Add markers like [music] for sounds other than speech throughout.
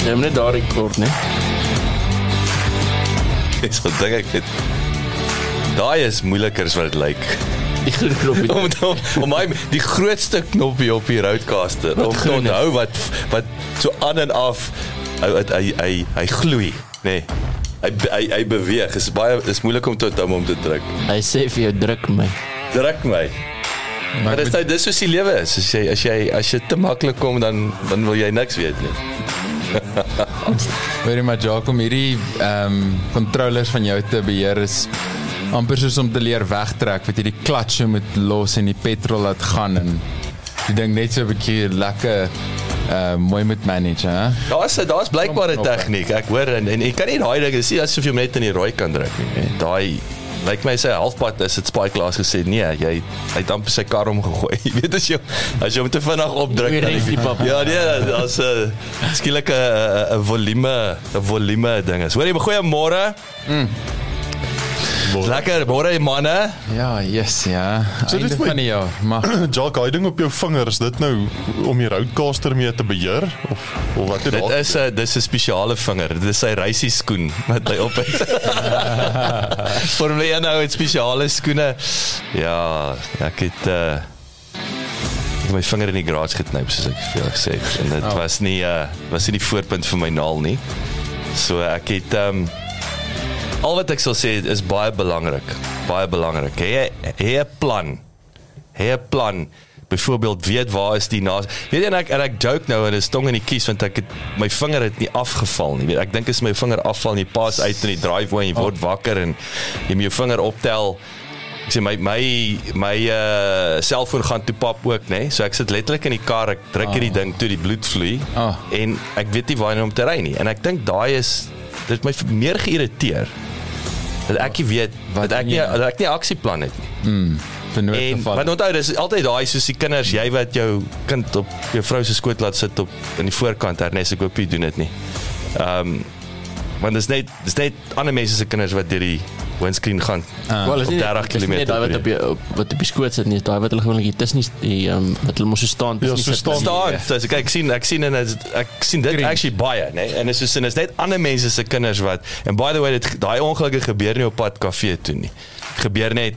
Jy moet net daar rekord, né? Dis wat dink ek het. Daai is moeiliker as wat dit lyk. Die groen knoppie. [laughs] Om om, om my die grootste knoppie op die roadcaster om te onthou wat wat so aan en af hy hy hy, hy, hy gloei, nê. Nee. Hy hy hy beweeg. Dit is baie is moeilik om te onthou om te druk. Hy sê vir jou druk my. Druk my. Maar dit is dis soos die lewe is. As jy as jy as jy te maklik kom dan dan wil jy niks weet nie. Very much Jacob hierdie ehm um, controllers van jou te beheer is amper soos om te leer wegtrek wat jy die klats moet los en die petrol laat gaan en die ding net so 'n bietjie lekker uh mooi moet manage hè. Daar's daar's blykbaar 'n tegniek. Ek hoor en en jy kan nie daai ding sien asof jy net in die rooi kan druk nie. Daai lyk my sy halfpad is dit Spike Glass gesê nee, jy hy het amper sy kar omgegooi. [laughs] Jy weet as jy as jy hom te vinnig opdruk ref die pap. Ja, nee, daar's 'n skielike 'n 'n volume 'n volume ding is. Hoor jy goeiemôre? Mm. Lekker, môre manne. Ja, yes ja. So Einde dit my- van die jaar. Maar Jack, hy ding op jou vinger, is dit nou om die roadcaster mee te beheer of of wat het Dit daar? is 'n dis 'n spesiale vinger. Dit is sy reisie skoen wat hy op het. [laughs] Formule 1 nou het spesiale skoene. Ja, ek het uh ek my vinger in die garage geknyp soos ek vir jou gesê het en dit Oh. oh. was nie uh was nie die voorpunt vir my naal nie. So ek het um al wat ek sal sê is baie belangrik. Baie belangrik. Hê hê 'n plan. Hê 'n plan. Byvoorbeeld weet waar is die naas. Weet jy en ek en ek joke nou en is tong in die kies want ek het my vinger het nie afgeval nie. Weet ek dink as my vinger afval en jy pas uit in die driveway en jy word wakker en jy moet jou vinger optel. Ek sê my my my uh selfoon gaan toe pap ook nê. Nee? So ek sit letterlik in die kar, ek druk hierdie ding toe die bloed vloei Ah. en ek weet nie waar om te ry nie. En ek dink daai is dit het my meer geïrriteer. Dat ek nie weet Wat wat ek nie dat ek nie aksieplan het nie. vir En noodgeval. want onthou dis altyd daai soos die kinders jy wat jou kind op jou vrou se skoot laat sit op in die voorkant Ernest ek hoop jy doen dit nie. Ehm um, want dis net dis net ander mense se kinders wat deur die windscreen gaan. Ah. Wel, is op nie 30 dis nie Daai wat op jou wat op die skoot sit nie, is daai wat hulle gewoonlik is nie die ehm um, wat hulle mos so staan. dis Ja, nie so sit staan. nie. staan. So as ek, sien ek sien en is- ek sien dit actually baie, nê? En dit is so dis net ander mense se kinders wat en by the way dit daai ongelukke gebeur nie op pad kafee toe nie. Gebeur net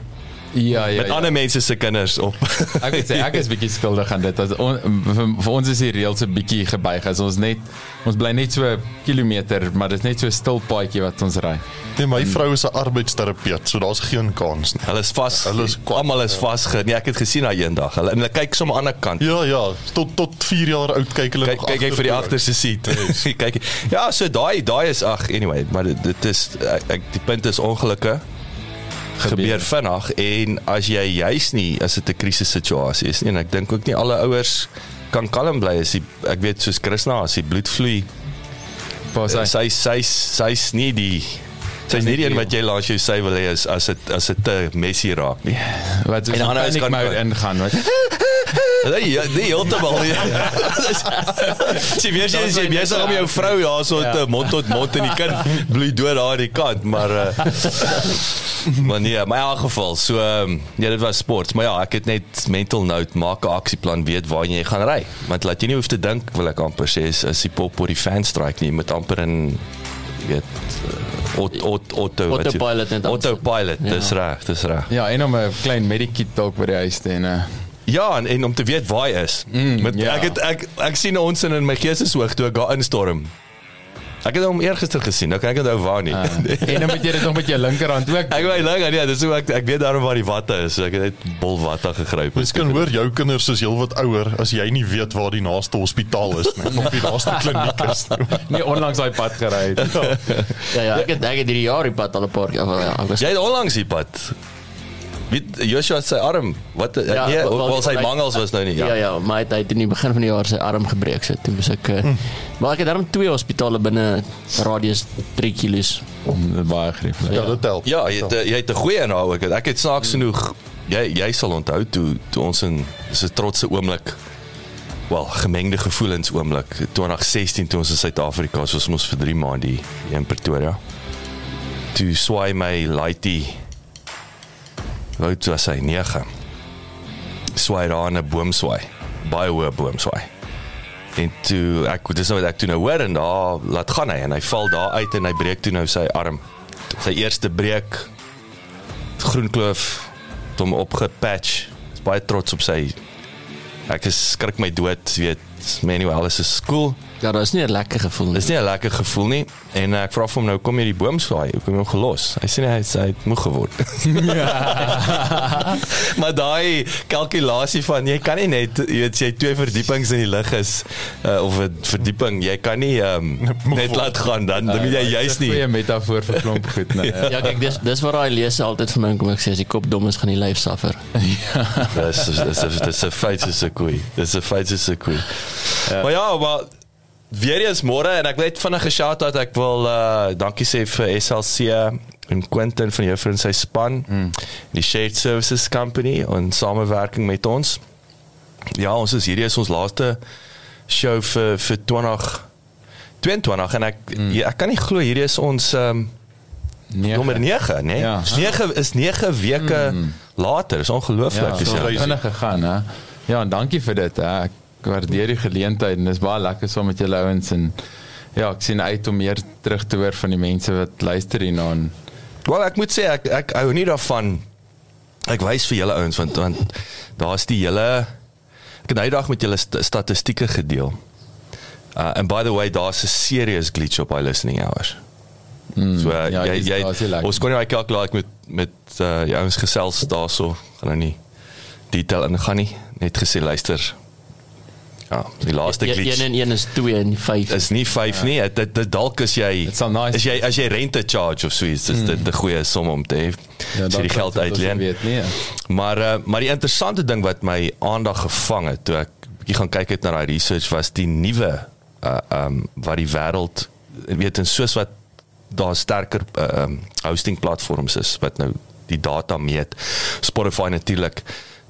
ja, ja. met ja. ander mense se kinders op. Ek wil sê ek is bietjie skuldig aan dit. As on, vir, vir ons is die reëls 'n bietjie gebuig. As ons net ons bly net so 'n kilometer, maar dit is net so 'n stil paadjie wat ons ry. Nee, my vrou is 'n arbeidsterapeut, so daar's geen kans nie. Hulle is vas. Hulle is almal is vasge. Nee, ek het gesien daai eendag. Hulle en hulle kyk sommer aan die ander kant. Ja, ja, tot tot 4 jaar oud kyk hulle Kyk nog kyk ek vir die agterste seat. [laughs] kyk. Ja, so daai daai is ag anyway, maar dit, dit is ek, ek die punt is ongelukke gebeur vinnig en as jy juis nie as dit 'n krisis situasie is nie en ek dink ook nie alle ouers kan kalm bly as die ek weet soos Krishna as die bloed vloei Pas hy. sy sy sy's nie die sy's nie die een wat jy langs jou sy wil hê as as dit as dit te messy raak nie. Wat En dan is panic kan- mode ingaan, wat? [laughs] [laughs] Nee, ja, nee, heeltemal nie. [laughs] Sy weet jy jy besig om jou vrou ja so te mond tot mond en die kind bloei dood daar aan die kant, maar uh, [laughs] maar nee, my in elk geval, so um, ja, dit was sport, maar ja, ek het net mental note maak 'n aksieplan weet waar jy gaan ry. Want laat jy nie hoef te dink wil ek amper sê is, is die pop oor die fan strike nie, jy moet amper in weet auto auto auto wat jy- Autopilot net autopilot, Ja. dis reg, dis reg. Ja, en om 'n klein medikit dalk by die huis te en uh, Ja, en, en om te weet waar hy is. Mm, Met, ja. Ek het ek ek sien ons in in my geesteshoog toe ek daar instorm. Ek het hom eergister gesien. Nou kan ek onthou waar nie. [laughs] en dan moet jy dit nog met jou linkerhand ook. ek weet lank nee, dis hoe ek ek weet daarom waar die watte is. So ek het net bol watte gegryp. Mens kan hoor jou kinders is heelwat ouer as jy nie weet waar die naaste hospitaal is nie of die naaste [laughs] kliniek is nie. nie onlangs daai pad gery het. Ja ja, ek het ek het hierdie jaar die pad al 'n paar keer. Ja, Jy het onlangs die pad. Wie Joshua sy arm. Wat ja, Ja, nee, wel- wel, wel, sy mangels was nou nie. Ja, Ja. ja, maar hy het- hy het in die begin van die jaar sy arm gebreek so toe moes ek uh, maar ek het daarom twee hospitale binne radius 3 kilos. Mm, Baie grieflik. Ja, dit help. Ja, jy het eh, jy het 'n goeie nou ook. Ek het snaaks genoeg jy jy sal onthou toe toe ons in dis 'n trotse oomblik wel gemengde gevoelens oomblik 2016 toe ons in Suid-Afrika was ons vir 3 maande in Pretoria. Toe swaai my laaitie Hoe toe hy 9. Swaai daar in 'n boom swaai. Baie hoë boom swaai. En toe ek dis nou wat ek toe nou hoor en daar laat gaan hy en hy val daar uit en hy breek toe nou sy arm. Sy eerste breek Groenkloof het hom opgepatch. Is baie trots op sy Ek is skrik my dood, weet Manuel is cool. Ja, dat is nie 'n lekker gevoel nie. Dis nie 'n lekker gevoel nie en ek vra vir hom nou kom jy die boom swaai, hoe kom jy hom gelos? Hy sê nee, hy sê hy het moeg geword. Ja. [laughs] maar daai kalkulasie van jy kan nie net jy weet jy twee verdiepings in die lug is uh, of 'n verdieping, jy kan nie [laughs] um, net laat gaan dan dan moet jy juist nie. Goeie metafoor vir klomp goed, nee. [laughs] Ja, kyk, dis dis waar daai lees altyd vir my kom ek sê as die kop dom is gaan die lyf suffer. Dis dis dis dis 'n feit is 'n koei. Dis 'n feit is 'n koei. Ja. Maar ja, maar weer eens môre en ek wil net vinnig geshout dat ek wil uh dankie sê vir SLC en Quentin van juffrou en sy span, mm. die Shared Services Company en samewerking met ons. Ja, ons is hierdie is ons laaste show vir vir 20 22 en ek mm. ja, ek kan nie glo hierdie is ons um Nege. nommer 9, né? Ja. Is 9 is 9 weke mm. later. Is ongelooflik. Ja, so ja. vinnig gegaan, hè. Ja, en dankie vir dit, hè. Ek waardeer die geleentheid en dis baie lekker saam met julle ouens en ja, ek sien uit om meer terug te hoor van die mense wat luister hierna en Wel ek moet sê ek ek hou nie daarvan ek wys vir julle ouens want want daar's die hele ek het nou die dag met julle st statistieke gedeel. Uh and by the way daar's 'n serious glitch op my listening hours. Mm, so uh, ja, jy jy is ons kon nie daai kalkulasie met met uh jou ouens gesels daarso gaan nou nie detail ingaan nie net gesê luister. Ja, die laaste glitch 1 en 1 is 2 en 5. is nie 5 ja. nie. Dit dit- dalk is jy Dit sal nice as jy as jy rente charge of so iets, dis dit 'n goeie som om te hê. Ja, so die geld uitleen. Weet nie. Ja. Maar uh, maar die interessante ding wat my aandag gevang het toe ek bietjie gaan kyk het na daai research was die nuwe uh um wat die wêreld weet en soos wat daar sterker uh, um hosting platforms is wat nou die data meet. Spotify natuurlik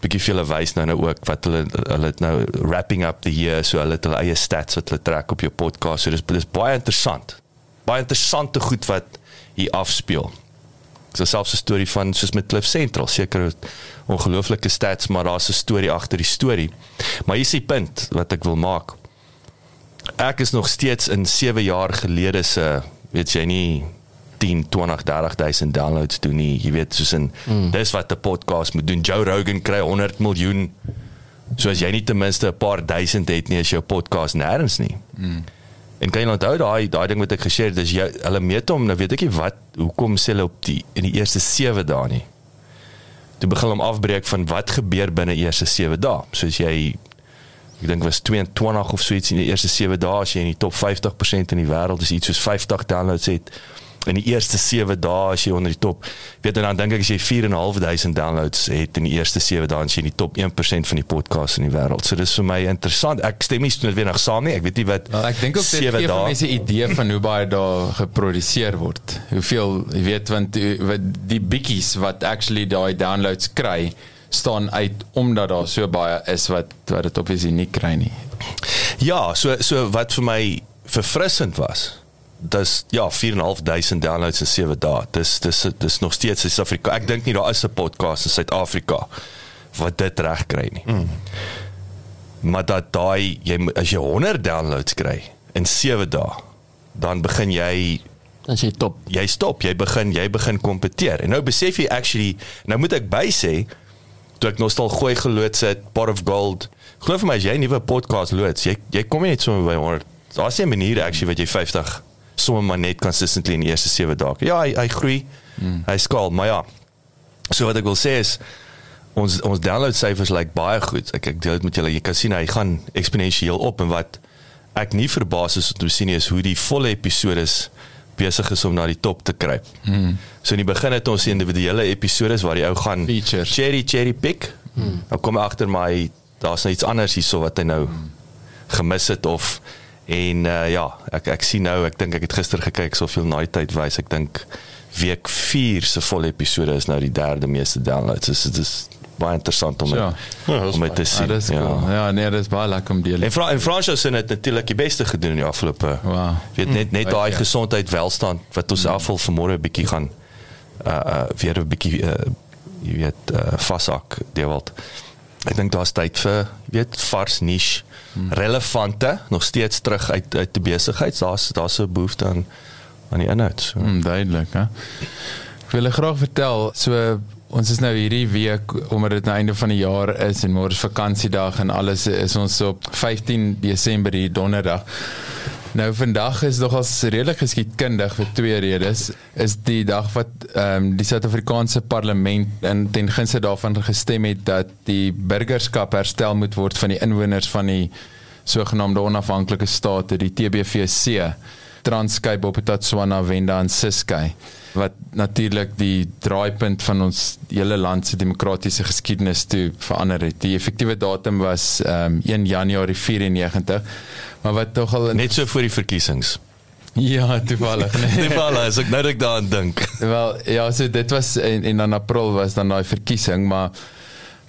bietjie vir hulle wys nou nou ook wat hulle hulle het nou wrapping up the year so hulle het hulle eie stats wat hulle trek op jou podcast. So dis dis baie interessant. Baie interessante goed wat hier afspeel. So selfs 'n storie van soos met Cliff Central, seker ongelooflike stats, maar daar's 'n storie agter die storie. Maar hier is die punt wat ek wil maak. Ek is nog steeds in 7 jaar gelede se weet jy nie 10, 20, 30000 downloads doen nie. Jy weet soos in mm. dis wat 'n podcast moet doen. Joe Rogan kry 100 miljoen. So as jy nie ten minste 'n paar duisend het nie, is jou podcast nêrens nie. Mm. En kan jy onthou daai daai ding wat ek geshare het, dis jy hulle meet hom, nou weet ek nie wat hoekom sê hulle op die in die eerste 7 dae nie. Toe begin hom afbreek van wat gebeur binne eerste 7 dae. Soos jy ek dink was 22 of so iets in die eerste 7 dae as jy in die top 50% in die wêreld is iets soos 50 downloads het in die eerste 7 dae as jy onder die top weet en dan dink ek as jy 4.500 downloads het in die eerste 7 dae as jy in die top 1% van die podcasts in die wêreld. So dis vir my interessant. Ek stem nie noodwendig saam nie. Ek weet nie wat Wel, ek dink ook dit gee vir mense 'n idee van hoe baie daar geproduseer word. Hoeveel, jy weet want uh, wat die bikkies wat actually daai downloads kry staan uit omdat daar so baie is wat wat dit obviously nie kry nie. Ja, so so wat vir my verfrissend was. Dis ja, 4.500 downloads in 7 dae. Dis dis dis nog steeds Suid-Afrika. Ek dink nie daar is 'n podcast in Suid-Afrika wat dit reg kry nie. Mm. Maar dat daai jy as jy 100 downloads kry in 7 dae, dan begin jy Dan sê jy top. jy stop, jy begin jy begin kompeteer. En nou besef jy actually, nou moet ek by sê toe ek nostal gooi geloods het, pot of gold. Glo vir my as jy 'n nuwe podcast loods, jy jy kom nie net sommer by 100. Daar's 'n manier actually wat jy 50 sommer maar net consistently in die eerste 7 dae. Ja, hy hy groei. Hmm. Hy skaal, maar ja. So wat ek wil sê is ons ons download syfers lyk like baie goed. Ek ek deel dit met julle. Jy kan sien hy gaan eksponensieel op en wat ek nie verbaas is om te sien is hoe die volle episodes besig is om na die top te kruip. Mm. So in die begin het ons individuele episodes waar die ou gaan Features. cherry cherry pick. Mm. Dan kom agter maar hy daar's nou iets anders hierso wat hy nou mm. gemis het of en uh, ja, ek ek sien nou, ek dink ek het gister gekyk soveel na die tyd wys, ek dink week 4 se volle episode is nou die derde meeste downloads. Dit is dit is baie interessant om Ja. Ja, is om dit te Ja, sien. dis cool. Ja, nee, dis baie lekker om deel. En Fra en Fransjo se het natuurlik die beste gedoen in die afgelope. Wow. Weet net net daai ja. gesondheid welstand wat ons afval vanmôre 'n bietjie gaan uh uh weer 'n bietjie uh jy weet uh vashak Dewald. Ek dink daar's tyd vir weet vars niche relevante nog steeds terug uit uit die besigheid. Daar's daar's 'n behoefte aan aan die inhoud. So. Mm, duidelik, hè. Ek wil graag vertel, so ons is nou hierdie week omdat dit nou einde van die jaar is en môre is vakansiedag en alles is ons op 15 Desember hier donderdag. Nou vandag is nogals redelik geskiedkundig vir twee redes. Is die dag wat ehm um, die Suid-Afrikaanse parlement in ten gunste daarvan gestem het dat die burgerskap herstel moet word van die inwoners van die sogenaamde onafhanklike state, die TBVC. Transkei, Bophuthatswana, Venda en Ciskei wat natuurlik die draaipunt van ons hele land se demokratiese geskiedenis toe verander het. Die effektiewe datum was ehm um, 1 Januarie 94, maar wat tog al Net so voor die verkiesings. ja, toevallig. Nee. [laughs] Toevallig as ek nou ek daaraan dink. Wel, ja, so dit was en, en dan April was dan daai verkiesing, maar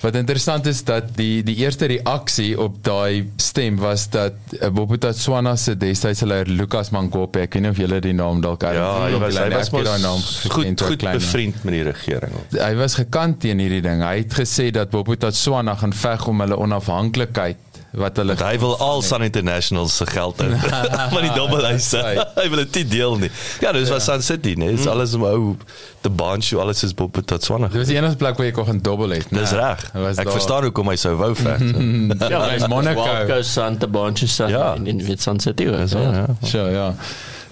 wat interessant is dat die die eerste reaksie op daai stem was dat uh, Bophuthatswana se destydse leier Lucas Mangope, ek weet nie of julle die naam dalk Ja, hy was hy was maar daai naam mos goed goed klein bevriend met die regering. Hy was gekant teen hierdie ding. Hy het gesê dat Bophuthatswana gaan veg om hulle onafhanklikheid wat hulle hy wil al Sun International se geld hou [laughs] van die dubbelhuise. [laughs] Hy wil dit deel nie. Ja, dis was Sun City, nee, Mm. dis alles om ou te Bansho, alles is op tot Swanne. Dit was die enigste plek waar jy kon gaan dobbel het. Dis nee. reg. Ek verstaan hoekom hy sou wou veg. [laughs] Ja, in Monaco. Monaco Santa Barbara Ja. ja. in in Wit Sunset ook. So, Ja. ja. So ja.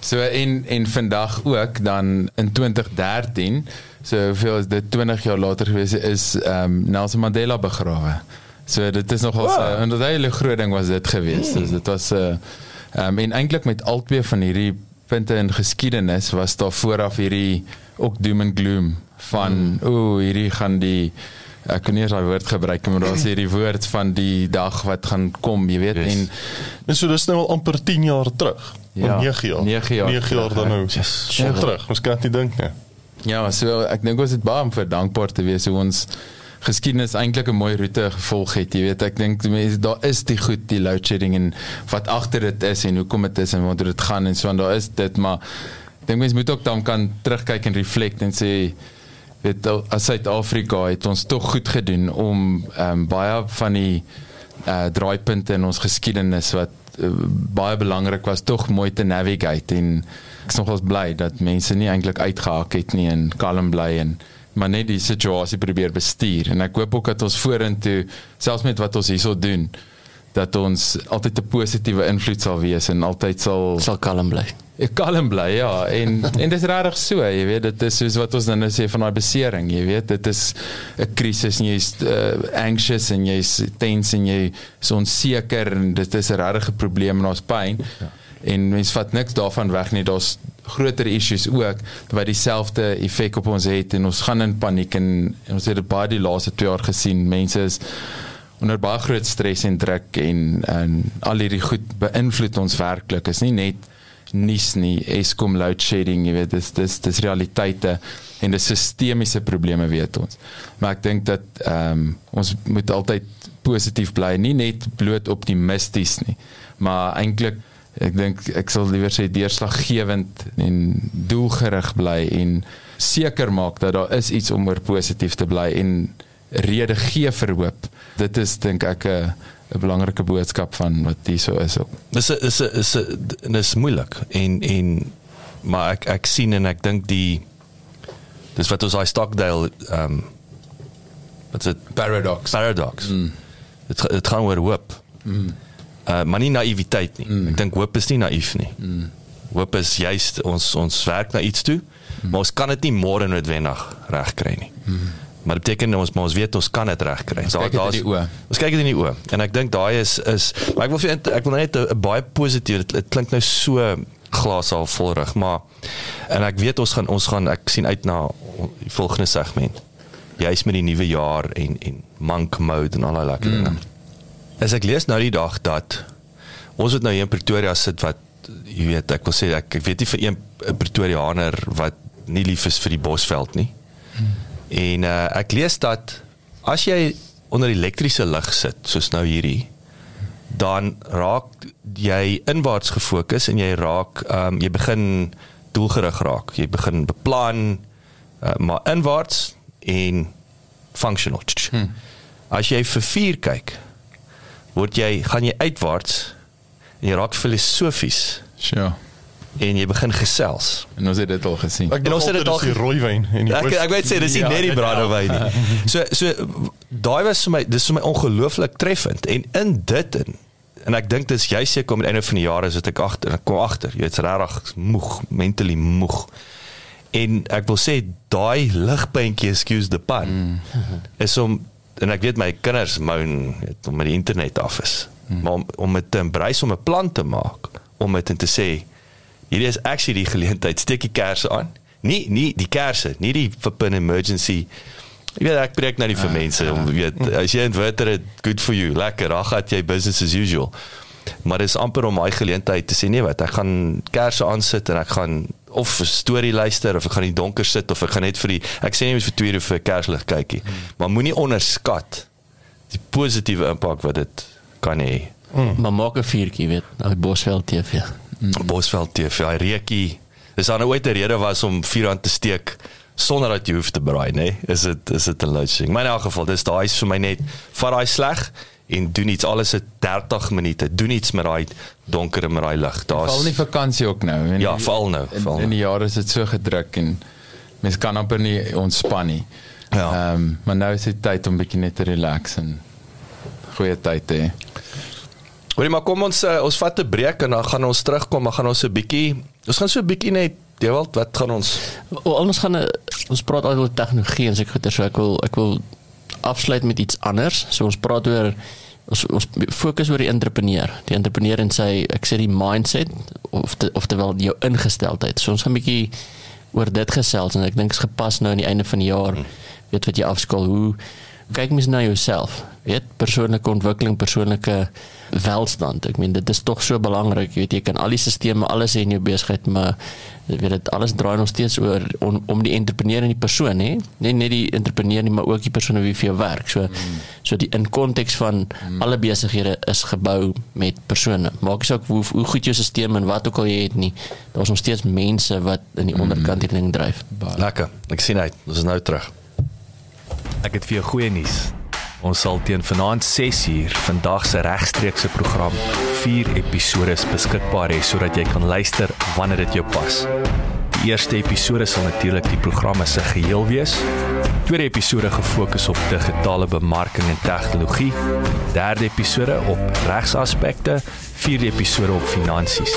So en en vandag ook dan in 2013, so hoeveel is dit 20 jaar later gewees is ehm um, Nelson Mandela begrawe. So dit is nogal Wow. wow. 'n hele groot ding was dit gewees. Mm. Dus dit was 'n uh, ehm um, en eintlik met al twee van hierdie punte in geskiedenis was daar vooraf hierdie ook doom and gloom van mm. o, hierdie gaan die ek kan nie eens daai woord gebruik maar daar's hierdie [clears throat] woord van die dag wat gaan kom, jy weet Yes. en En so dis nou al amper 10 jaar terug. Ja, Ja, 9 jaar. 9 jaar 9 jaar terug, dan hè. nou. Yes. So terug. Ons kan dit dink nie. Ja, so ek dink ons het baie om vir dankbaar te wees hoe ons geskiedenis eintlik 'n mooi roete gevolg het. Jy weet, ek dink mense daar is die goed, die load shedding en wat agter dit is en hoekom dit is en waar dit gaan en so en daar is dit, maar dink mense moet ook dan kan terugkyk en reflect en sê weet as Suid-Afrika het ons tog goed gedoen om um, baie van die uh draaipunte in ons geskiedenis wat uh, baie belangrik was tog mooi te navigate en ek is nogals bly dat mense nie eintlik uitgehak het nie en kalm bly en maar net die situasie probeer bestuur. En ek hoop ook dat ons vorentoe selfs met wat ons hierso doen dat ons altyd 'n positiewe invloed sal wees en altyd sal Sal kalm bly. Ek kalm bly ja. En [laughs] en dit is regtig so jy weet dit is soos wat ons dan nou sê van daai besering jy weet. Dit is 'n krisis en jy's uh, anxious en jy's tense en jy is onseker en dit is 'n regte probleem en ons pyn. Ja. en mens vat niks daarvan weg nie. Daar's groter issues ook wat dieselfde effek op ons het. En ons gaan in paniek en, en ons het dit baie die laaste 2 jaar gesien mense is onder baie groot stres en druk en en al hierdie goed beïnvloed ons werklik. Is nie net nuus nie Eskom load shedding jy weet dis dis dis realiteite en dis sistemiese probleme weet ons. Maar ek dink dat ehm um, ons moet altyd positief bly nie net bloot optimisties nie maar eintlik ek dink ek sal liewer sê deurslaggewend en doelgerig bly en seker maak dat daar is iets om oor positief te bly en rede gee vir hoop dit is dink ek 'n 'n belangrike boodskap van wat hierso is ook Dis 'n is 'n is 'n dis moeilik en en maar ek ek sien en ek dink die dis wat ons daai Stockdale ehm um, wat's dit paradox paradox. Mm. Dit ga- dit gaan oor hoop. Mm. Uh maar nie naïwiteit nie. Mm. Ek dink hoop is nie naïef nie. Mm. Hoop is juist ons ons werk na iets toe, mm. maar ons kan dit nie môre noodwendig regkry nie. Mm. Maar dit beteken ons maar ons weet ons kan dit regkry. kyk dit in die oë. Ons kyk dit in die oë en ek dink daai is is maar ek wil vir ek wil net 'n baie positief dit, klink nou so glas al vol rig, maar En ek weet ons gaan ons gaan ek sien uit na die volgende segment. Jy's met die nuwe jaar en en monk mode en al daai lekker dinge. As ek lees nou die dag dat ons het nou hier in Pretoria sit wat jy weet ek wil sê ek, ek weet nie vir een Pretoriaaner wat nie lief is vir die Bosveld nie. En uh, ek lees dat as jy onder elektriese lig sit soos nou hierdie dan raak jy inwaarts gefokus en jy raak ehm um, jy begin doelgerig raak. Jy begin beplan uh, maar inwaarts en functional. Hmm. As jy vir 4 kyk, word jy gaan jy uitwaarts en jy raak filosofies Sure. en jy begin gesels. En ons het dit al gesien. Ek En ons het dit al die rooi wyn en die Ek ek weet sê dis nie Ja, net die ja. brandewyn nie. [laughs] So so daai was vir my dis vir my ongelooflik treffend en in dit in en ek dink dis jy seker om die einde van die jaar is dit ek agter ek kom agter jy is regtig moeg mentally moeg en ek wil sê daai ligpuntjie excuse the pun mm. is om en ek weet my kinders moan om met die internet af is. Mm. maar om om dit te embrace om 'n plan te maak om dit en te sê hierdie is actually die geleentheid steek die kersse aan. Nie nie die kersse nie die flippin emergency. Jy weet ek preek nou nie vir mense om jy weet as jy inverter het good for you lekker dan gaan jy business as usual maar dis amper om daai geleentheid te sê nee wat ek gaan kersse aansit en ek gaan of 'n storie luister of ek gaan in die donker sit of ek gaan net vir die ek sê nie vir 2 ure vir kerslig kykie maar moenie onderskat die positiewe impak wat dit kan hê Maar maak 'n vuurtjie, weet, die Bosveld TV. mm. Bosveld TV hy reekie dis dan nou ooit 'n rede was om vuur aan te steek sonder dat jy hoef te braai nê nee? is dit is dit 'n loading maar in elk geval dis daai is vir my net vat daai sleg en doen iets alles het 30 minute doen iets met daai donker en met daai lig Veral daar's nie vakansie ook nou. En Ja, veral nou, In, veral in nou. die jare is dit so gedruk en mens kan amper nie ontspan nie. Ja. Ehm um, maar nou is dit tyd om bietjie net te relax en goeie tyd te hê. Hoorie maar kom ons uh, ons vat 'n breek en dan gaan ons terugkom maar gaan ons 'n bietjie ons gaan so 'n bietjie net Dewald wat gaan ons O, ons gaan 'n- ons praat oor tegnologie en seker goeie so ek wil ek wil afsluit met iets anders. So ons praat oor ons ons fokus oor die entrepreneur. Die entrepreneur en sy ek sê die mindset of te, of terwyl jou ingesteldheid. So ons gaan 'n bietjie oor dit gesels en ek dink is gepas nou aan die einde van die jaar. Weet wat jy afskaal hoe kyk mens na jouself. Weet persoonlike ontwikkeling, persoonlike welstand. Ek meen dit is tog so belangrik. Jy weet jy kan al die stelsels alles hê in jou besigheid, maar jy weet dit alles draai nog steeds oor om, om die entrepreneur en die persoon hè. Nie net die entrepreneur nie, maar ook die persoon wie vir jou werk. So mm. so die in konteks van mm. alle besighede is gebou met persone. Maak nie saak hoe hoe goed jou stelsel en wat ook al jy het nie. Daar's nog steeds mense wat in die onderkant hierdie ding dryf. lekker ek sien uit ons is nou terug Ek het vir jou goeie nuus. Ons sal teen vanaand 6uur vandag se regstreekse program 4 episode beskikbaar hê sodat jy kan luister wanneer dit jou pas. Die eerste episode sal natuurlik die programme se geheel wees. Tweede episode gefokus op digitale bemarking en tegnologie. Derde episode op regsaspekte, vierde episode op finansies.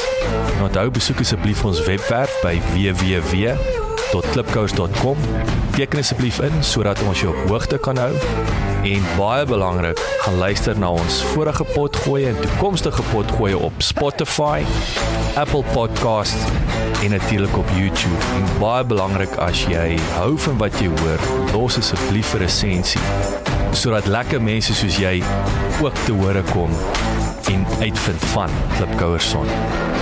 En onthou besoek asseblief ons webwerf by www.klipkous.com. Teken asseblief in sodat ons jou op hoogte kan hou. En baie belangrik, gaan luister na ons vorige potgooi en toekomstige potgooi op Spotify, Apple Podcasts en natuurlik op YouTube. En baie belangrik as jy hou van wat jy hoor, los asseblief 'n resensie sodat lekker mense soos jy ook te hore kom en uitvind van Klipkouerson. Ietsie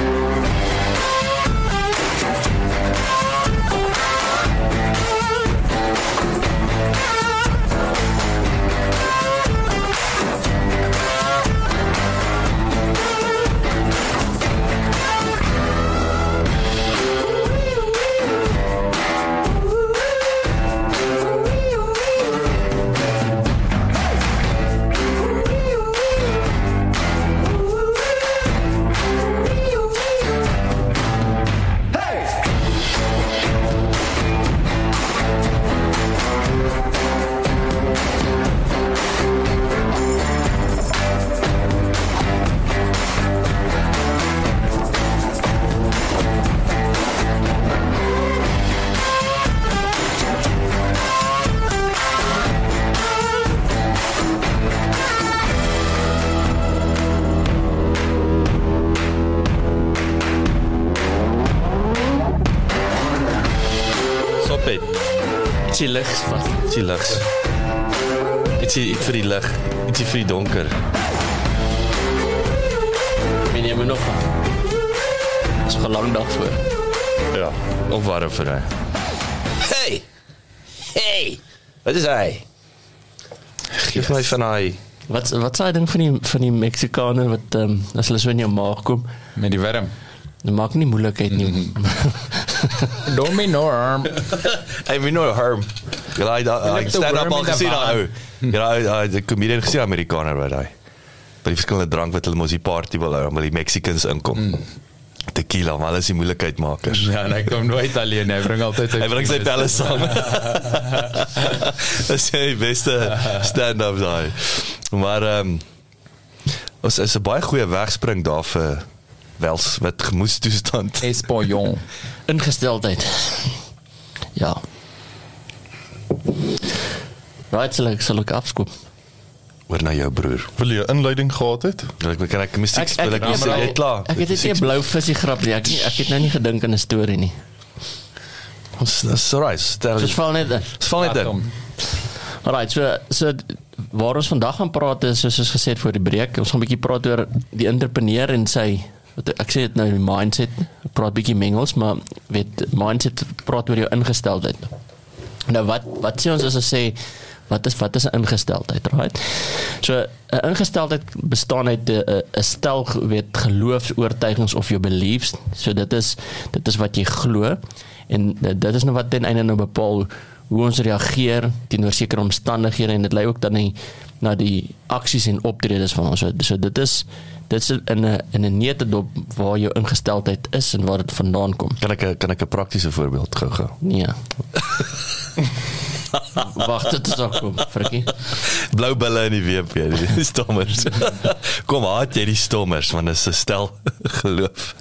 Wat is hy? Geef my van hy. Wat wat sê ding van die van die Meksikaner wat ehm um, as hulle so in jou maag kom, Met die wurm. dit maak nie moeilikheid nie. [laughs] Dominorm. [laughs] Hey, me no harm. Ja, hy hy like the stand up worm al in the gesien bar. daai ou. Ja, hy- hy die comedian gesien Amerikaner wat hy. By die verskillende drank wat hulle mos die party wil hou, maar die Mexicans inkom. Mm. Tequila, maar hulle is die moeilikheidmakers. Ja, en hy kom nooit alleen, hy bring altyd sy Hy bring sy pelle saam. [laughs] Dis die beste stand-up daai. Maar ehm um, ons is 'n baie goeie wegspring daar vir wels met gemoedstoestand. Espojon. Ingesteldheid. Ja. Right, sal ek sal ek afskoop. Oor na jou broer. Wil jy 'n inleiding gehad het? Wil ek kan ek musiek speel? Ek ek, is jy klaar. ek het net nie 'n blou visie grap nie. Ek nie, ek het nou nie gedink aan 'n storie nie. Ons is. Stel Dis val net in. Dis val net. Alright, so so waar ons vandag gaan praat is soos ons gesê het voor die breek, ons gaan 'n bietjie praat oor die entrepreneur en sy wat ek sê dit nou die mindset, ek praat bietjie mengels, maar weet mindset praat oor jou ingesteldheid. Nou wat wat sê ons as ons sê wat is wat is 'n ingesteldheid, right? So 'n ingesteldheid bestaan uit 'n 'n stel weet geloofs-oortuigings of jou beliefs. So dit is dit is wat jy glo en dit is nou wat ten einde nou bepaal hoe ons reageer teenoor sekere omstandighede en dit lei ook dan nie na die aksies en optredes van ons. So, so dit is dit is in 'n in 'n neutedop waar jou ingesteldheid is en waar dit vandaan kom. Kan ek kan ek 'n praktiese voorbeeld gou gou? Nee. [laughs] Wag, dit is ook kom, frikkie. Blou bulle in die WP, die [laughs] stommers. Kom haat jy die stommers want dit is 'n stel [laughs] geloof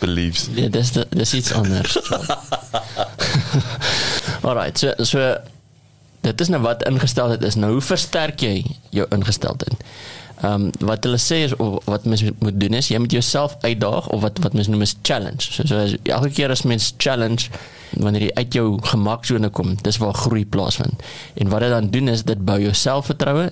beliefs. Ja, dis dis iets anders. [laughs] Alright, so so dit is nou wat ingesteldheid is. Nou hoe versterk jy jou ingesteldheid? Ehm um, wat hulle sê is of wat mens moet doen is jy moet jouself uitdaag of wat wat mens noem is challenge. So, so as, elke keer as mens challenge wanneer jy uit jou gemaksone kom, dis waar groei plaasvind. En wat dit dan doen is dit bou jou selfvertroue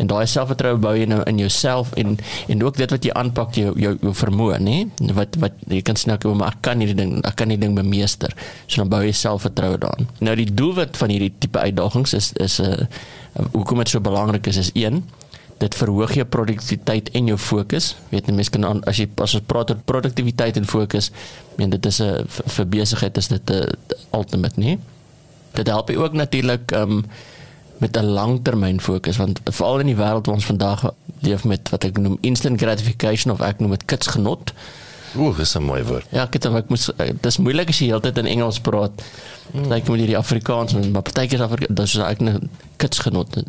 en daai selfvertroue bou jy nou in jouself en en ook dit wat jy aanpak jou jou, jou vermoë nê wat wat jy kan sê nou maar ek kan hierdie ding ek kan hierdie ding bemeester so dan bou jy selfvertroue daarin nou die doelwit van hierdie tipe uitdagings is is 'n uh, hoekom dit so belangrik is is een dit verhoog jou produktiwiteit en jou fokus weet jy mense kan aan, as jy as ons praat oor produktiwiteit en fokus meen dit is 'n vir besigheid is dit 'n ultimate nê dit help ook natuurlik um, met 'n langtermyn fokus want veral in die wêreld waar ons vandag leef met wat ek noem instant gratification of ek noem dit kitsgenot. Ooh, dis 'n mooi woord. Ja, ek het ek moet dis moeilik as jy heeltyd in Engels praat. Partykeer moet jy die Afrikaans maar partykeer Afrikaans dis ek 'n kitsgenot.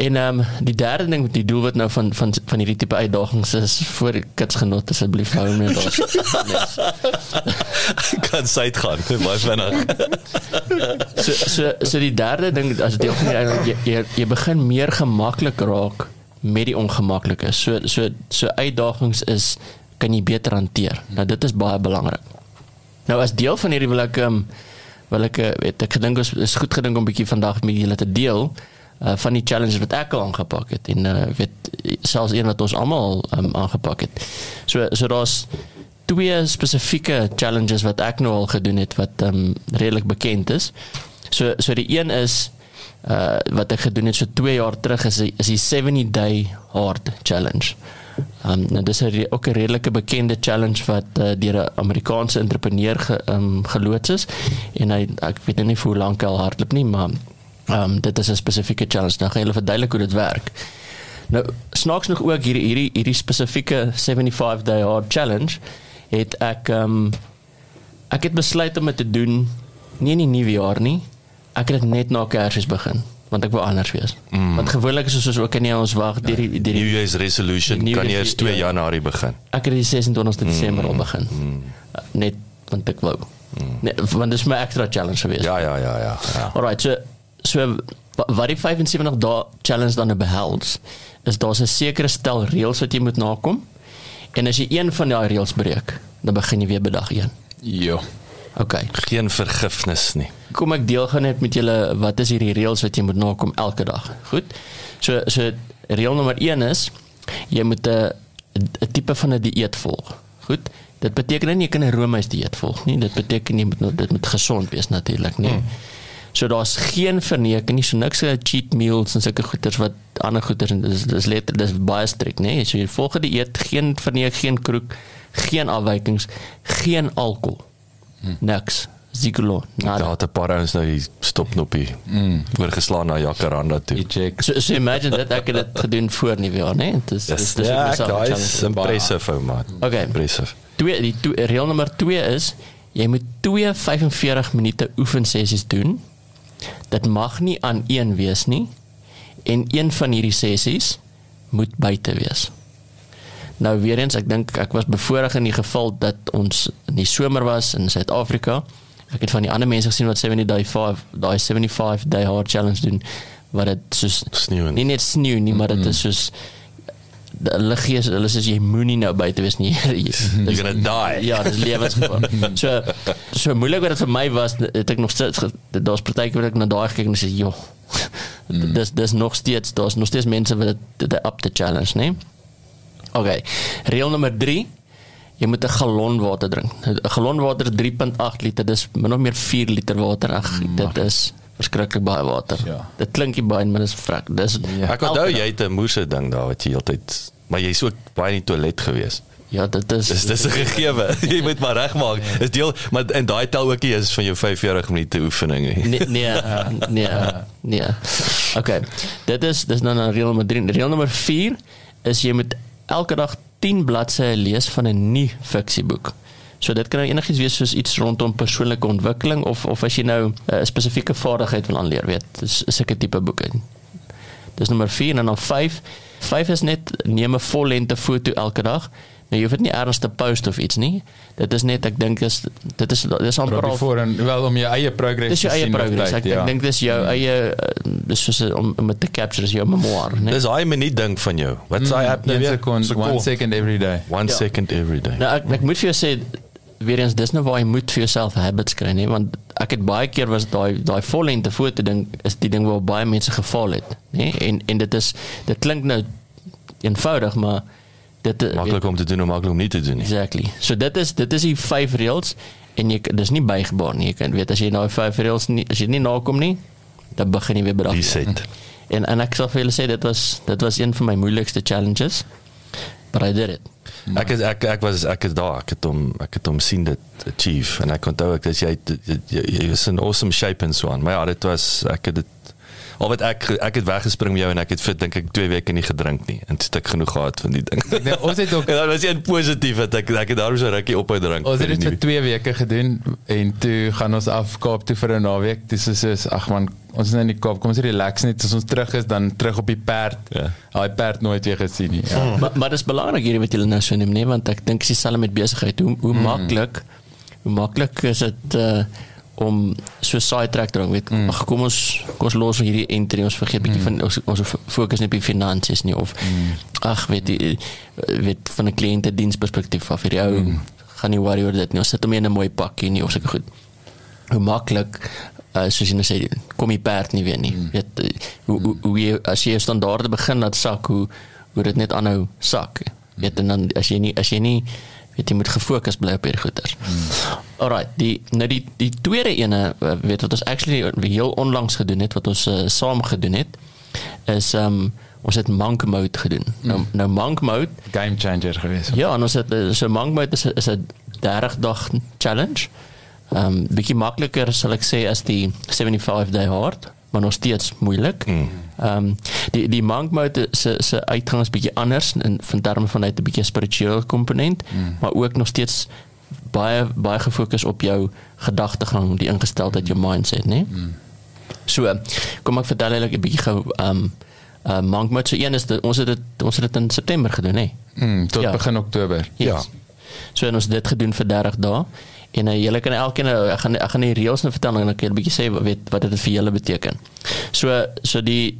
En ehm um, die derde ding met die doel wat nou van van van hierdie tipe uitdagings is vir kitsgenot asseblief hou net daar. [laughs] kan sy gaan, baie vinnig. [laughs] so so so die derde ding as deel van die jy, jy jy begin meer gemaklik raak met die ongemaklikes. So so so uitdagings is kan jy beter hanteer. Nou dit is baie belangrik. Nou as deel van hierdie wil ek um, wil ek eh, weet ek gedink is, is goed gedink om 'n bietjie vandag met julle te deel uh, van die challenges wat ek al aangepak het en uh, weet selfs een wat ons almal um, aangepak het. So so daar's twee spesifieke challenges wat ek nou al gedoen het wat um, redelik bekend is. So so die een is uh wat ek gedoen het so 2 jaar terug is die, is die 70 day hard challenge. Um nou dis 'n ook 'n redelike bekende challenge wat uh, deur 'n Amerikaanse entrepreneur ge, um, geloods is en hy ek weet nou nie hoe lank hy al hardloop nie, maar um dit is 'n spesifieke challenge. Nou gaan julle verduidelik hoe dit werk. Nou snaaks nog ook hierdie hierdie hierdie spesifieke 75 day hard challenge het ek um ek het besluit om dit te doen nie in die nuwe jaar nie. Ek het dit net na Kersfees begin want ek wou anders wees. Mm. Want gewoonlik is ons ook nie ons wag deur die deur New die Year's resolution New kan Year's- eers 2 ja. Januarie begin. ek het die 26de Desember al begin. Mm. Net want ek wou. Net want dit is my extra challenge geweest. Ja ja ja ja. ja. Alright, so so wa- wat die 75 dae challenge dan nou behels, is daar's 'n sekere stel reëls wat jy moet nakom. En as jy een van daai reëls breek, dan begin jy weer by dag 1. Jo. Okay. Geen vergifnis nie. Kom ek deel gaan net met julle wat is hierdie reëls wat jy moet nakom elke dag. Goed. So so reël nommer 1 is jy moet 'n 'n tipe van 'n dieet volg. Goed. Dit beteken nie jy kan 'n Romeis dieet volg nie. Dit beteken jy moet nou- dit moet gesond wees natuurlik, nee. Hmm. So daar's geen verneking nie, so niks uh, cheat meals en sulke goeders wat ander goeders en dis dis letter dis baie strik, nê. Nee. So jy volg die dieet, geen verneek, geen kroeg, geen afwykings, geen alkohol. Hmm. Niks. Zigolo. Daar Nada. het 'n paar ouens nou die stopknoppie mm. oorgeslaan na Jacaranda toe. So, so imagine dat ek het dit gedoen voor nie weer, né? Dit is Dis dis ja, 'n daai challenge. is impressive ou maat. Okay. Impressive. Twee die twee, reël nommer 2 is jy moet 2 45 minute oefensessies doen. Dit mag nie aan een wees nie en een van hierdie sessies moet buite wees. Nou weer eens, ek dink ek was bevoorreg in die geval dat ons in die somer was in Suid-Afrika. Ek het van die ander mense gesien wat 70 day 5 daai 75 day hard challenge doen wat dit soos Sneeu nie net sneeu nie, maar dit is soos hulle gee hulle sê jy moenie nou buite wees nie. [laughs] [laughs] You're gonna die. Ja, dis lewensgevaar. [laughs] so so moeilik wat dit vir my was, het ek nog steeds daar's partykeer wat ek na daai gekyk en sê, "Jo, dis dis nog steeds, daar's nog steeds mense wat dit up the challenge, né?" Okay. Reël nommer 3 Jy moet 'n galon water drink. 'n Galon water is 3.8 liter. Dis min of meer 4 liter water. Ag, dit is verskriklik baie water. Ja. Dit klink nie baie, maar dis vrek. Dis Ja. Ek onthou jy het 'n moerse ding daar wat jy heeltyd maar jy's ook baie in die toilet gewees. Ja, dit is Dis dis 'n gegewe. [laughs] jy moet maar regmaak. Is deel maar en daai tel ook nie is van jou 45 minute oefening nie. Nee, nee, nee, nee. Okay. Dit is dis nou nou reël nommer 3. Reël nommer 4 is jy moet elke dag 10 bladsye lees van 'n nuwe fiksieboek. So dit kan nou enigiets wees soos iets rondom persoonlike ontwikkeling of of as jy nou eh, 'n spesifieke vaardigheid wil aanleer, weet. Dis sulke tipe boeke. Dis nommer 4 en dan 5. 5 is net neem 'n vollengte foto elke dag. Nou jy hoef dit nie ergens te post of iets nie. Dit is net ek dink is dit is dis amper al voor en wel om jou eie progress Dis jou te eie progress. Ek, ek dink dis jou eie uh, dis soos om om dit te capture is jou memoir, né? Dis daai minuut ding van jou. Wat sê app nou Een weer? second, Seconde. one second every day. One Ja. second every day. Nou ek ek moet vir jou sê weer eens dis nou waar jy moet vir jouself habits kry, né? Want ek het baie keer was daai daai vollengte foto ding is die ding waar baie mense geval het, né? En en dit is dit klink nou eenvoudig, maar dit Maklik om te doen en maklik om nie te doen nie. Exactly. So dit is dit is die vyf reëls en jy dis nie bygebaar nie. Jy kan weet as jy daai vyf reëls nie as jy nie nakom nie, dan begin jy weer bedag. Reset. En en ek sal vir julle sê dit was dit was een van my moeilikste challenges. But I did it. Ek is ek ek was ek is daar. Ek het hom ek het hom sien dit achieve en ek onthou ek dis jy, jy is in awesome shape en so aan. Maar ja, dit was ek het dit al wat ek ek het weggespring met jou en ek het vir dink ek 2 weke nie gedrink nie en dit ek genoeg gehad van die ding. Dink ons het ook [laughs] En dan was jy in positief dat ek ek het daarom so rukkie ophou drink. Ons het dit vir 2 weke gedoen en toe gaan ons af Kaap toe vir 'n naweek. Dis is soos ag man, ons is nou in die Kaap. Kom ons relax net as ons terug is dan terug op die perd. Ja. Daai perd nooit weer gesien nie. Ja. maar maar dis belangrik hierdie wat julle nou so neem, nee, want ek dink dis dieselfde met besigheid. Hoe hoe maklik hoe maklik is dit uh om so sidetrack te raak, weet. Mm. Ag kom ons kom ons los hierdie entry, ons vergeet bietjie van ons ons fokus net op die finansies nie of ag weet jy weet van 'n kliënte diensperspektief af hierdie ou gaan nie worry oor dit nie. Ons sit hom in 'n mooi pakkie nie of sulke goed. Hoe maklik uh, soos jy nou sê kom die perd nie weer nie. Mm. Weet uh, hoe hoe hoe jy as jy standaarde begin laat sak hoe hoe dit net aanhou sak. Weet en dan as jy nie as jy nie weet jy moet gefokus bly op hierdie goeters. Mm. Alright, die nou die die tweede ene uh, weet wat ons actually heel onlangs gedoen het wat ons uh, saam gedoen het is um ons het monk mode gedoen. Mm. Nou nou monk mode Game changer geweest. Ja, en ons het eh, so monk mode is is 'n 30 dag challenge. Um, bietjie makliker sal ek sê as die 75 day hard, maar nog steeds moeilik. Ehm um, die die monk mode se se uitgang is bietjie anders in van terme van uit 'n bietjie spirituele komponent, mm. maar ook nog steeds baie baie gefokus op jou gedagtegang, die ingesteldheid, jou mindset, né? Mm. So, kom ek vertel julle 'n bietjie gou ehm um, uh, monk mode so een is dit, ons het dit ons het dit in September gedoen, hè? Mm, tot Ja. ja. begin Oktober. Yes. Ja. So en ons het dit gedoen vir 30 dae. En uh, julle kan elkeen nou- ek gaan ek gaan die reëls nou vertel en dan kan ek 'n bietjie sê wat weet wat dit vir julle beteken. So so die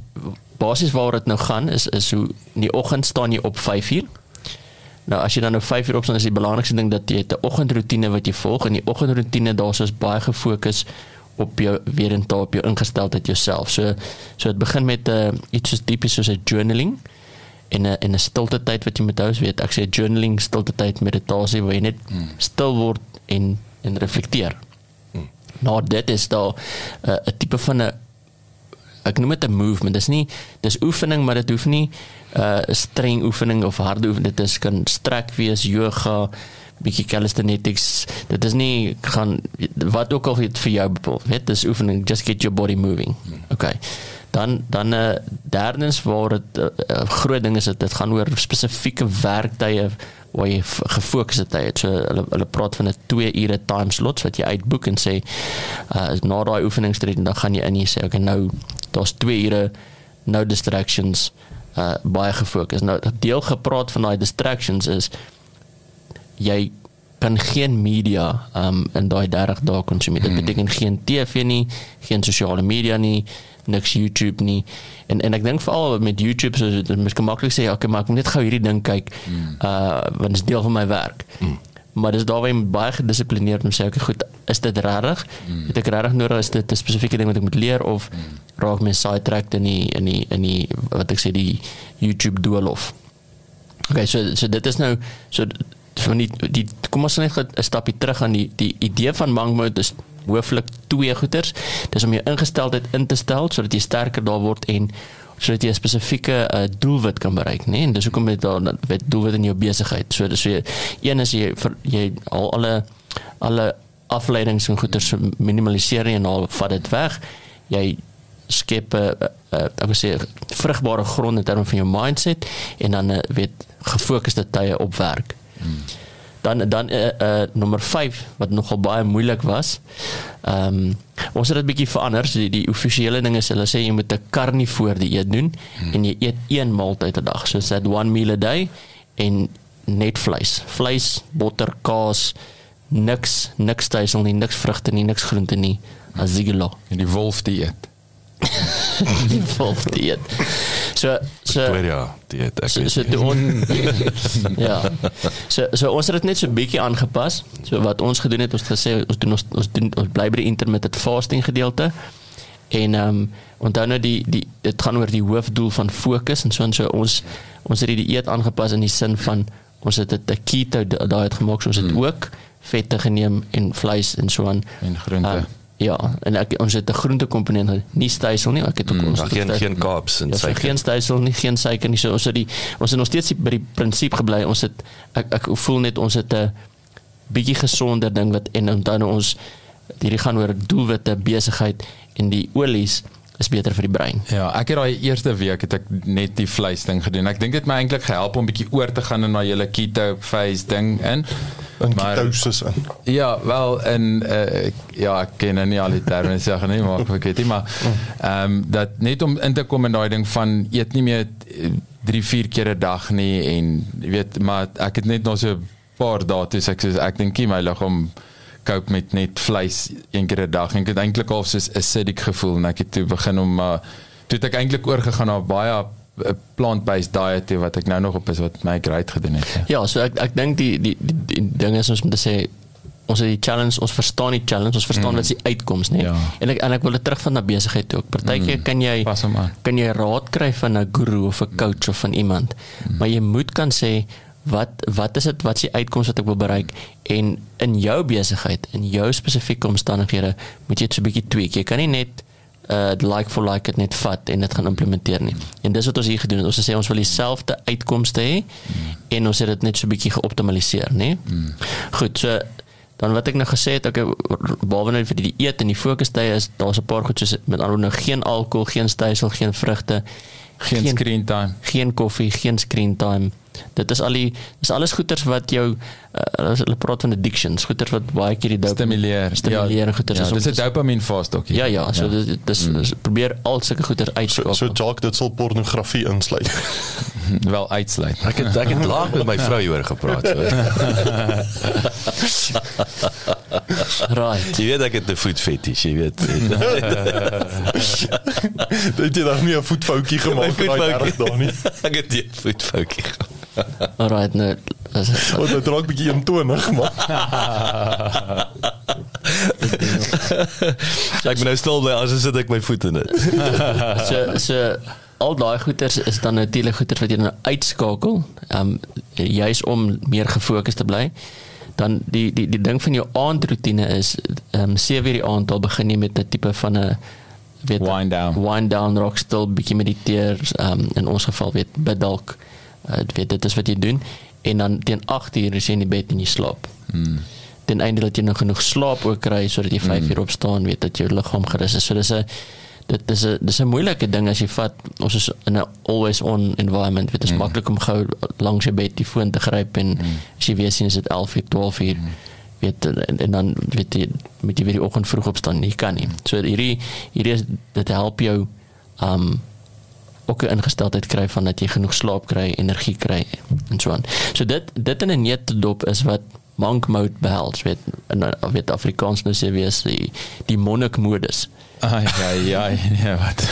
basies waaroor dit nou gaan is is hoe in die oggend staan jy op 5uur. Nou as jy dan nou 5 uur opstaan is die belangrikste ding dat jy 'n oggendroetine wat jy volg en die oggendroetine daar's is baie gefokus op jou weer en op jou ingesteldheid jouself. So so dit begin met 'n uh, iets soos tipies soos 'n journaling en 'n en 'n stilte tyd wat jy met hou, weet ek sê journaling, stilte tyd, meditasie waar jy net hmm. stil word en en reflekteer. Hmm. Nou dit is daar 'n uh, tipe van 'n ek noem dit 'n movement. Dis nie dis oefening, maar dit hoef nie 'n uh, streng oefening of harde oefening. Dit is kan strek wees, yoga, bietjie calisthenics. Dit is nie gaan wat ook al vir jou bepaal. Weet, dis oefening just get your body moving. Okay. Dan dan 'n uh, derdens waar dit 'n uh, groot ding is dit dit gaan oor spesifieke werktye waar jy gefokus het tyd. So hulle hulle praat van 'n 2 ure time slot wat jy uitboek en sê uh na daai oefeningstyd dan gaan jy in en sê okay nou daar's 2 ure no distractions uh baie gefokus. Nou deel gepraat van daai distractions is jy kan geen media um in daai 30 dae konsumeer. Dit hmm. beteken geen TV nie, geen sosiale media nie, niks YouTube nie. En en ek dink veral met YouTube so dit is maklik sê okay, maar ek moet net gou hierdie ding kyk. Mm. Uh want dit is deel van my werk. Mm. Maar dis daar waar jy baie gedissiplineerd moet sê okay, goed, is dit regtig? Mm. Het ek regtig nodig is dit 'n spesifieke ding wat ek moet leer of mm. raak my sidetracked in die in die in die wat ek sê die YouTube doolhof. Okay, so so dit is nou so van die die kom ons net 'n stapie terug aan die die idee van monk mode is hooflik twee goeters. Dis om jou ingesteldheid in te stel sodat jy sterker daar word en sodat jy 'n spesifieke uh, doelwit kan bereik, né? Nee? En dis hoekom jy daar wet doelwit in jou besigheid. So dis jy een is jy vir, jy al alle alle afleidings en goeters minimaliseer en al vat dit weg. Jy skep 'n uh, uh, ek wil sê vrugbare grond in terme van jou mindset en dan uh, weet gefokusde tye op werk. Hmm dan dan uh, uh nommer 5 wat nogal baie moeilik was. Ehm um, ons het dit bietjie verander. So die, die offisiële ding is hulle sê jy moet 'n karnivoor dieet doen hmm. en jy eet een maaltyd 'n dag. So dit one meal a day en net vleis. Vleis, botter, kaas, niks, niks stysel nie, niks vrugte nie, niks groente nie. Azigelo. En die wolf dieet. [laughs] die wolf dieet. So so Victoria dieet. So, so toe on, [laughs] ja. So so ons het dit net so bietjie aangepas. So wat ons gedoen het, ons gesê ons doen ons ons doen ons bly by die intermittent fasting gedeelte. En ehm um, onthou nou die die dit gaan oor die hoofdoel van fokus en so en so ons ons het die dieet aangepas in die sin van ons het 'n keto diet gemaak, so ons het hmm. ook vette geneem en vleis en so aan en groente. Uh, Ja, en ek ons het 'n groente komponent, nie stysel nie, ek het ook mm, ons geen geen carbs en ja, suiker. Geen stysel nie, geen suiker nie. So ons het die ons het nog steeds by die prinsip gebly. Ons het ek ek voel net ons het 'n bietjie gesonder ding wat en dan ons hierdie gaan oor doelwitte, besigheid en die olies is beter vir die brein. Ja, ek het daai eerste week het ek net die vleis ding gedoen. Ek dink dit het my eintlik gehelp om bietjie oor te gaan in na julle keto phase ding in. In ketosis in. Ja, wel en uh, ja, ek ken nou nie al die terme [laughs] sê nie, maar ek weet nie maar ehm um, dat net om in te kom in daai ding van eet nie meer 3, 4 keer 'n dag nie en jy weet maar ek het net nog so 'n paar dae toe ek sê ek dink jy my liggaam cope met net vleis een keer 'n dag en ek het eintlik al soos 'n acidic gevoel en ek het toe begin om uh, toe het ek eintlik oorgegaan na baie plant-based diet wat ek nou nog op is wat my great gedoen het. Ja, ja so ek ek dink die die die, die ding is ons moet sê ons het die challenge ons verstaan die challenge ons verstaan mm. wat die uitkoms nê ja. en ek en ek wil dit terug van na besigheid toe ook partykeer mm. kan jy kan jy raad kry van 'n guru of 'n coach of van iemand mm. maar jy moet kan sê wat wat is dit wat is die uitkoms wat ek wil bereik? En in jou besigheid in jou spesifieke omstandighede moet jy dit so 'n bietjie tweak. Jy kan nie net uh like for like dit net vat en dit gaan implementeer nie. En dis wat ons hier gedoen het. Ons sê ons wil dieselfde uitkomste hê mm. en ons het dit net so 'n bietjie geoptimaliseer nê mm. goed so dan wat ek nou gesê het ek behalwe nou vir die eet en die fokustye is daar's 'n paar goed soos met ander nou geen alkohol geen stysel geen vrugte geen, geen screen time. geen koffie geen screen time dit is al die dis alles goeters wat jou uh, hulle praat van addictions goeters wat baie keer die stimuleer stimuleer ja, goeters ja, dis 'n dopamine fast ook ja ja so ja. dit dis mm. probeer al sulke goeters uitskakel so, so Jock dit sal pornografie insluit. [laughs] Wel uitsluit. Ek het ek het laat met my vrou hieroor gepraat so. [laughs] Right. Jy weet ek het 'n voet fetish jy weet. Dit het dan nie 'n voetfoutjie gemaak daai reg daar nie. [laughs] ek het 'n voetfoutjie gemaak Alright, nou As- [laughs] Want dit raak bietjie eentonig, maar [laughs] Ek moet nou stil bly as sit ek my voet in dit. [laughs] so so al daai goeters is dan natuurlik goeters wat jy nou uitskakel, ehm um, juis om meer gefokus te bly. Dan die die die ding van jou aandroetine is ehm um, 7 uur die aand al begin jy met 'n tipe van 'n weet Wind down. wind down rock still bietjie mediteer ehm um, in ons geval weet bid dalk uh, weet dit is wat jy doen en dan teen 8 uur is jy in die bed en jy slaap. Hmm. ten einde dat jy nog genoeg slaap ook kry sodat jy 5 uur opstaan weet dat jou liggaam gerus is. So dis 'n dit is 'n dis 'n moeilike ding as jy vat ons is in 'n always on environment. Dit is mm. maklik om gou langs jou bed die foon te gryp en mm. as jy weer sien is dit 11 uur, 12 uur. Mm. weet en, en dan weet jy met jy weer die oggend vroeg opstaan nie kan nie. So hierdie hierdie is dit help jou um ook 'n ingesteldheid kry van dat jy genoeg slaap kry, energie kry en so aan. So dit dit in 'n neutdop is wat monk mode behels, weet in weet Afrikaans nou sê wees die die monnik modus. Ai ai ai [laughs] nee wat.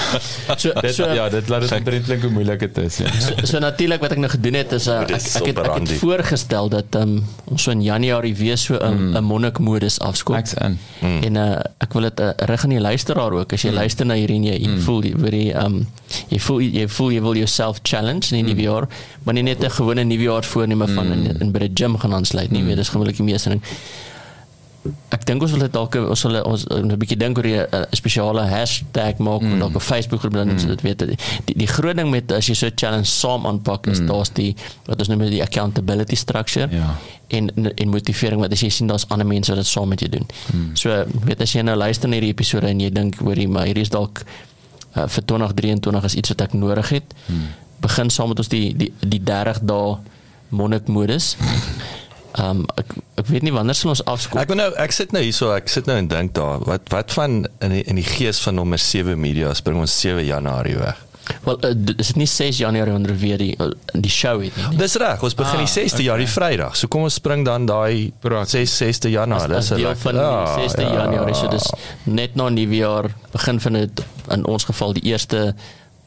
So Dit so ja, dit laat dit omtrent klink hoe moeilik dit is. Ja. so, so natuurlik wat ek nou gedoen het is uh, ek, ek, het, ek het voorgestel dat um, ons so in Januarie weer so 'n mm. monnik modus afskop. Ek's in. Mm. En uh, ek wil dit uh, rig aan die luisteraar ook as jy mm. luister na hierdie en jy, jy mm. voel jy wil die um jy voel jy voel jy wil yourself challenge in die nuwe jaar, maar nie net 'n gewone nuwe jaar voorneme van mm. in, in by die gym gaan aansluit nie, mm. weet dis gewoonlik die meeste ding. Ek dink ons wil dit dalk ons sal ons 'n bietjie dink oor 'n spesiale hashtag maak mm. dalk op Facebook groep dan mm. dit weet die die groot ding met as jy so 'n challenge saam aanpak is mm. daar's die wat ons noem die accountability structure Ja. en en motivering wat as jy sien daar's ander mense wat dit saam met jou doen. Hmm. So weet as jy nou luister na hierdie episode en jy dink hoorie maar hierdie is dalk uh, vir 2023 is iets wat ek nodig het. Hmm. Begin saam met ons die die die 30 dae monnik modus. [laughs] Ehm um, ek ek weet nie wanneer sal ons afskop. Ek wil nou ek sit nou hierso, ek sit nou en dink daar, wat wat van in die, in die gees van nommer 7 media spring ons 7 Januarie weg. Wel uh, is dit nie 6 Januarie wanneer weer die uh, die show het nie. Dis reg, ons begin Ah, die 6de jaar die Vrydag. So kom ons spring dan daai Proaktief. 6 6de Januarie. Dis deel lekker- van die 6de ja, Januarie so dis net na nuwe jaar begin van dit in ons geval die eerste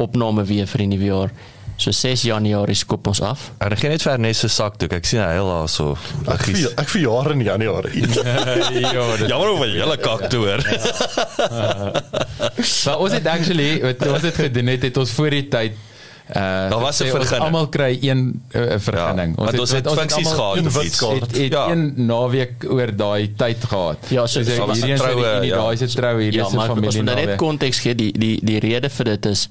opname weer vir die nuwe jaar. So 6 Januarie skop ons af. Ek gaan net vir Ernest se sak toe. Ek sien hy heel daar so. ek vir ek vir jare in Januarie. [laughs] ja, dit Jammer oor julle kak toe hoor. Maar ons het actually wat ons het gedoen het, het ons voor die tyd uh Daar was 'n ons vergunning. Almal kry een uh, vergunning. Ja, want ons het funksies almal- gehad een of iets. het, het Ja. ja. een naweek oor daai tyd gehad. Ja, so- so, so hierdie is troue, troue, ja. daai is 'n troue, hierdie Ja, is 'n maar ons familie moet nou net konteks gee. Die die die rede vir dit is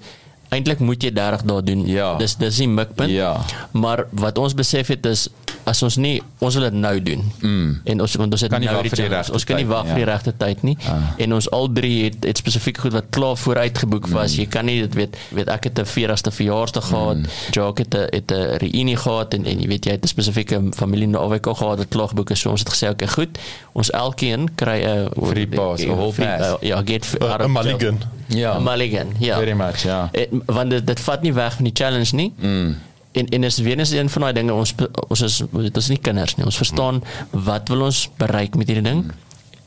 eintlik moet jy 30 dae doen. Ja. Dis dis die mikpunt. Ja. Maar wat ons besef het is as ons nie ons wil dit nou doen. Mm. En ons want ons het Kan nou die challenge. regte ons kan nie wag vir die ja. regte tyd nie. Ah. En ons al drie het het spesifiek goed wat klaar vooruit geboek was. Mm. Jy kan nie dit weet weet ek het 'n 40ste verjaarsdag gehad. Jacques het 'n het 'n reunie gehad en en jy weet jy het 'n spesifieke familie naweek al gehad wat klaar geboek is. So ons het gesê okay, goed. Ons elkeen kry 'n Free pass, 'n free- pass. Ja, get Uh, 'n mulligan. Ja. 'n mulligan. Ja. Very much, ja. Eh, want dit, dit vat nie weg van die challenge nie. Mm. En en is weer eens een van daai dinge ons ons is dit is nie kinders nie. Ons verstaan wat wil ons bereik met hierdie ding?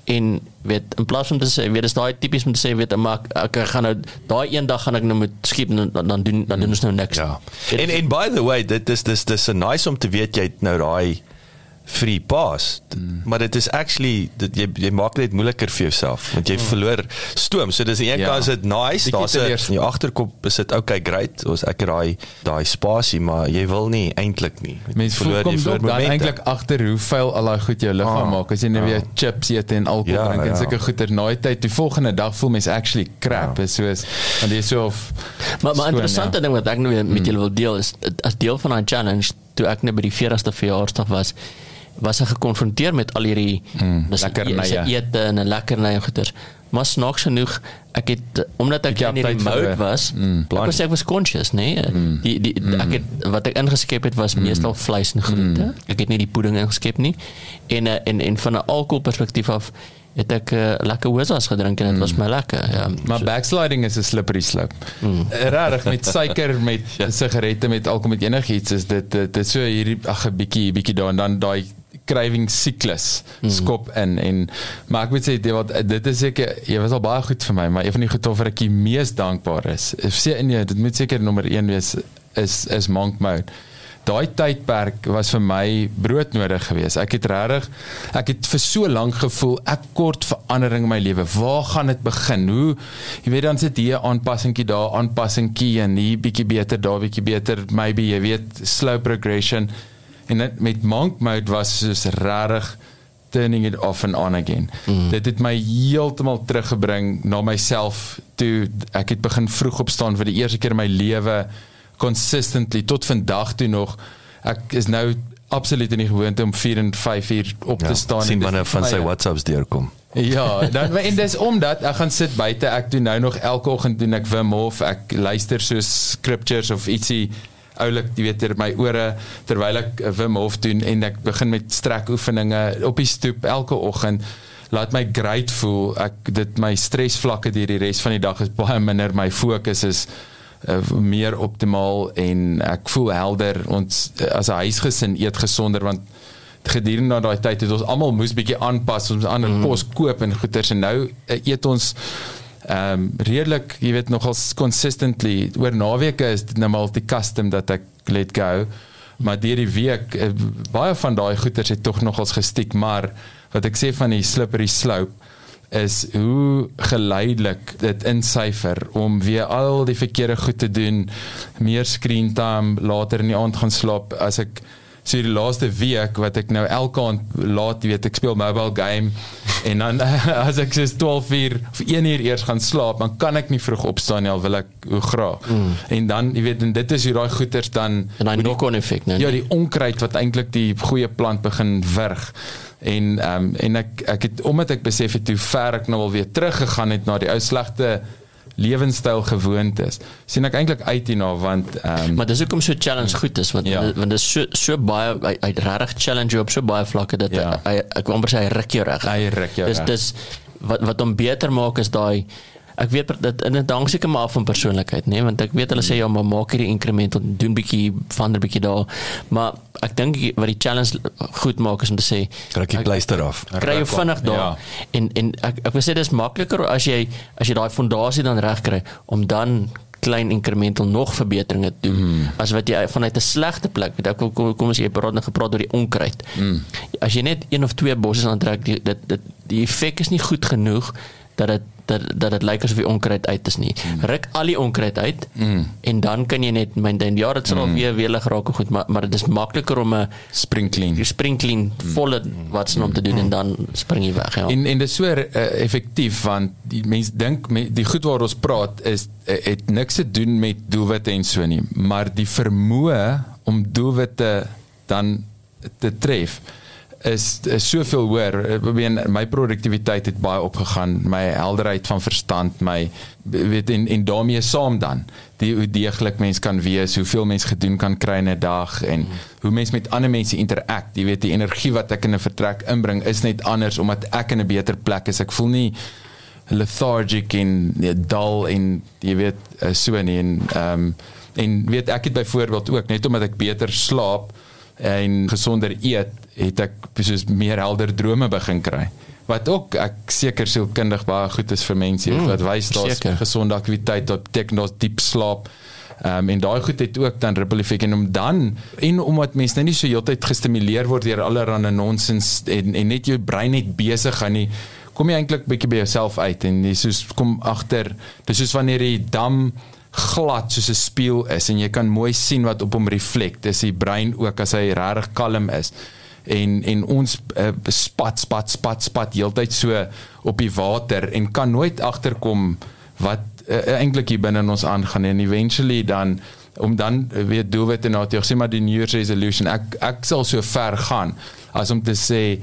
En weet in plaas van te sê weet is daai tipies om te sê weet maar ek, ek gaan nou daai een dag gaan ek nou moet skiep dan dan doen dan doen ons nou niks. Ja. En en by the way, dit is dis dis 'n nice om te weet jy het nou daai free pass. Mm. Maar dit is actually dit jy jy maak dit moeiliker vir jouself want jy mm. verloor stoom. So dis aan die een Ja. kant is dit nice, daar's 'n in die agterkop is dit okay great. Ons ek het daai daai spasie, maar jy wil nie eintlik nie. Mense voel kom verloor dan eintlik agter hoe vuil al daai goed jou liggaam Ah, maak as jy nou ah. weer chips eet en alkohol Ja, drink en ja. sulke goeie na die tyd die volgende dag voel mens actually crap Ja. is soos want jy is so of Maar maar skoon, interessante ja. ding wat ek nou met julle wil deel is as deel van daai challenge toe ek net by die 40ste verjaarsdag was was ek gekonfronteer met al hierdie Mm, lekkernye. ete en lekkernye goeters. Maar snaaks genoeg ek het omdat ek in hierdie mode was, Mm, ek plan. was ek was conscious, nee. Mm. Die die ek het wat ek ingeskep het was meestal vleis en groente. Ek het nie die pudding ingeskep nie. En eh, en en van 'n alkoholperspektief af het ek uh, lekker hosas gedrink en dit was my lekker. Ja. Maar So- backsliding is 'n slippery slope. Mm. Regtig met suiker, met [laughs] ja. sigarette, met alkohol, met enigiets is dit dit is so hierdie ag 'n bietjie bietjie daar en dan daai craving siklus mm. skop in en maar ek moet sê dit wat dit is seker jy was al baie goed vir my maar een van die goed waaroor ek die mees dankbaar is. Sê nee, dit moet seker nommer 1 wees is is monk mode. daai tydperk was vir my broodnodig geweest. Ek het regtig ek het vir so lank gevoel ek kort verandering in my lewe. Waar gaan dit begin? Hoe jy weet dan sit hier aanpassingkie daar, aanpassingkie en hier bietjie beter, daar bietjie beter, maybe jy weet slow progression. En dit met monk mode was soos regtig turning it off and on again. Mm. Dit het my heeltemal teruggebring na myself toe ek het begin vroeg opstaan vir die eerste keer in my lewe consistently tot vandag toe nog. Ek is nou absoluut in die gewoonte om 4 en 5 uur op ja, te staan sien en wanneer van sy WhatsApps deurkom. Ja, dan en dis omdat ek gaan sit buite, ek doen nou nog elke oggend doen ek Wim Hof, ek luister so scriptures of ietsie oulik, jy weet, ter my ore terwyl ek Wim Hof doen en ek begin met strekoefeninge op die stoep elke oggend laat my great voel. Ek dit my stresvlakke deur die res van die dag is baie minder, my fokus is uh, meer optimaal en ek voel helder. Ons as 'n huisgesin eet gesonder want gedurende daai tyd het ons almal moes bietjie aanpas, ons ander mm. kos koop en goeders en nou uh, eet ons ehm um, redelik, jy weet nogals consistently oor naweke is dit nou maar die custom dat ek let go. Maar deur die week uh, baie van daai goeders het tog nogals gestiek, maar wat ek sê van die slippery slope is hoe geleidelik dit insyfer om weer al die verkeerde goed te doen, meer screen time, later in die aand gaan slaap as ek so die laaste week wat ek nou elke aand laat weet ek speel mobile game en dan [laughs] as ek so 12 uur of 1 uur eers gaan slaap dan kan ek nie vroeg opstaan nie al wil ek hoe graag. Mm. en dan jy weet en dit is hoe daai goeters dan en hy nog 'n effek nee ja die onkruid wat eintlik die goeie plant begin wurg. En ehm um, en ek ek het omdat ek besef het hoe ver ek nou al weer teruggegaan het na die ou slegte lewenstyl gewoontes sien ek eintlik uit hierna want ehm um, maar dis hoekom so challenge goed is want ja. want dit is so so baie hy, hy regtig challenge op so baie vlakke dat ja. hy, ek wou amper sê hy ruk jou reg hy ruk jou dis dis wat wat hom beter maak is daai ek weet dit in 'n dank seker maar van persoonlikheid nê nee? want ek weet hulle sê ja maar maak hierdie inkrement en doen bietjie van 'n bietjie daar maar ek dink wat die challenge goed maak is om te sê kry jy pleister af kry jy vinnig daar ja. en en ek ek wil sê dis makliker as jy as jy daai fondasie dan reg kry om dan klein incremental nog verbeteringe te doen mm. as wat jy vanuit 'n slegte plek weet ek kom kom as jy praat net gepraat oor die onkruid mm. as jy net een of twee bosse aantrek dit dit die effek is nie goed genoeg dat dit dat dat dit lyk asof die onkruid uit is nie. Mm. Ruk al die onkruid uit mm. en dan kan jy net my dink ja, dit sal mm. weer welig raak goed, maar maar dit is makliker om 'n spring clean. Jy spring clean mm. volle wat se om te doen mm. en dan spring jy weg, ja. En en dit is so uh, effektief want die mense dink die goed waar ons praat is uh, het niks te doen met doelwitte en so nie, maar die vermoë om doelwitte dan te tref is, is soveel hoër. Ek meen my produktiwiteit het baie opgegaan, my helderheid van verstand, my weet en en daarmee saam dan die hoe deeglik mens kan wees, hoeveel mens gedoen kan kry in 'n dag en hoe mens met ander mense interact. Jy weet die energie wat ek in 'n vertrek inbring is net anders omdat ek in 'n beter plek is. Ek voel nie lethargic en nee, dull en jy weet eh, so nie en ehm um, en weet ek het byvoorbeeld ook net omdat ek beter slaap en gesonder eet, het ek soos meer helder drome begin kry. Wat ook ek seker sielkundig baie goed is vir mense mm, wat wys daar's gesonde aktiwiteit, beteken daar's diep slaap. Um, en daai goed het ook dan ripple effek en om dan en omdat mense nou nie so heeltyd gestimuleer word deur allerlei nonsens en en net jou brein net besig gaan nie kom jy eintlik bietjie by jouself uit en jy soos kom agter dis soos wanneer jy dam glad soos 'n spieël is en jy kan mooi sien wat op hom reflek. Dis die brein ook as hy regtig kalm is. En en ons uh, spat spat spat spat heeltyd so op die water en kan nooit agterkom wat uh, eintlik hier binne in ons aangaan en eventually dan om dan uh, weer doelwitte na te sê maar die new year's resolution ek ek sal so ver gaan as om te sê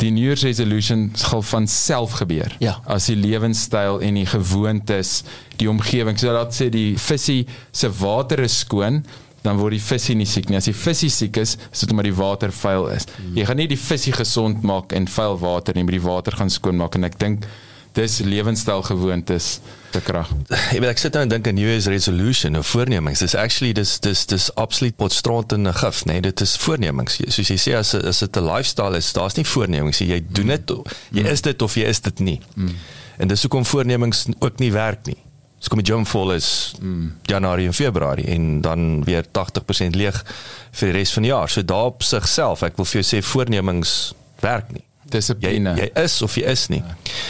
die new year's resolution sal van self gebeur. Ja. As die lewenstyl en die gewoontes, die omgewing, so dat sê die visie se water is skoon, dan word die visie nie siek nie. As die visie siek is, is dit omdat die water vuil is. Hmm. Jy gaan nie die visie gesond maak en vuil water nie, maar die water gaan skoon maak en ek dink dis lewenstyl gewoontes te krag. Ek weet ek sit nou en dink 'n new year's resolution of voornemings. Dis actually dis dis dis absoluut potstraat in 'n gif, nee, dit is voornemings. Soos jy sê as as dit 'n lifestyle is, daar's nie voornemings nie. Jy doen dit, jy is dit of jy is dit nie. Mm. En dis hoekom voornemings ook nie werk nie. So kom die gym vol is mm. Januarie en Februarie en dan weer 80% leeg vir die res van die jaar. So daar op sigself, ek wil vir jou sê voornemings werk nie. Jy Dissipline. jy is of jy is nie.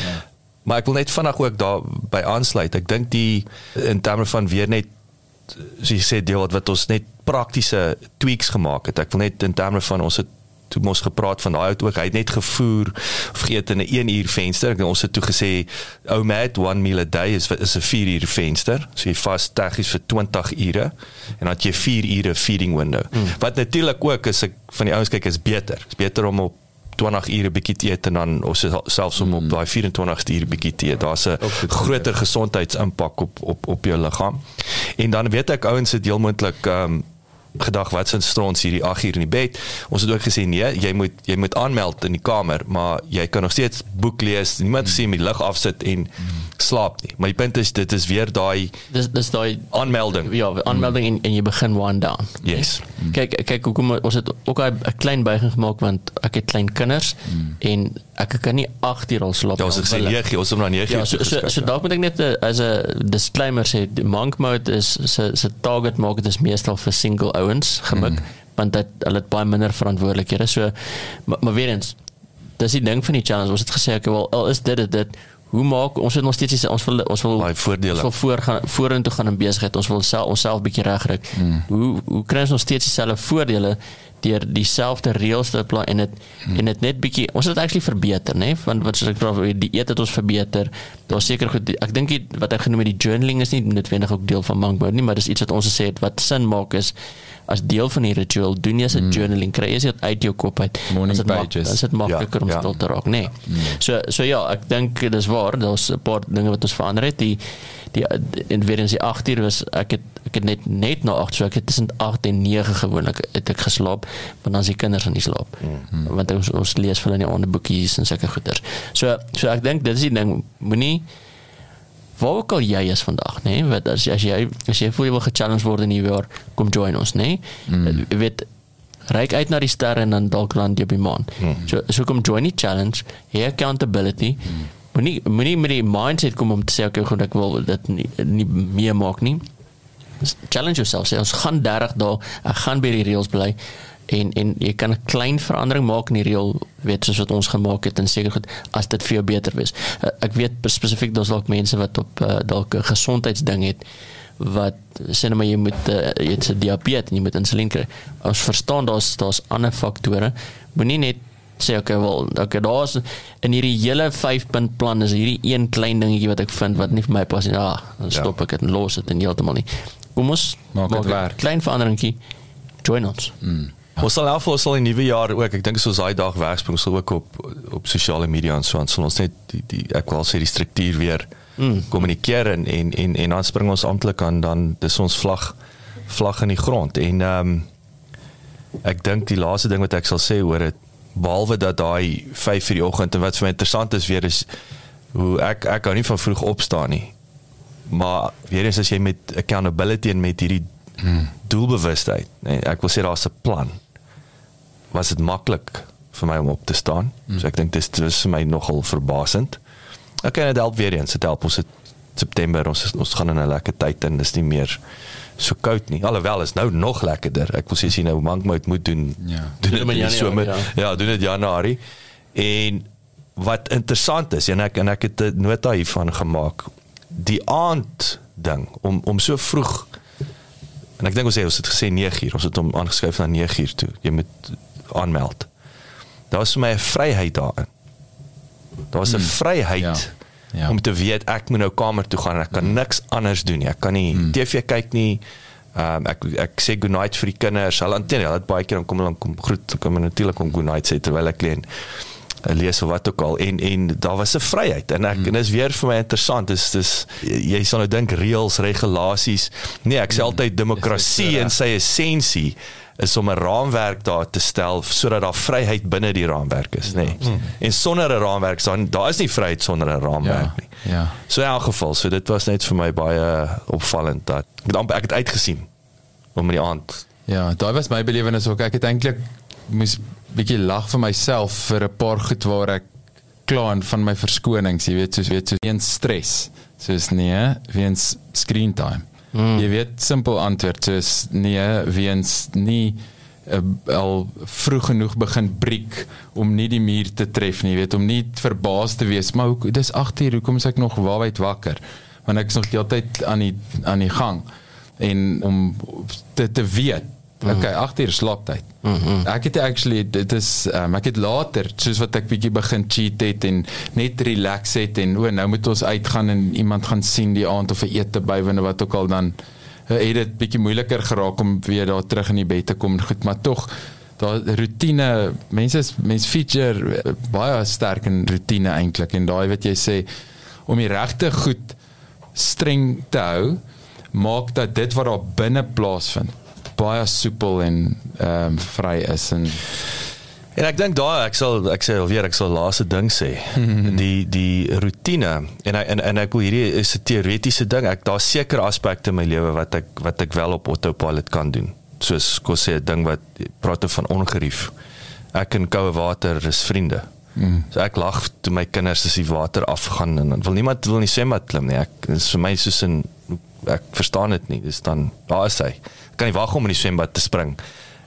Ja. Maar ek wil net vinnig ook daar by aansluit. Ek dink die in terme van weer net soos jy sê deel wat wat ons net praktiese tweaks gemaak het. Ek wil net in terme van ons het toe mos gepraat van daai ook hy het net gevoer of geëet in 'n 1 uur venster. Ek ons het toe gesê ou mat one meal a day is is 'n 4 uur venster. So jy vas tegnies vir 20 ure en dan het jy 4 ure feeding window. Mm. Wat natuurlik ook is ek van die ouens kyk is beter. Is beter om op 20 ure bietjie te eet en dan of se- selfs om op daai 24ste uur bietjie te eet. Daar's 'n groter gesondheidsimpak op op op jou liggaam. En dan weet ek ouens het heel moontlik ehm um, gedag wat sin strons hierdie 8 uur in die bed. Ons het ook gesê nee, jy moet jy moet aanmeld in die kamer, maar jy kan nog steeds boek lees. Niemand sê om die lig afsit en slaap nie. Maar die punt is dit is weer daai Dis dis daai aanmelding. ja, aanmelding en, en jy begin wind down. nee? Yes. Kyk kyk hoekom ons het ook 'n klein buiging gemaak want ek het klein kinders en ek kan nie 8 uur al slaap. Ja, ons het nie, gesê wil ek- 9, ons het na 9 Ja, uur so so, toegeskryf, so ja. dalk moet ek net eh, as 'n disclaimer sê, monk mode is se se target market is meestal vir single ouens gemik mm. want dit hulle het baie minder verantwoordelikhede. So maar, maar weer eens, dis die ding van die challenge. Ons het gesê ek wel al is dit dit, dit hoe maak ons het nog steeds die- ons wil ons wil Daai voordele. ons wil voor gaan vorentoe gaan in besigheid. Ons wil self onsself bietjie regkry. Mm. Hoe hoe kry ons nog steeds dieselfde voordele deur dieselfde reëls te apply en dit mm. en dit net bietjie ons het actually verbeter, né? Want wat soos ek praat oor die eet het ons verbeter. Daar's seker goed ek dink wat ek genoem het die journaling is nie noodwendig ook deel van monk mode nie, maar dis iets wat ons gesê het wat sin maak is as deel van die ritual doen jy as 'n mm. journaling kry jy dit uit jou kop uit Morning As dit pages. as dit makliker Ja, om ja. stil te raak nê nee. mm. so so ja ek dink dis waar daar's 'n paar dinge wat ons verander het die die in weer eens die 8 uur was ek het ek het net net na 8 so ek het tussen 8 en 9 gewoonlik het ek geslaap want dan is die kinders aan die slaap mm. want ons ons lees vir hulle in die ander boekies en sulke goeders so so ek dink dit is die ding moenie waar ook al jy is vandag nê nee? wat as as jy as jy voel jy wil ge-challenge word in hierdie jaar kom join ons nê nee? mm. weet reik uit na die sterre en dan dalk land jy op die maan mm. so so kom join die challenge hê accountability mm. moenie moenie met die mindset kom om te sê okay goed ek wil dit nie, nie meer maak nie challenge yourself sê ons gaan 30 dae ek gaan by die reëls bly en en jy kan 'n klein verandering maak in die reël weet soos wat ons gemaak het en seker goed as dit vir jou beter wees. Uh, ek weet spesifiek daar's dalk mense wat op uh, dalk 'n gesondheidsding het wat sê net maar jy moet uh, jy het 'n diabetes en jy moet insulien kry. Ons verstaan daar's daar's ander faktore. Moenie net sê okay wel okay daar's in hierdie hele 5 punt plan is hierdie een klein dingetjie wat ek vind wat nie vir my pas nie. Ah dan stop ek dit en los dit en heeltemal nie. Kom ons Maak dit 'n klein veranderingkie. Join ons. Mm. Ons sal alvol sal in die nuwe jaar ook. Ek dink soos daai dag wegspring sal ook op op sosiale media en so aan sal ons net die, die ek wil sê die struktuur weer mm. kommunikeer en, en en en dan spring ons amptelik aan dan dis ons vlag vlag in die grond en ehm um, ek dink die laaste ding wat ek sal sê oor dit behalwe dat daai 5 uur die oggend en wat vir my interessant is weer is hoe ek ek hou nie van vroeg opstaan nie. Maar weer eens as jy met accountability en met hierdie hmm. doelbewustheid, nee, ek wil sê daar's 'n plan. Was dit maklik vir my om op te staan? Hmm. So ek dink dis dis vir my nogal verbasend. Ek kan dit help weer eens, dit help ons het September ons is, ons gaan in 'n lekker tyd en dis nie meer so koud nie. Alhoewel is nou nog lekkerder. Ek wil sê as jy nou mankmout moet doen. Ja. Doen dit in dit die in somer. Januarie, Ja, doen dit Januarie. En wat interessant is en ek en ek het 'n nota hiervan gemaak. Die aand ding om om so vroeg en ek dink ons sê ons het gesê 9 uur, ons het hom aangeskryf na 9 uur toe. Jy moet aanmeld. Daar was vir my 'n vryheid daarin. Daar was 'n vryheid Ja. Ja. om te weet ek moet nou kamer toe gaan en ek kan niks anders doen nie. Ek kan nie mm. TV kyk nie. Ehm um, ek ek sê good night vir die kinders. Hulle antenne, hulle het baie keer dan kom hulle dan kom groet, kom hulle natuurlik om good night sê terwyl ek leen eh, lees of wat ook al en en daar was 'n vryheid en ek mm. en dis weer vir my interessant dis dis jy sal nou dink reëls regulasies nee ek sê altyd demokrasie in sy essensie is om 'n raamwerk daar te stel sodat daar vryheid binne die raamwerk is nê nee. mm. en sonder 'n raamwerk dan daar is nie vryheid sonder 'n raamwerk Ja. nie Ja. So in elk geval, so dit was net vir my baie opvallend dat ek het amper ek het uitgesien om in die aand. Ja, daai was my belewenis ook. Ek het eintlik moes bietjie lag vir myself vir 'n paar goed waar ek kla en van my verskonings, jy weet, soos weet soos weens stres. Soos nee, weens screen time. Mm. Jy weet simpel antwoord soos nee, weens nie uh, al vroeg genoeg begin breek om nie die muur te tref nie, weet, om nie verbaas te wees, maar hoe dis 8 uur, hoekom is ek nog waarheid wakker? Want ek is nog heeltyd aan die aan die gang en om te te weet. Okay, 8 uur slaaptyd. Mm -hmm. Ek het actually dit is um, ek het later soos wat ek bietjie begin cheat het en net relax het en o nou moet ons uitgaan en iemand gaan sien die aand of vir ete bywoon of wat ook al dan uh, het dit bietjie moeiliker geraak om weer daar terug in die bed te kom goed maar tog daai rotine mense mense feature uh, baie sterk in rotine eintlik en daai wat jy sê om die regte goed streng te hou maak dat dit wat daar binne plaasvind baie soepel en ehm um, vry is en en ek dink daai ek sal ek sê alweer ek sal laaste ding sê die die rotine en en en ek wil hierdie is 'n teoretiese ding ek daar seker aspekte in my lewe wat ek wat ek wel op autopilot kan doen soos kos sê 'n ding wat praat van ongerief ek en koue water is vriende Mm. So ek lag toe my kinders as die water afgaan en wil niemand wil nie swembad klim nie. Ek is vir my soos 'n ek verstaan dit nie. Dis dan daar is hy. Kan nie wag om in die swembad te spring.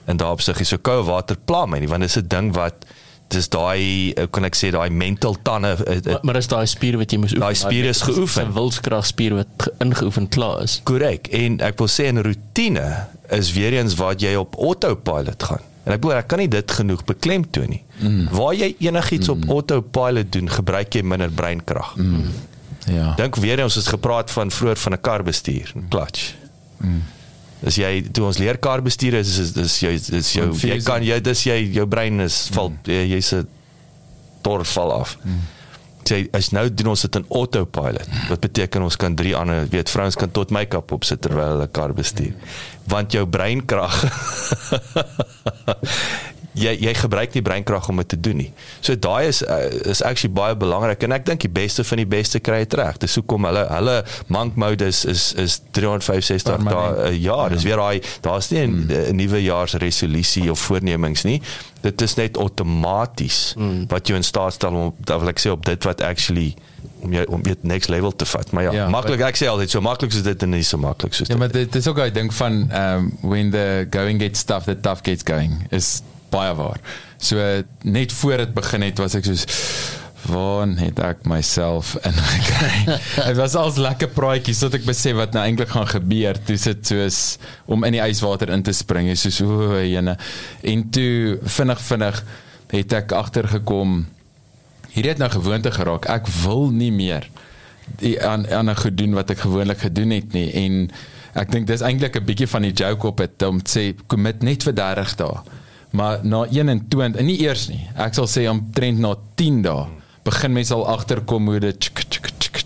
En daar op sig is so koue water pla my nie want dit is 'n ding wat dis daai kan ek sê daai mental tande uh, uh, maar is daai spier wat jy moet oefen daai spier is geoefen wilskrag spier wat ingeoefen klaar is korrek en ek wil sê 'n rotine is weer eens wat jy op autopilot gaan en ek bedoel ek kan nie dit genoeg beklemtoon nie mm. waar jy enigiets mm. op autopilot doen gebruik jy minder breinkrag mm. Ja. Dink weer ons het gepraat van vroeër van 'n kar bestuur, clutch. Mm. As jy toe ons leer kar bestuur is is is jy is jou jy kan jy dis jy jou brein is val mm. jy's 'n tor val af. Mm. Jy as nou doen ons dit in autopilot. Wat beteken ons kan drie ander weet vrouens kan tot make-up opsit terwyl hulle kar bestuur. Want jou breinkrag [laughs] jy jy gebruik nie breinkrag om dit te doen nie. So daai is uh, is actually baie belangrik en ek dink die beste van die beste kry dit reg. Dis hoekom hulle hulle monk mode is is is 365 dae 'n jaar. Dis ja. weer daai daar's nie 'n hmm. nuwe jaarsresolusie of voornemings nie. Dit is net outomaties hmm. wat jou in staat stel om dan wil ek sê op dit wat actually om jy om dit next level te vat. Maar ja, ja maklik ek sê altyd so maklik is dit en nie so maklik soos Ja, maar dit is ook ek dink van um when the going gets tough the tough gets going is baie waar. So net voor dit begin het was ek soos waar het ek myself in gekry? [laughs] Dit was als lekker praatjies tot ek besef wat nou eintlik gaan gebeur. Toe sit soos om in die yswater in te spring, is soos o, jene. En toe vinnig vinnig het ek agtergekom hier het nou gewoonte geraak. Ek wil nie meer die aan aan 'n gedoen wat ek gewoonlik gedoen het nie en ek dink dis eintlik 'n bietjie van die joke op dit om te sê commit net vir 30 dae maar na 21 en nie eers nie. Ek sal sê omtrent na 10 dae begin mense al agterkom hoe dit tsk, tsk, tsk,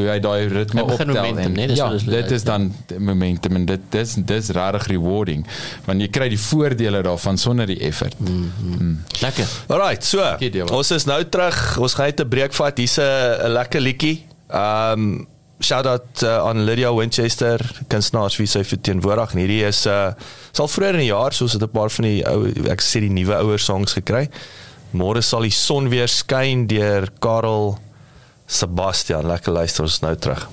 hoe hy daai ritme optel en nee, dis ja, dit is dan momentum en dit dis dis regtig rewarding want jy kry die voordele daarvan sonder die effort. Mm -hmm. mm. Lekker. Alright, so. Ons is nou terug. Ons gaan net 'n breek vat. Hier's 'n lekker liedjie. Ehm um, shout out uh, aan Lydia Winchester, kunstenaars wie sy verteenwoordig. En hierdie is uh sal vroeër in die jaar soos dit 'n paar van die ou ek sê die nuwe ouer songs gekry. Môre sal die son weer skyn deur Karel Sebastian. Lekker luister ons nou terug.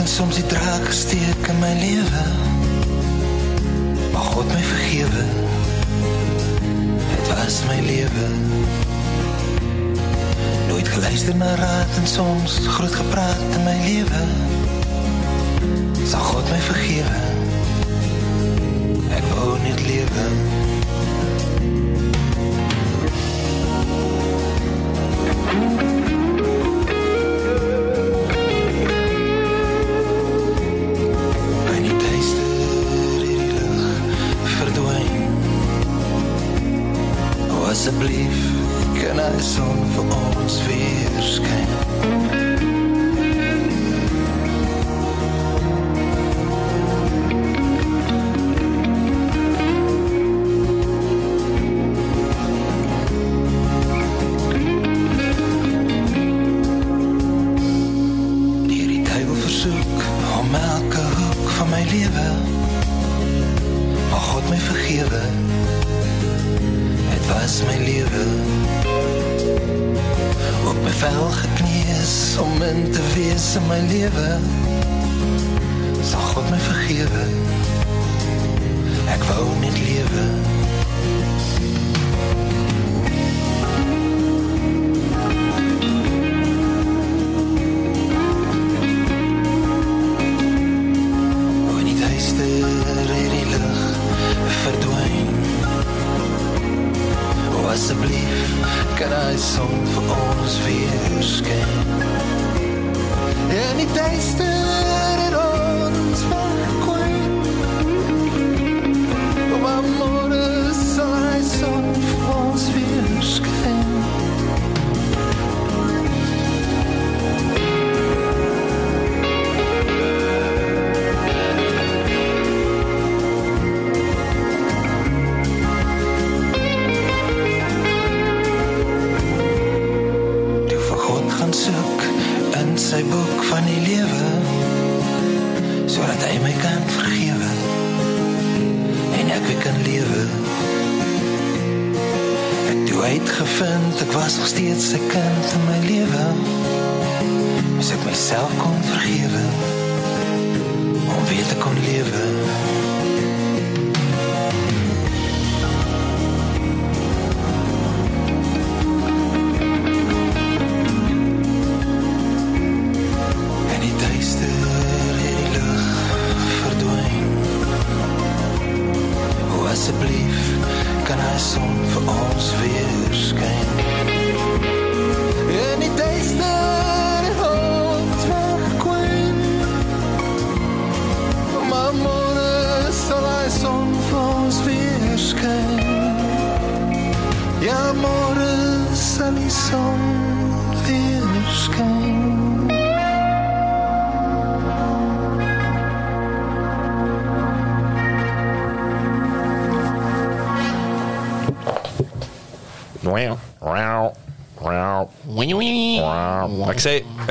en soms die draak gesteek in my lewe. Mag God my vergewe. Dit was my lewe. Nooit geluister na raad en soms groot gepraat in my lewe. Sal God my vergewe. Ek wou net lewe.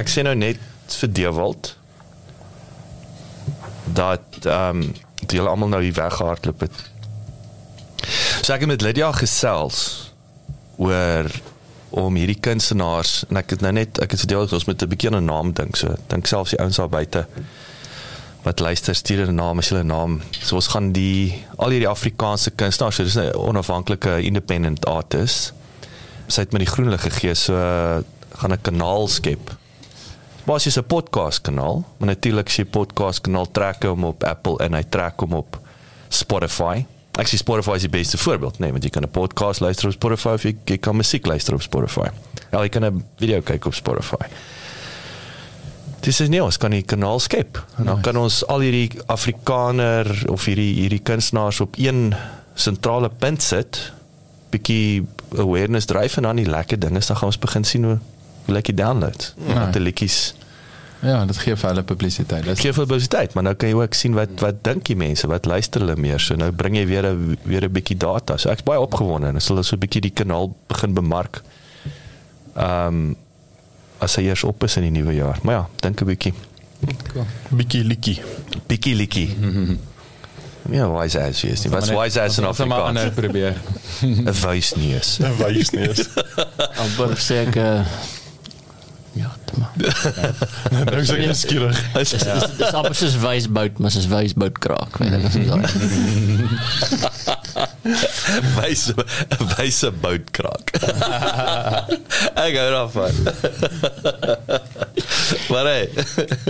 Ek sê nou net vir Dewald dat ehm um, die hulle almal nou hier weggehardloop het. So ek het met Lydia gesels oor om hierdie kunstenaars en ek het nou net ek het vir Dewald ons met 'n bietjie 'n naam dink so dink selfs die ouens daar buite wat luister stuur 'n naam as hulle naam. So ons gaan die al hierdie Afrikaanse kunstenaars, so dis 'n onafhanklike independent artist. Sy het my die groen lig gegee, so gaan 'n kanaal skep. Basies 'n podcast kanaal, maar natuurlik as jy podcast kanaal trek hom op Apple en hy trek hom op Spotify. Ek sê Spotify is die beste voorbeeld, nee, want jy kan 'n podcast luister op Spotify of jy, jy kan musiek luister op Spotify. Ja, jy kan 'n video kyk op Spotify. Dis is nie ons kan die kanaal skep. En dan kan ons al hierdie Afrikaner of hierdie hierdie kunstenaars op een sentrale punt sit. Bietjie awareness dryf en dan die lekker dinge, dan gaan ons begin sien hoe hoe lekker download. Ja. Dat die liedjies Ja, dit gee vir hulle publisiteit. Dis gee vir publisiteit, maar nou kan jy ook sien wat wat dink die mense, wat luister hulle meer. So nou bring jy weer 'n weer 'n bietjie data. So ek's baie opgewonde en as hulle so 'n bietjie die kanaal begin bemark. Ehm um, as hy eers op is in die nuwe jaar. Maar ja, dink 'n bietjie. Bietjie likkie. Bietjie likkie. [laughs] Ja, wise as jy is. nie. Wat's wise as in Ons Afrikaans? aanhou probeer. [laughs] 'n Wysneus. 'n Wysneus. [laughs] amper sê ek uh, ja, dit maar. [laughs] Nou sê ek skieurig. Dis dis dis amper soos wysbout, maar soos wysbout kraak, weet ek nie. Wyse wyse boutkraak. [laughs] ek hou daarvan. [laughs] maar hey.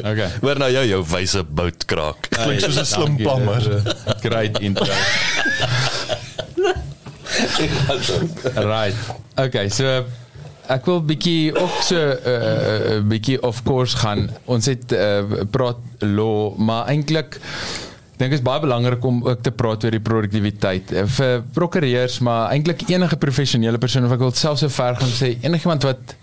Okay. Waar nou jou jou wyse boutkraak. Klink soos 'n slim pammer. Great intro. right. Okay, so ek wil bietjie ook so 'n uh, uh, bietjie of course gaan. Ons het uh, praat law, maar eintlik dink is baie belangrik om ook te praat oor die produktiwiteit Eh, vir prokureurs, maar eintlik enige professionele persoon of ek wil selfs so ver gaan sê enigiemand wat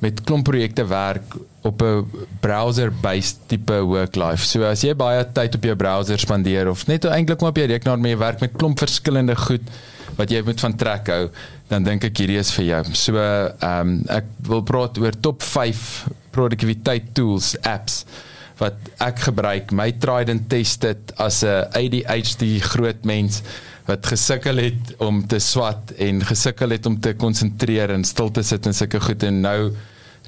met klomp projekte werk op 'n browser-based tipe work life. So as jy baie tyd op jou browser spandeer of net eintlik maar op jou rekenaar mee werk met klomp verskillende goed wat jy moet van trek hou, dan dink ek hierdie is vir jou. So ehm um, ek wil praat oor top 5 produktiwiteit tools, apps wat ek gebruik. My tried and tested as 'n ADHD groot mens wat gesukkel het om te swat en gesukkel het om te konsentreer en stil te sit en sulke goed en nou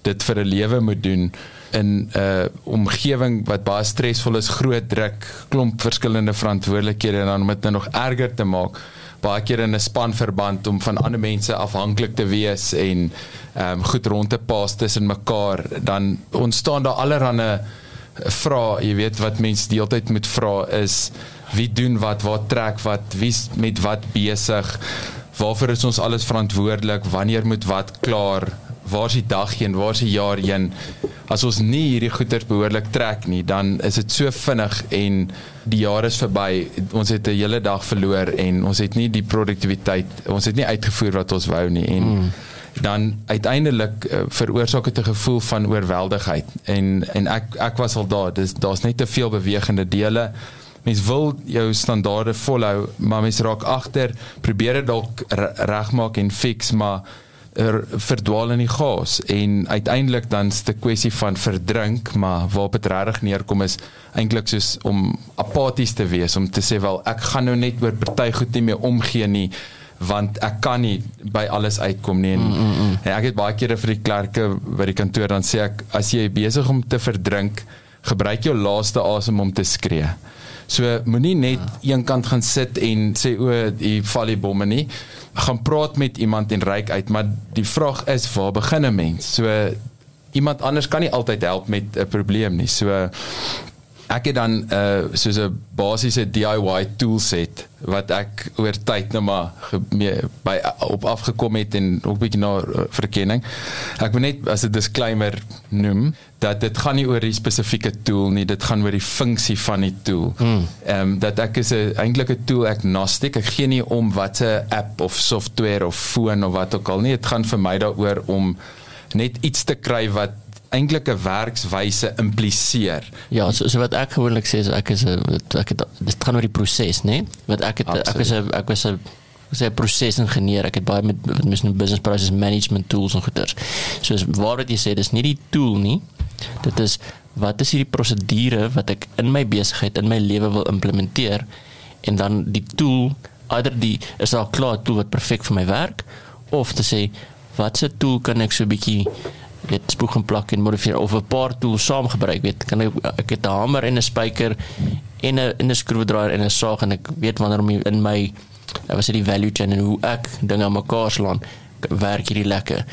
dit vir 'n lewe moet doen in 'n uh, omgewing wat baie stresvol is, groot druk, klomp verskillende verantwoordelikhede en dan om dit nou nog erger te maak baie keer in 'n spanverband om van ander mense afhanklik te wees en ehm um, goed rond te pas tussen mekaar dan ontstaan daar allerlei vra, jy weet wat mense die hele tyd moet vra is wie doen wat, wat trek wat, wie met wat besig? Waarvoor is ons alles verantwoordelik? Wanneer moet wat klaar? Waar is die dag heen? Waar is die jaar heen? As ons nie hierdie goeders behoorlik trek nie, dan is dit so vinnig en die jaar is verby. Ons het 'n hele dag verloor en ons het nie die produktiwiteit, ons het nie uitgevoer wat ons wou nie en mm dan uiteindelik uh, veroorsaak dit 'n gevoel van oorweldigheid en en ek ek was al daar dis daar's net te veel bewegende dele mens wil jou standaarde volhou maar mens raak agter probeer dit dalk regmaak en fix maar er verdwaal in die chaos en uiteindelik dan is dit 'n kwessie van verdrink maar waarop dit regtig neerkom is eintlik soos om apaties te wees om te sê wel ek gaan nou net oor party goed nie meer omgee nie want ek kan nie by alles uitkom nie en, mm, mm, mm. en ek het baie kere vir die klerke by die kantoor dan sê ek as jy besig om te verdrink gebruik jou laaste asem om te skree so moenie net ja. een kant gaan sit en sê o die val die bomme nie gaan praat met iemand en reik uit maar die vraag is waar begin 'n mens so iemand anders kan nie altyd help met 'n probleem nie so ek het dan uh soos 'n basiese DIY toolset wat ek oor tyd nou maar mee, by op afgekom het en ook bietjie na uh, verkenning. Ek wil net as 'n disclaimer noem dat dit gaan nie oor die spesifieke tool nie, dit gaan oor die funksie van die tool. Ehm hmm. um, dat ek is 'n eintlik 'n tool agnostic. Ek gee nie om watter app of software of foon of wat ook al nie. Dit gaan vir my daaroor om net iets te kry wat eintlik 'n werkswyse impliseer. Ja, so, so wat ek gewoonlik sê is ek is 'n ek het dit gaan oor die proses, né? Nee? Wat ek het Absoluut. ek is 'n ek was 'n sê prosesingenieur. Ek het baie met met mis business process management tools en goeters. So waar wat jy sê, dis nie die tool nie. Dit is wat is hierdie prosedure wat ek in my besigheid in my lewe wil implementeer en dan die tool either die is al klaar tool wat perfek vir my werk of te sê watse tool kan ek so 'n bietjie weet spoeg en plak en modifieer of 'n paar tools saam gebruik weet. Kan ek ek het 'n hamer en 'n spyker en 'n en 'n skroewedraaier en 'n saag en ek weet wanneer om in my wat is die value chain en hoe ek dinge aan mekaar slaan werk hierdie lekker.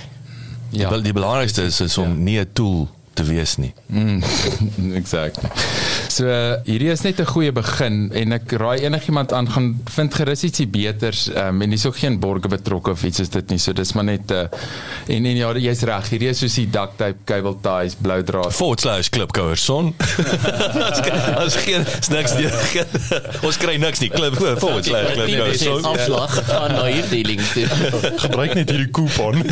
Ja. die, die belangrikste is, is om ja. nie 'n tool te wees nie. Mm, [laughs] exactly. So uh, hierdie is net 'n goeie begin en ek raai enigiemand aan gaan vind gerus ietsie beters um, en dis ook geen borge betrokke of iets is dit nie. So dis maar net uh, en en ja, jy's reg. Hierdie is soos die duct tape, cable ties, blou draad. Forward slash klipkouer son. [laughs] Ons geen niks nie. [laughs] Ons kry niks nie. Klip forward slash klipkouer son. Afslag aan na hierdie link. Gebruik net hierdie coupon.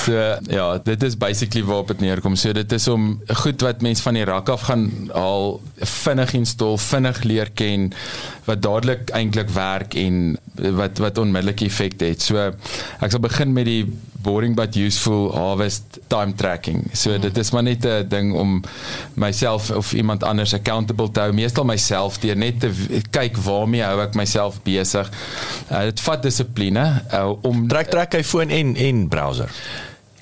So ja, dit is basically waarop dit neerkom. So dit is om goed wat mense van die rak af gaan haal, vinnig install, vinnig leer ken wat dadelik eintlik werk en wat wat onmiddellik effek het. So ek sal begin met die boring but useful harvest time tracking. So hmm. dit is maar net 'n ding om myself of iemand anders accountable te hou, meestal myself deur net te kyk waarmee hou ek myself besig. Uh, dit vat dissipline uh, om trek trek hy foon en en browser.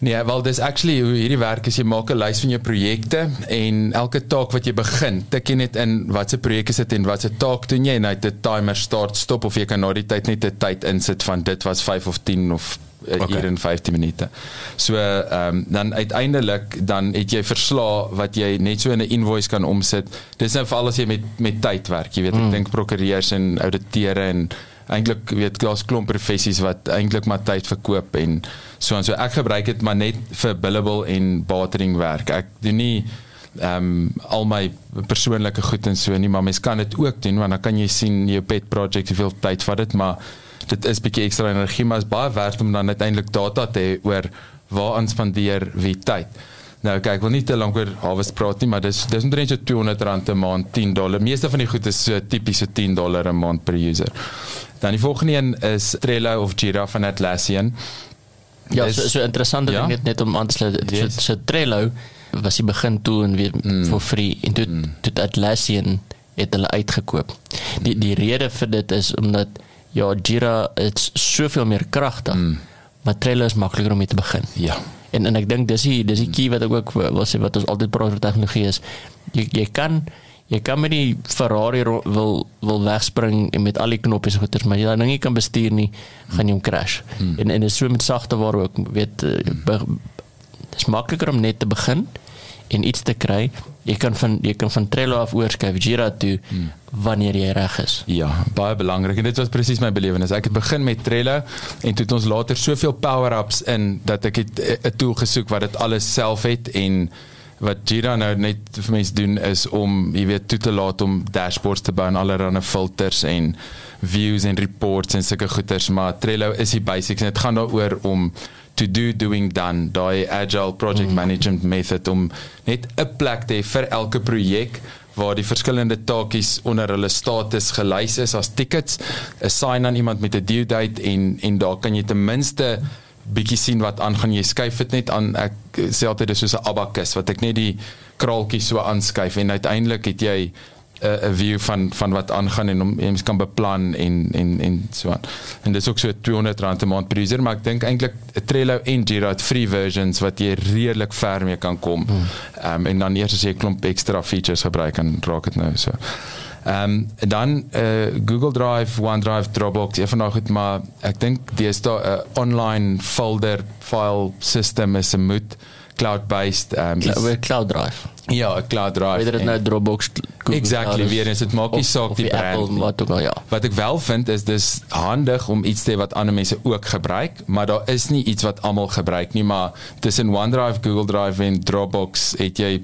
Nee, wel dis actually hoe hierdie werk is jy maak 'n lys van jou projekte en elke taak wat jy begin, tik jy net in watse projek is dit en watse taak doen jy en hy het 'n timer start stop of jy kan na die tyd net 'n tyd insit van dit was 5 of 10 of okay. hier in 15 minute. So ehm um, dan uiteindelik dan het jy verslae wat jy net so in 'n invoice kan omsit. Dis nou vir alles jy met met tyd werk, jy weet mm. ek dink prokureurs en ouditeure en eintlik weet daar's klomp professies wat eintlik maar tyd verkoop en so en so ek gebruik dit maar net vir billable en bartering werk. Ek doen nie ehm um, al my persoonlike goed en so nie, maar mens kan dit ook doen want dan kan jy sien jou pet project hoeveel tyd vat dit, maar dit is bietjie ekstra energie, maar is baie werd om dan uiteindelik data te hê oor waar aanspandeer wie tyd. Nou kyk, ek wil nie te lank oor Harvest praat nie, maar dis dis omtrent so 200 rand 'n maand, 10 dollar. Meeste van die goed is so tipiese 10 dollar 'n maand per user. Dan die volgende een is Trello of Jira van Atlassian. Ja, Dis- so, so interessant Ja? ja? net net om aan te sluit. Yes. So, so Trello was die begin toe en weer mm. for free en toe mm. toe Atlassian het hulle uitgekoop. Die die rede vir dit is omdat ja, Jira is soveel meer kragtig. Mm. Maar Trello is makliker om mee te begin. Ja. En en ek dink dis die dis die key wat ek ook wil sê wat ons altyd praat oor tegnologie is. Jy jy kan jy kan met die Ferrari wil wil wegspring en met al die knoppies en goeters, maar jy dan nie kan bestuur nie, gaan jy hom crash. Hmm. En en dit is so met sagte waar ook weet eh, be- dis makliker om net te begin en iets te kry. Jy kan van jy kan van Trello af oorskuif Jira toe hmm. wanneer jy reg is. Ja, baie belangrik en dit was presies my belewenis. Ek het begin met Trello en toe het ons later soveel power-ups in dat ek het eh, 'n tool gesoek wat dit alles self het en wat Jira nou net vir mense doen is om jy weet toe te laat om dashboards te bou en allerlei filters en views en reports en sulke goeters, maar Trello is die basics en dit gaan daaroor om to do doing done daai agile project mm. management method om net 'n plek te hê vir elke projek waar die verskillende taakies onder hulle status gelys is as tickets, assign aan iemand met 'n due date en en daar kan jy ten minste bietjie sien wat aangaan. Jy skuif dit net aan. Ek sê altyd dis soos 'n abacus wat ek net die kraaltjies so aanskuif en uiteindelik het jy 'n 'n view van van wat aangaan en om mens kan beplan en en en so aan. En dis ook so 200 rand 'n maand per user, maar ek dink eintlik Trello en Jira het free versions wat jy redelik ver mee kan kom. Ehm hmm. um, en dan eers as jy 'n klomp ekstra features gebruik kan raak dit nou so. Ehm um, dan uh, Google Drive, OneDrive, Dropbox, een van daai goed, maar ek dink dis daar 'n online folder file system is 'n moet ehm Cl um, oor Cloud Drive. ja, cloud drive. Whether dit en- nou Dropbox Google Exactly, weer eens, het maak nie saak die brand Apple wat ook al ja. Wat ek wel vind is dis handig om iets te hê wat ander mense ook gebruik, maar daar is nie iets wat almal gebruik nie, maar tussen OneDrive, Google Drive en Dropbox het jy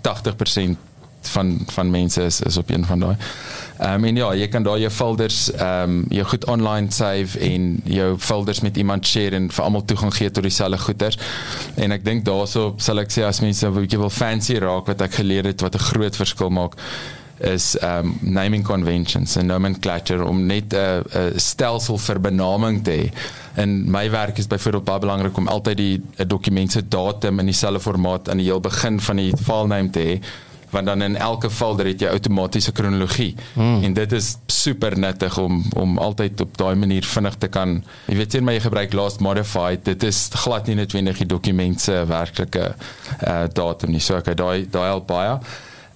80% van van mense is is op een van daai. Ehm um, en ja, jy kan daar jou folders ehm um, jou goed online save en jou folders met iemand share en vir almal toegang gee tot dieselfde goeders. En ek dink daaroor sal ek sê as mense 'n bietjie wil fancy raak wat ek geleer het wat 'n groot verskil maak is um naming conventions en nomenclature om net 'n 'n stelsel vir benaming te hê. In my werk is byvoorbeeld baie belangrik om altyd die 'n dokument se datum in dieselfde formaat aan die heel begin van die file name te hê want dan in elke folder het jy outomatiese kronologie. Hmm. en dit is super nuttig om om altyd op daai manier vinnig te kan jy weet sien maar jy gebruik last modified dit is glad nie noodwendig die dokument se werklike uh, datum nie. So okay daai daai help baie.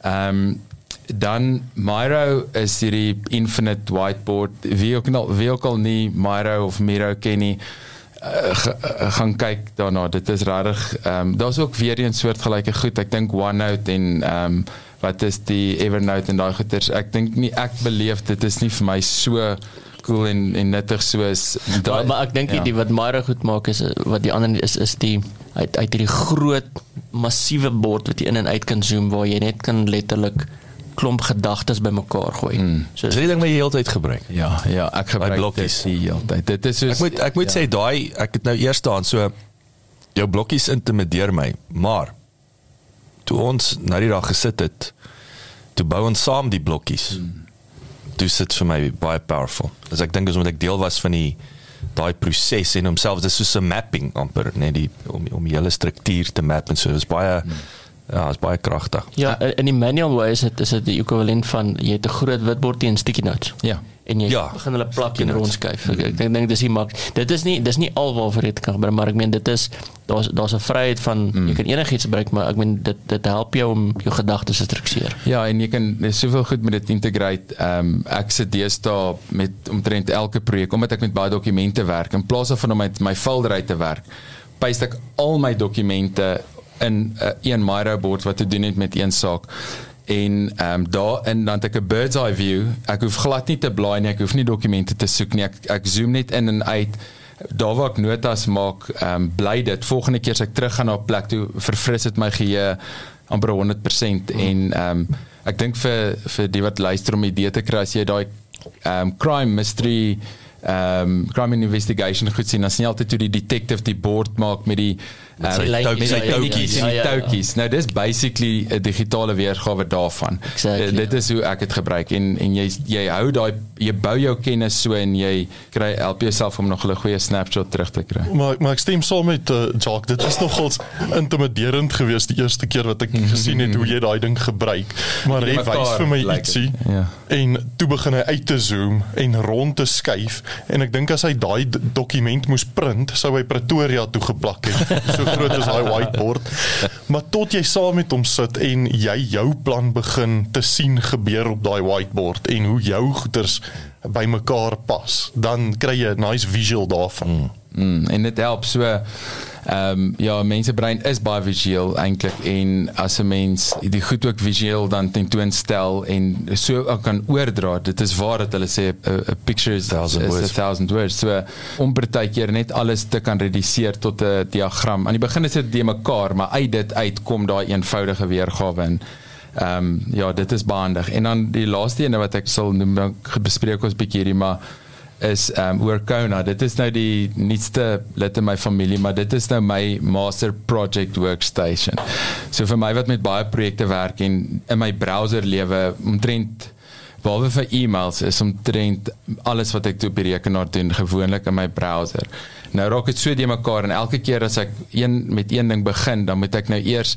Ehm um, dan Miro is hierdie infinite whiteboard. Wie ook al wie ook al nie Miro of Miro ken nie uh, uh, gaan kyk daarna. Dit is regtig ehm um, daar's ook weer 'n soort gelyke goed. Ek dink OneNote en ehm um, wat is die Evernote en daai goeters. Ek dink nie ek beleef dit is nie vir my so cool en en nuttig soos Maar, maar ek dink ja. die wat Myra goed maak is wat die ander is is die uit uit hierdie groot massiewe bord wat jy in en uit kan zoom waar jy net kan letterlik klomp gedagtes bymekaar gooi. Mm. So Dis die ding wat jy heeltyd gebruik. ja ja ek gebruik blokkies. dit die hele tyd dit is soos Ek moet ek moet ja. sê daai ek het nou eers daan so jou blokkies intimideer my, maar toe ons na die dag gesit het, toe bou ons saam die blokkies. Hmm. Toe sit vir my baie powerful. As ek dink as omdat ek deel was van die daai proses en homself dis soos 'n mapping amper, net die om om die hele struktuur te map en so. Dis baie hmm. Ja, is baie kragtig. ja, in die manual way is dit is dit die ekwivalent van jy het 'n groot witbord teen sticky notes. ja en jy Ja, begin hulle plak en rondskuif. Ek, ek dink dis nie mak. Dit is nie dis nie alwaar vir dit kan gebeur, maar ek meen dit is daar's daar's 'n vryheid van mm. jy kan enigiets gebruik, maar ek meen dit dit help jou om jou gedagtes te struktureer. Ja, en jy kan soveel goed met dit integrate. Ehm um, ek sit deesdae met omtrent elke projek omdat ek met baie dokumente werk in plaas van om met my folder uit te werk. Paste ek al my dokumente in uh, een Miro bord wat te doen het met een saak. En ehm um, daarin dan het ek 'n bird's eye view. Ek hoef glad nie te blaai nie, ek hoef nie dokumente te soek nie. Ek ek zoom net in en uit daar waar ek notas maak, ehm um, bly dit volgende keer as ek terug gaan na 'n plek toe verfris dit my geheue amper 100% mm. en ehm um, ek dink vir vir die wat luister om idee te kry as jy daai ehm um, crime mystery ehm um, crime investigation goed sien dan sien jy altyd hoe die detective die bord maak met die Met sy met sy ja, ja, ja, en die touwtjies. Nou dis basically 'n digitale weergawe daarvan. Exactly, Uh, dit is hoe ek dit gebruik en en jy jy hou daai jy bou jou kennis so en jy kry help jouself om nog 'n goeie snapshot terug te kry. Maar maar ek stem saam met uh, Jacques. Dit is nogals intimiderend geweest die eerste keer wat ek gesien het hoe jy daai ding gebruik. Maar hy wys vir my lyk ietsie. ja. En toe begin hy uit te zoom en rond te skuif en ek dink as hy daai dokument moes print, sou hy Pretoria toe geplak het. [laughs] So groot is daai whiteboard. Maar tot jy saam met hom sit en jy jou plan begin te sien gebeur op daai whiteboard en hoe jou goeders bymekaar pas, dan kry jy 'n nice visual daarvan. Mm, en dit help so ehm um, ja, mense brein is baie visueel eintlik en as 'n mens die goed ook visueel dan tentoonstel en so ook kan oordra. Dit is waar dat hulle sê 'n 'n picture is Thousand is words. a thousand words. So om partykeer net alles te kan reduseer tot 'n diagram. Aan die begin is dit die mekaar, maar uit dit uit kom daai eenvoudige weergawe en Ehm um, ja, dit is behandig. En dan die laaste ene wat ek sal noem, dan bespreek ons bietjie hierdie maar is ehm um, oor Kona. Dit is nou die nuutste lid in my familie, maar dit is nou my master project workstation. So vir my wat met baie projekte werk en in my browser lewe omtrent behalwe vir e-mails is omtrent alles wat ek op die rekenaar doen gewoonlik in my browser. Nou raak dit so die mekaar en elke keer as ek een met een ding begin, dan moet ek nou eers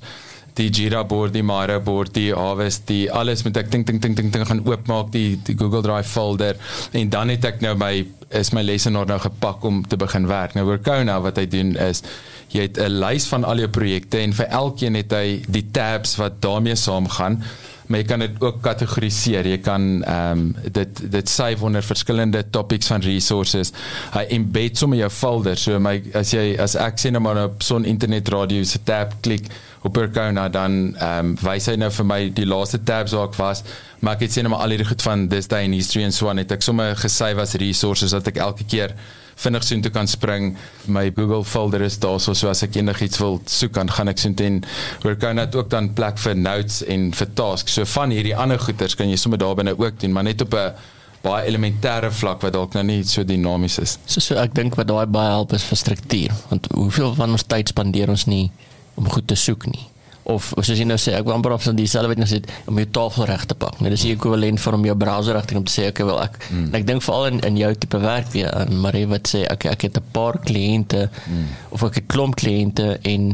die Jira board, die Miro board, die Harvest, die alles moet ek ding ding ding ding ding gaan oopmaak die die Google Drive folder en dan het ek nou my is my lesenaar nou gepak om te begin werk. Nou Workona wat hy doen is jy het 'n lys van al jou projekte en vir elkeen het hy die tabs wat daarmee saamgaan maar jy kan dit ook kategoriseer. Jy kan ehm um, dit dit save onder verskillende topics van resources. Hy embed sommer jou folder. So my as jy as ek sien nou maar op son internet radio se tab klik op Percona dan ehm um, wys hy nou vir my die laaste tabs waar ek was. Maar ek het sien maar al hierdie goed van this day in history en so aan het ek sommer gesave as resources dat ek elke keer vinnig soontoe kan spring. My Google folder is daar so, so as ek enigiets wil soek dan gaan ek soontoe en Workona het ook dan plek vir notes en vir tasks. So van hierdie ander goeders kan jy sommer daar binne ook doen, maar net op 'n baie elementêre vlak wat dalk nou nie so dinamies is. So so ek dink wat daai baie help is vir struktuur, want hoeveel van ons tyd spandeer ons nie om goed te soek nie. Of soos jy nou sê, ek wil amper op so dieselfde wat jy nou sê om jou tafel reg te pak. Nou dis die ekwivalent van om jou browser reg te om te sê okay wel ek mm. ek dink veral in in jou tipe werk weer aan Marie wat sê ek ek het 'n paar kliënte mm. of ek het klomp kliënte en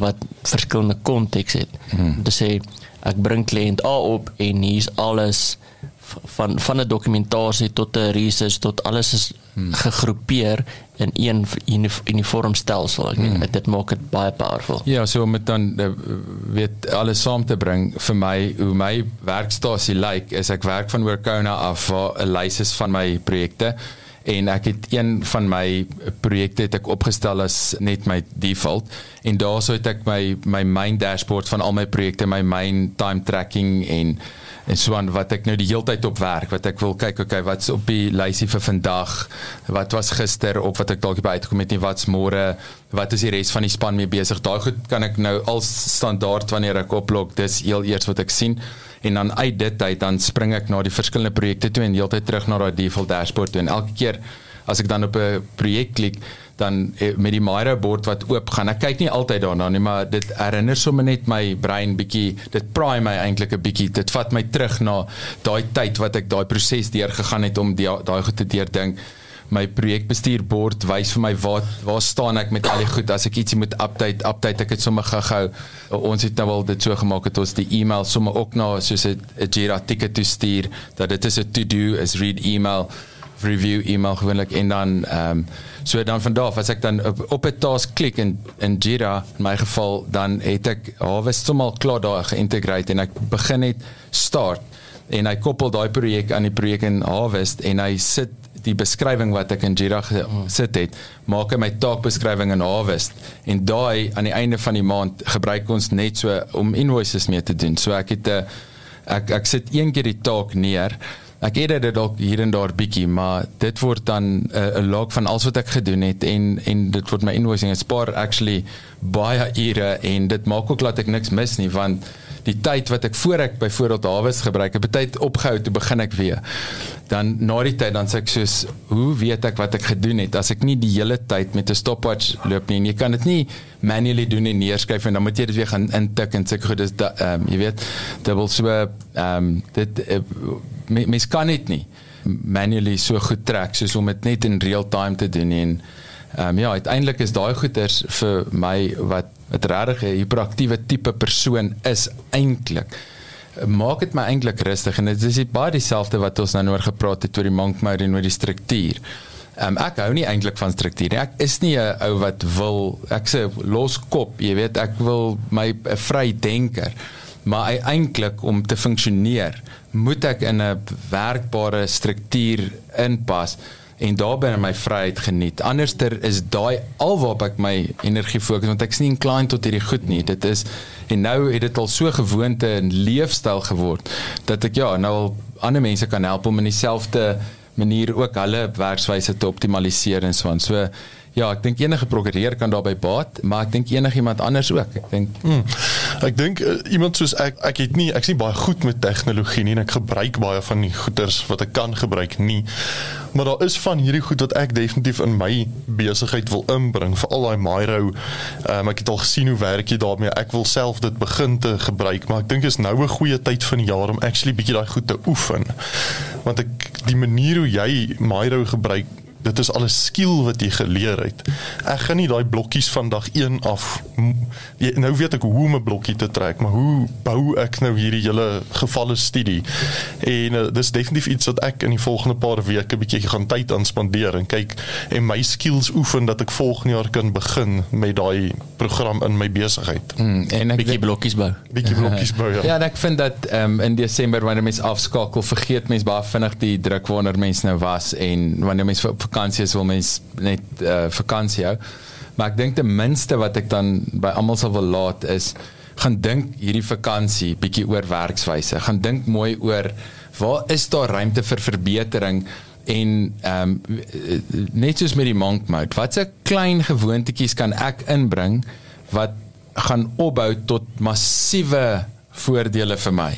wat verskillende konteks het. Mm. Te sê ek bring kliënt A op en hier's alles van van 'n dokumentasie tot 'n research tot alles is hmm. gegroepeer in een v- unif- uniform stelsel. Ek hmm. dit maak dit baie powerful. Ja, so om dit dan uh, weet alles saam te bring vir my hoe my werkstasie lyk is ek werk van Workona af waar 'n lys is van my projekte en ek het een van my projekte het ek opgestel as net my default en daarso het ek my my main dashboard van al my projekte, my main time tracking en en so aan wat ek nou die heeltyd op werk wat ek wil kyk okay wat's op die lysie vir vandag? Wat was gister op wat ek dalk by uitgekom het nie? Wat's môre? Wat is die res van die span mee besig? Daai goed kan ek nou al standaard wanneer ek oplog dis heel eers wat ek sien. En dan uit dit uit dan spring ek na die verskillende projekte toe en heeltyd terug na daai default dashboard toe. En elke keer as ek dan op 'n projek klik dan eh, met die Miro bord wat oop gaan. Ek kyk nie altyd daarna nie, maar dit herinner sommer net my brein bietjie, dit praai my eintlik 'n bietjie. Dit vat my terug na daai tyd wat ek daai proses deurgegaan het om daai goed te deurdink. My projekbestuurbord wys vir my waar waar staan ek met al die goed as ek ietsie moet update, update ek dit sommer gou-gou. Ons het nou al dit so gemaak dat ons die e-mail sommer ook na soos 'n Jira ticket toe stuur dat dit is 'n to-do is read email review e-mail gewoonlik en dan ehm um, so dan van daar af as ek dan op, op 'n task klik in in Jira in my geval dan het ek Harvest sommer klaar daar geïntegreer en ek begin net start. En hy koppel daai projek aan die projek in Harvest en hy sit die beskrywing wat ek in Jira gesit het maak hy my taakbeskrywing in Harvest. En daai aan die einde van die maand gebruik ons net so om invoices mee te doen. So ek het 'n ek ek sit een keer die taak neer Ek edit dit dalk hier en daar bietjie, maar dit word dan 'n uh, log van alles wat ek gedoen het en en dit word my invoicing. Dit spaar actually baie ure en dit maak ook dat ek niks mis nie want die tyd wat ek voor ek byvoorbeeld Hawes gebruik, het tyd opgehou toe begin ek weer. Dan na die tyd dan sê ek soos hoe weet ek wat ek gedoen het as ek nie die hele tyd met 'n stopwatch loop nie en jy kan dit nie manually doen en neerskryf en dan moet jy dit weer gaan intik en sê goed dis ehm um, jy weet dubbel so ehm um, dit uh, mens kan dit nie manually so goed trek soos om dit net in real time te doen en ehm um, ja uiteindelik is daai goeters vir my wat 'n regtig hiperaktiewe tipe persoon is eintlik maak dit my eintlik rustig en dit is baie dieselfde wat ons nou oor gepraat het oor die monk mode en oor die struktuur. Um, ek hou nie eintlik van struktuur nie. Ek is nie 'n ou wat wil ek sê los kop, jy weet, ek wil my 'n vry denker. Maar eintlik om te funksioneer, moet ek in 'n werkbare struktuur inpas en daarbinne my vryheid geniet. Anderster is daai alwaarop ek my energie fokus want ek is nie inclined tot hierdie goed nie. Dit is en nou het dit al so gewoonte en leefstyl geword dat ek ja, nou al ander mense kan help om in dieselfde manier ook hulle werkswyse te optimaliseer en so aan. So ja, ek dink enige prokureur kan daarbey baat, maar ek dink enigiemand anders ook. Ek dink hmm. ek dink uh, iemand soos ek ek het nie ek's nie baie goed met tegnologie nie en ek gebruik baie van die goeders wat ek kan gebruik nie. Maar daar is van hierdie goed wat ek definitief in my besigheid wil inbring, veral daai Miro. Um, ek het al gesien hoe werk jy daarmee. Ek wil self dit begin te gebruik, maar ek dink is nou 'n goeie tyd van die jaar om actually bietjie daai goed te oefen. Want ek die manier hoe jy Miro gebruik dit is alles skill wat jy geleer het. Ek gaan nie daai blokkies van dag 1 af jy, nou weet ek hoe om 'n blokkie te trek, maar hoe bou ek nou hierdie hele gevalle studie? En uh, dis definitief iets wat ek in die volgende paar weke bietjie gaan tyd aan spandeer en kyk en my skills oefen dat ek volgende jaar kan begin met daai program in my besigheid. Mm, en ek bietjie blokkies bou. Bietjie blokkies bou. Ja, [laughs] ja ek vind dat um, in Desember wanneer mense afskakel, vergeet mense baie vinnig die druk waaronder mense nou was en wanneer mense vakansie is wil mens net uh, vakansie hou. Maar ek dink ten minste wat ek dan by almal sal wil laat is gaan dink hierdie vakansie bietjie oor werkswyse. Gaan dink mooi oor waar is daar ruimte vir verbetering en ehm um, net soos met die monk mode. Watse klein gewoontetjies kan ek inbring wat gaan opbou tot massiewe voordele vir my.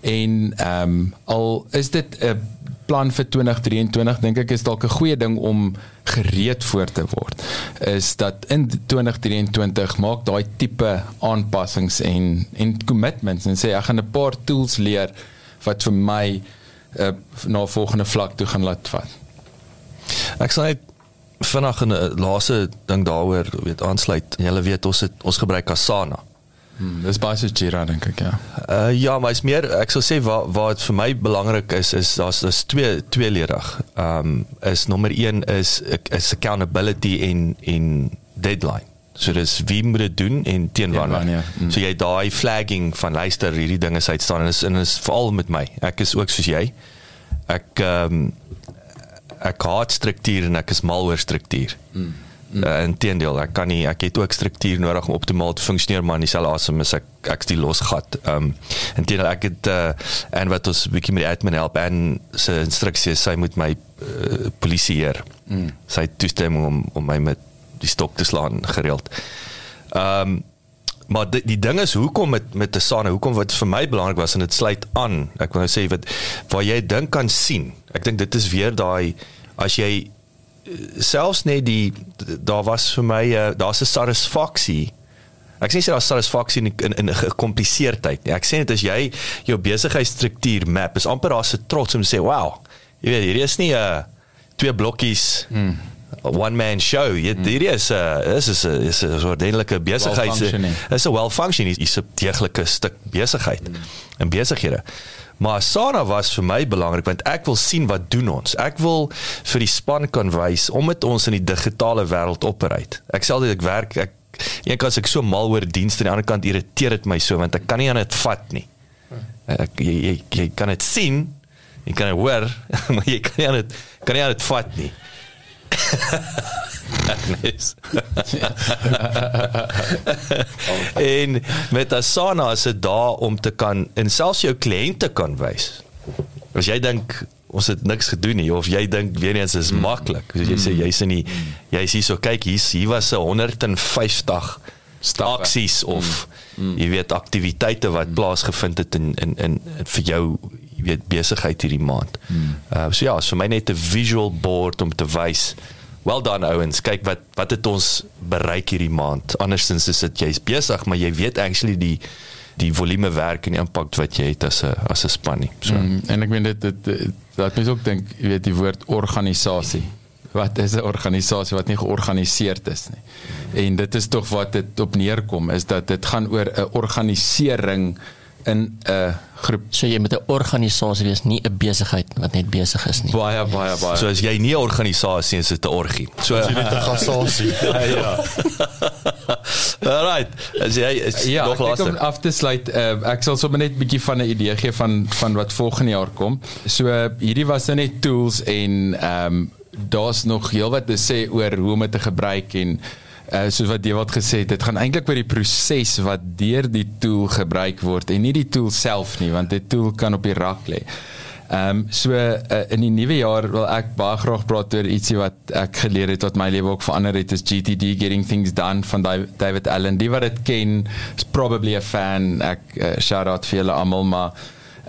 En ehm um, al is dit 'n plan vir 2023 dink ek is dalk 'n goeie ding om gereed voor te word is dat in 2023 maak daai tipe aanpassings en en commitments en sê ek gaan 'n paar tools leer wat vir my uh, na volgende vlak toe gaan laat vat. Ek sê vinnig 'n laaste ding daaroor weet aansluit. Julle weet ons het ons gebruik Asana. Hmm, dis baie so Jira dink ek ja. Uh ja, maar is meer ek sou sê wat wat vir my belangrik is is daar's daar's twee tweeledig. Um, is nommer 1 is is accountability en en deadline. So dis wie moet dit doen en teen wanneer. Ja, mm. So jy daai flagging van luister hierdie dinge uit staan en is en is veral met my. Ek is ook soos jy. Ek ehm um, ek haat struktuur en ek is mal oor struktuur. Mm. Mm. Uh, Inteendeel, ek kan nie ek het ook struktuur nodig om optimaal te funksioneer maar in dieselfde asem is ek ek die losgat. Ehm um, inteendeel ek het uh, en wat ons bietjie met die admin help en se instruksies sy moet my uh, polisieer. Mm. Sy toestemming om om my met die stok te slaan gereeld. Ehm um, maar die, die ding is hoekom met met Asana, hoekom wat vir my belangrik was en dit sluit aan. Ek wil nou sê wat waar jy dink kan sien. Ek dink dit is weer daai as jy selfs net die daar was vir my uh, daar's 'n satisfaksie ek sê daar's satisfaksie in in 'n gekompliseerdheid nee ek sê dit as jy jou besigheidstruktuur map is amper daar's 'n trots om te sê wow jy weet hier is nie 'n uh, twee blokkies hmm. one man show jy hmm. hier is 'n uh, is is 'n is 'n ordentlike besigheid is 'n well functioning is 'n deeglike stuk besigheid hmm. en besighede Maar Sana was vir my belangrik want ek wil sien wat doen ons. Ek wil vir die span kan wys om dit ons in die digitale wêreld operate. Ek sê altyd ek werk ek een kant ek so mal oor dienste aan die ander kant irriteer dit my so want ek kan nie aan dit vat nie. Ek jy, jy, jy kan dit sien, jy kan dit hoor, [laughs] maar jy kan nie aan dit kan nie aan dit vat nie. [laughs] Agnes. en met Asana is dit daar om te kan en selfs jou kliënte kan wys. As jy dink ons het niks gedoen nie of jy dink weer eens is maklik. Soos jy sê jy's in die jy's hier so kyk hier's hier was 'n 150 Stappe. aksies of jy weet aktiwiteite wat plaasgevind het in in in vir jou jy weet besigheid hierdie maand. Uh so ja, so my net 'n visual board om te wys Well done ouens. Kyk wat wat het ons bereik hierdie maand. Andersins is dit jy's besig, maar jy weet actually die die volume werk en die impak wat jy het as 'n as 'n span nie. So Mm, en ek meen dit dit laat mense ook dink, jy weet die woord organisasie. Wat is 'n organisasie wat nie georganiseerd is nie? En dit is tog wat dit op neerkom is dat dit gaan oor 'n organisering in 'n groep So jy moet 'n organisasie wees, nie 'n besigheid wat net besig is nie. baie baie baie. so as jy nie 'n organisasie is, is dit 'n orgie. So Jy net 'n gassasie. [laughs] ja. ja. [laughs] Alright. As jy is Ja, nog ek dink om af te sluit, uh, ek sal sommer net 'n bietjie van 'n idee gee van van wat volgende jaar kom. So uh, hierdie was nou net tools en ehm um, daar's nog heelwat te sê oor hoe om dit te gebruik en uh, soos wat Dewald gesê het, dit gaan eintlik oor die proses wat deur die tool gebruik word en nie die tool self nie, want die tool kan op die rak lê. Ehm um, so uh, in die nuwe jaar wil ek baie graag praat oor ietsie wat ek geleer het wat my lewe ook verander het is GTD Getting Things Done van David Allen. Die wat dit ken is probably a fan. Ek uh, shout out vir julle almal maar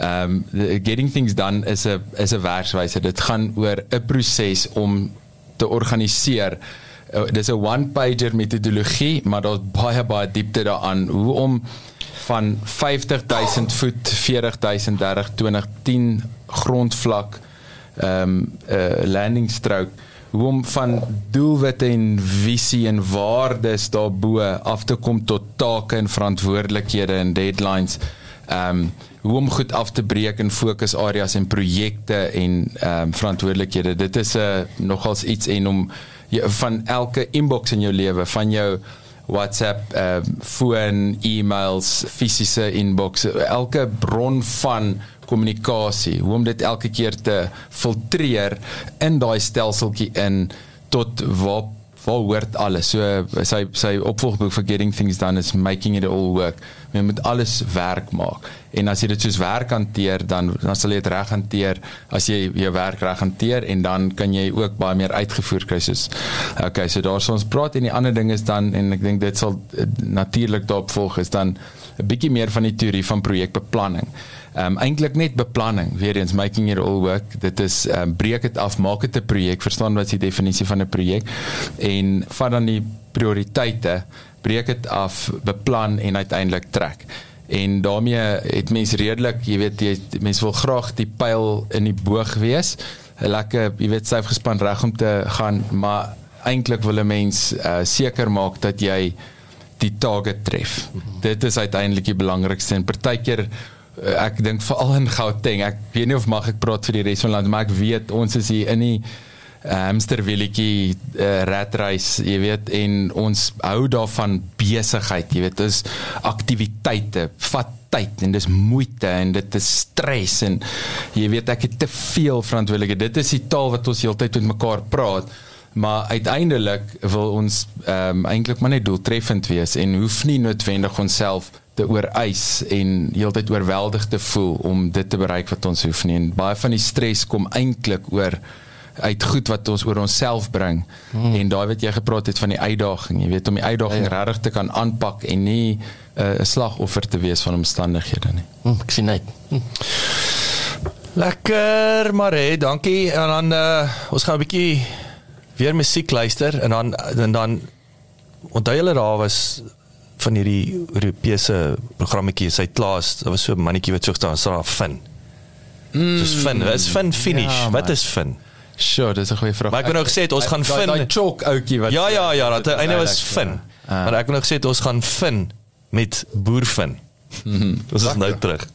um, Getting Things Done is 'n is 'n werkswyse. Dit gaan oor 'n proses om te organiseer. Uh, dis 'n one-pager metodologie, maar daar's baie baie diepte daaraan. Hoe om van 50000 voet 40000 30 20 10 grondvlak ehm um, uh, landing stroke hoe om van doelwitte en visie en waardes daarbo af te kom tot take en verantwoordelikhede en deadlines ehm um, hoe om goed af te breek in fokusareas en projekte en ehm um, verantwoordelikhede. Dit is 'n uh, nogals iets en om jy, van elke inbox in jou lewe van jou WhatsApp, uh, foon, e-mails, fisiese inbox, elke bron van kommunikasie, hoe om dit elke keer te filtreer in daai stelseltjie in tot waar waar hoort alles. So sy sy opvolgboek vir Getting Things Done is making it all work. Jy moet alles werk maak. En as jy dit soos werk hanteer, dan dan sal jy dit reg hanteer as jy jou werk reg hanteer en dan kan jy ook baie meer uitgevoer kry soos okay, so daar sal ons praat en die ander ding is dan en ek dink dit sal uh, natuurlik daarop volg is dan 'n bietjie meer van die teorie van projekbeplanning. Ehm um, eintlik net beplanning, weer eens making it all work. Dit is ehm um, breek dit af, maak dit 'n projek, verstaan wat is die definisie van 'n projek en vat dan die prioriteite, breek dit af, beplan en uiteindelik trek. En daarmee het mens redelik, jy weet, jy mens wil graag die pyl in die boog wees. 'n Lekker, jy weet, styf gespan reg om te gaan, maar eintlik wil 'n mens uh, seker maak dat jy die target tref. Mm -hmm. Dit is uiteindelik die belangrikste en partykeer ek dink veral in Gauteng. Ek weet nie of mag ek praat vir die res van die land, maar ek weet ons is hier in die hamsterwieletjie uh, ratreis, jy weet, en ons hou daarvan besigheid, jy weet, dis aktiwiteite, vat tyd en dis moeite en dit is stres en jy weet ek het te veel verantwoordelikheid. Dit is die taal wat ons heeltyd met mekaar praat. Maar uiteindelik wil ons ehm um, eintlik maar net doeltreffend wees en hoef nie noodwendig onsself te ooreis en heeltyd oorweldig te voel om dit te bereik wat ons hoef nie. En baie van die stres kom eintlik oor uit goed wat ons oor onsself bring. Hmm. En daai wat jy gepraat het van die uitdaging, jy weet om die uitdaging ja, ja. regtig te kan aanpak en nie 'n uh, slagoffer te wees van omstandighede nie. Hm, ek sien net. Hm. Lekker, maar hé, dankie. En dan uh, ons gaan 'n bietjie weer musiek luister en dan en dan onthou julle daar was van hierdie Europese programmetjies hy klaas daar was so 'n mannetjie wat so staan staan fin. Mm, Dis fin. Wat is fin finish? ja, wat is fin? Sure, dis 'n goeie vraag. Maar ek het nou gesê het, ons gaan Daai- fin- Daai chalk ouetjie wat Ja ja ja, dat dit einde was duidelik, fin. ja. Maar ek het nog gesê het, ons gaan fin met boervin. Mhm. [laughs] Ons is nou terug.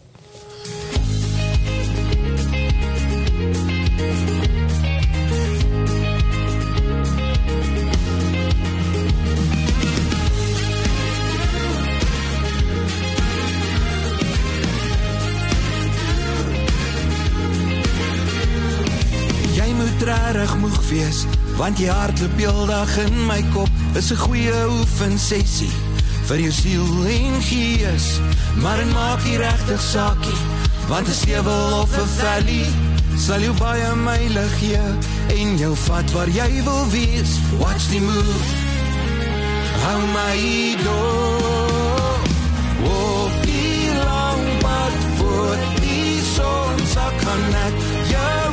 Regtig moeg wees want jy hardloop heeldag in my kop is 'n goeie oefensessie vir jou siel en gees maar en maak nie regtig saakie want 'n stewel of 'n valley sal jou baie myle gee en jou vat waar jy wil wees. Watch the move. Hou my dop. Op die lang pad voor die son sak kan ek jou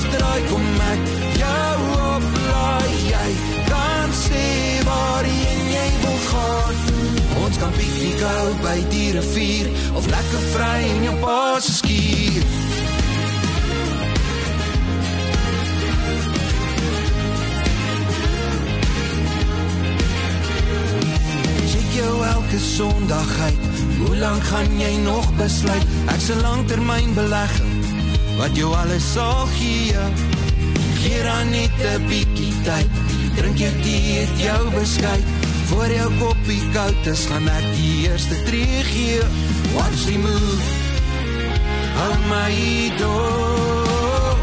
afdraai kom ek jou oplaai. Jy kan sê waarheen jy wil gaan. Ons kan piknik hou by die rivier of lekker vry in jou pa se skuur. Elke Sondag uit. Hoe lank gaan jy nog besluit? Ek's 'n langtermyn belegging wat jou alles sal gee. Gee dan net 'n bietjie tyd. Drink jou tee, eet jou beskuit. Voor jou koppie koud is, gaan ek die eerste tree gee. Watch the move. Hou my dop.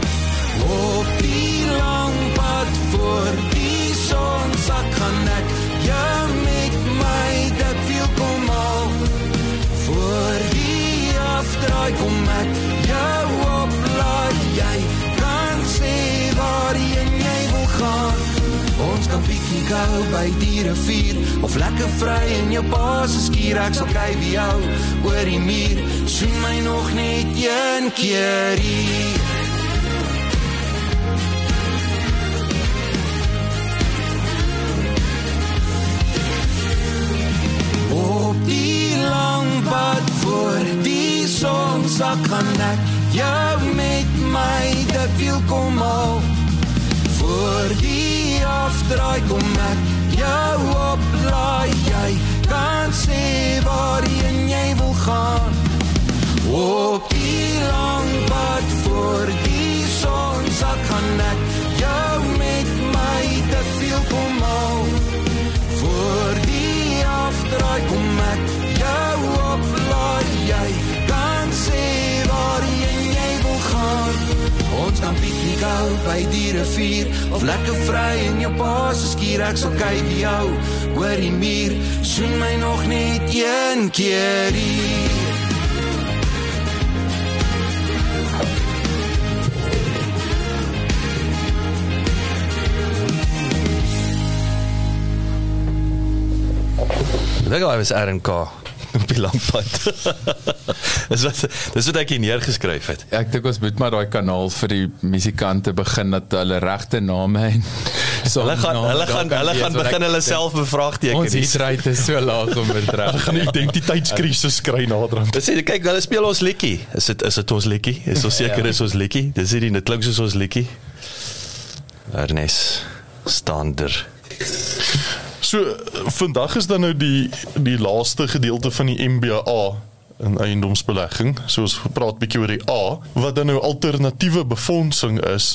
Op die lang pad voor die son sak gaan ek jou met my dit wil kom al. Voor die afdraai kom ek jou oplaai. Jy kan sê waarheen jy wil gaan. Ons kan piknik hou by die rivier of lekker vry in jou pa se skuur. Ek sal kyk wie jou oor die muur. Soen my nog net een keer. Op die lang pad voor die son sak gaan ek jou met my dit wil kom al. Voor die afdraai kom ek jou oplaai. Jy kan sê waarheen jy wil gaan. Hou by die rivier of lekker vry in jou pa se skuur. Ek sal kyk jou oor die muur. Soen my nog net een keer hier. Hy was RNK op die lampad. [laughs] dis wat dis wat ek hier neergeskryf het. Ek dink ons moet maar daai kanaal vir die musikante begin dat hulle regte name en [laughs] so Hulle gaan hulle gaan hulle gaan begin hulle self bevraagteken. Ons hitrate is so laag om [laughs] dit reg. gaan 'n identiteitskrisis kry naderhand. Dis sê kyk hulle speel ons liedjie. Is dit is dit ons liedjie? Is ons seker is ons liedjie? Dis hierdie dit klink soos ons liedjie. Ernest Stander. So vandag is dan nou die die laaste gedeelte van die MBA in eiendomsbelegging. So ons praat bietjie oor die A wat dan nou alternatiewe befondsing is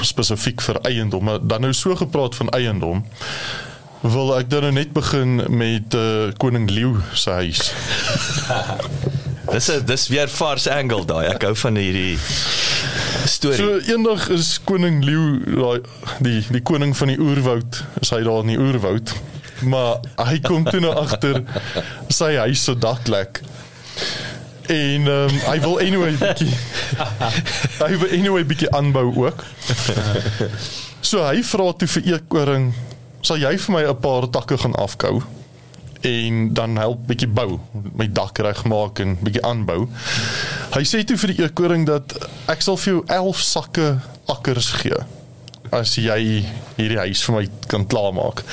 spesifiek vir eiendom. Maar dan nou so gepraat van eiendom wil ek dan nou net begin met uh, koning Leeu se huis. [laughs] Dis 'n dis weer vars angle daai. Ek hou van hierdie storie. So eendag is koning Leeu daai die die koning van die oerwoud, is hy daar in die oerwoud. Maar hy kom toe nou agter sy huis se dak lek. En ehm um, hy wil anyway bietjie hy wil anyway bietjie aanbou ook. So hy vra toe vir Eekoring, "Sal jy vir my 'n paar takke gaan afkou?" En dan help bietjie bou, my dak regmaak en bietjie aanbou. Hy sê toe vir die eekoring dat ek sal vir jou 11 sakke akkers gee as jy hierdie huis vir my kan klaarmaak.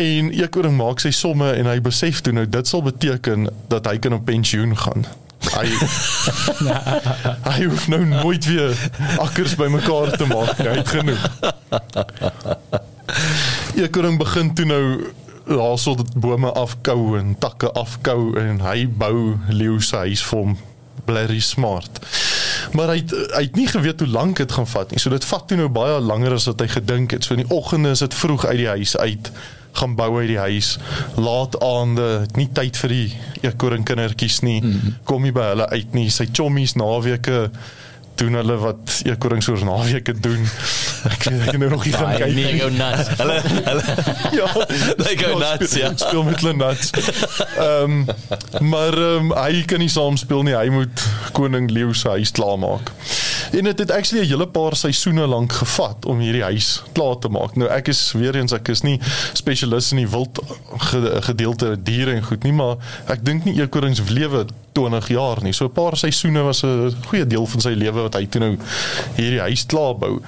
En eekoring maak sy somme en hy besef toe nou dit sal beteken dat hy kan op pensioen gaan. Hy [laughs] hy hoef nou nooit weer akkers bymekaar te maak. nie. Hy het genoeg. Eekoring begin toe nou daar sou dit bome afkou en takke afkou en hy bou leeu se huis vir hom blerry smart. Maar hy het, hy het nie geweet hoe lank dit gaan vat nie. So dit vat toe nou baie langer as wat hy gedink het. So in die oggende is dit vroeg uit die huis uit gaan bou uit die huis. Laat aande, nie tyd vir die eekoring kindertjies nie. -hmm. Kom nie by hulle uit nie. Sy chommies naweke doen hulle wat eekorings oor naweke doen. ek ek nou nog nie gaan kyk nie. go nuts. [laughs] Hulle hulle [laughs] Ja, They go nuts, ja. Speel met hulle nuts. Ehm maar ehm hy kan nie saam speel nie. Hy moet koning Leo se huis klaarmaak. En dit het actually 'n hele paar seisoene lank gevat om hierdie huis klaar te maak. Nou ek is weer eens ek is nie spesialis in die wild ge, gedeelte diere en goed nie, maar ek dink nie eekorings lewe 20 jaar nie. So 'n paar seisoene was 'n goeie deel van sy lewe wat hy toe nou hierdie huis klaar bou.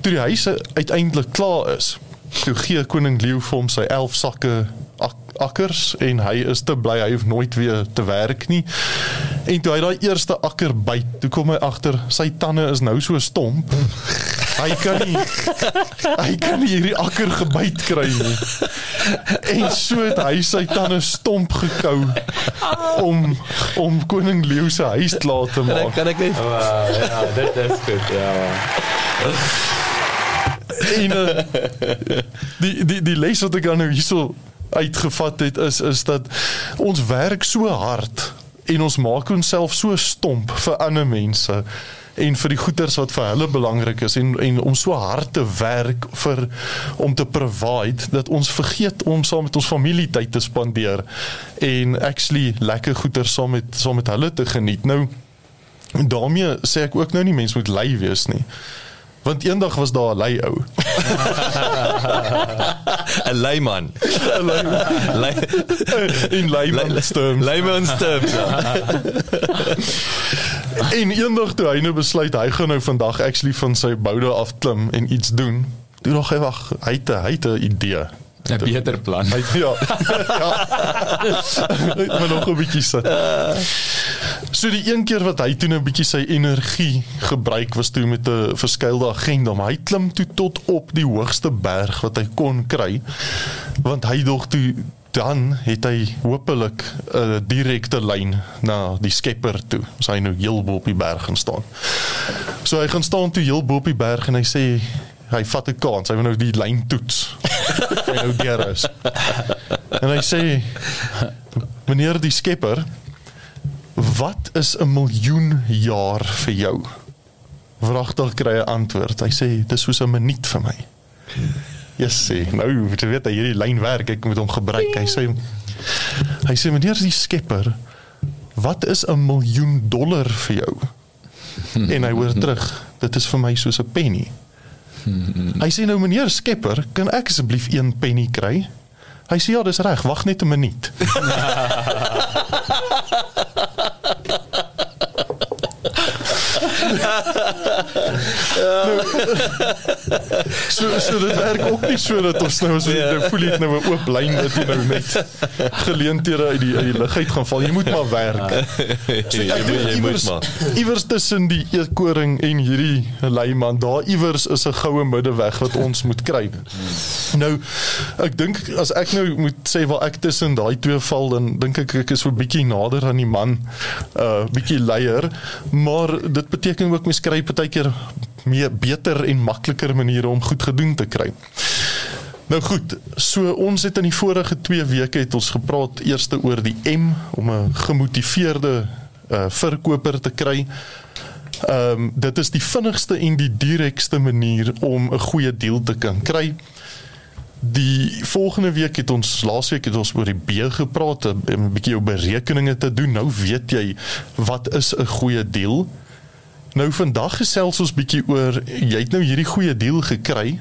Toe die huis uiteindelik klaar is, toe gee koning Leo vir hom sy 11 sakke ak akkers en hy is te bly hy hoef nooit weer te werk nie. En toe hy daai eerste akker byt, toe kom hy agter sy tande is nou so stomp. Hy kan nie hy kan nie hierdie akker gebyt kry nie. En so het hy sy tande stomp gekou om om koning Leo se huis klaar te maak. Kan ek net Wow, ja, dit is goed. Ja. en uh, die die die les wat ek dan nou hierso uitgevat het is is dat ons werk so hard en ons maak onsself so stomp vir ander mense en vir die goeders wat vir hulle belangrik is en en om so hard te werk vir om te provide dat ons vergeet om saam met ons familie tyd te spandeer en actually lekker goeders saam met saam met hulle te geniet. Nou daarmee sê ek ook nou nie mense moet lui wees nie. Want eendag was daar 'n lui ou. 'n leiman. Lei in layman terms. Leiman terms. [laughs] [laughs] En eendag toe hy nou besluit hy gaan nou vandag actually van sy boude af klim en iets doen. Toe nog hy wag, hy het hy het 'n idee. 'n beter plan. Hy ja. [laughs] ja. maar nog 'n bietjie sit. So die een keer wat hy toe nou 'n bietjie sy energie gebruik was toe met 'n verskeilde agenda, maar hy klim toe tot op die hoogste berg wat hy kon kry. Want hy dog toe dan het hy hopelik 'n direkte lyn na die Skepper toe. So hy nou heel bo op die berg gaan staan. So hy gaan staan toe heel bo op die berg en hy sê hy vat 'n kans. Hy wil nou die lyn toets. [laughs] hy nou deur is. En hy sê meneer die Skepper, wat is 'n miljoen jaar vir jou? Wragtig kry 'n antwoord. Hy sê dis soos 'n minuut vir my. Yes, sê. Nou, jy weet hy hierdie lyn werk, ek moet hom gebruik. Hy sê hy sê meneer die Skepper, wat is 'n miljoen dollar vir jou? [laughs] En hy hoor terug, dit is vir my soos 'n penny. [laughs] Hy sê nou meneer Skepper, kan ek asseblief 1 penny kry? Hy sê ja, dis reg, wag net 'n minuut. [laughs] so so dit werk ook nie so dat ons nou as jy nou voel jy het nou 'n oop lyn dat jy nou net geleenthede uit die uit die lug uit gaan val. Jy moet maar werk. So Jy ek moet- dink jy moet iewers maar. iewers tussen die eetkoring en hierdie leiman, daar iewers is 'n goue middeweg wat ons moet kry. Nou ek dink as ek nou moet sê waar ek tussen daai twee val dan dink ek ek is so 'n bietjie nader aan die man, uh bietjie leier, maar dit beteken ook mens kry partykeer meer beter en makliker maniere om goed gedoen te kry. Nou goed, so ons het in die vorige 2 weke het ons gepraat eerste oor die M om 'n gemotiveerde uh, verkoper te kry. Ehm um, dit is die vinnigste en die direkste manier om 'n goeie deal te kan kry. Die volgende week het ons laasweek het ons oor die B gepraat, 'n bietjie jou berekeninge te doen. Nou weet jy wat is 'n goeie deal. Nou vandag gesels ons bietjie oor jy het nou hierdie goeie deal gekry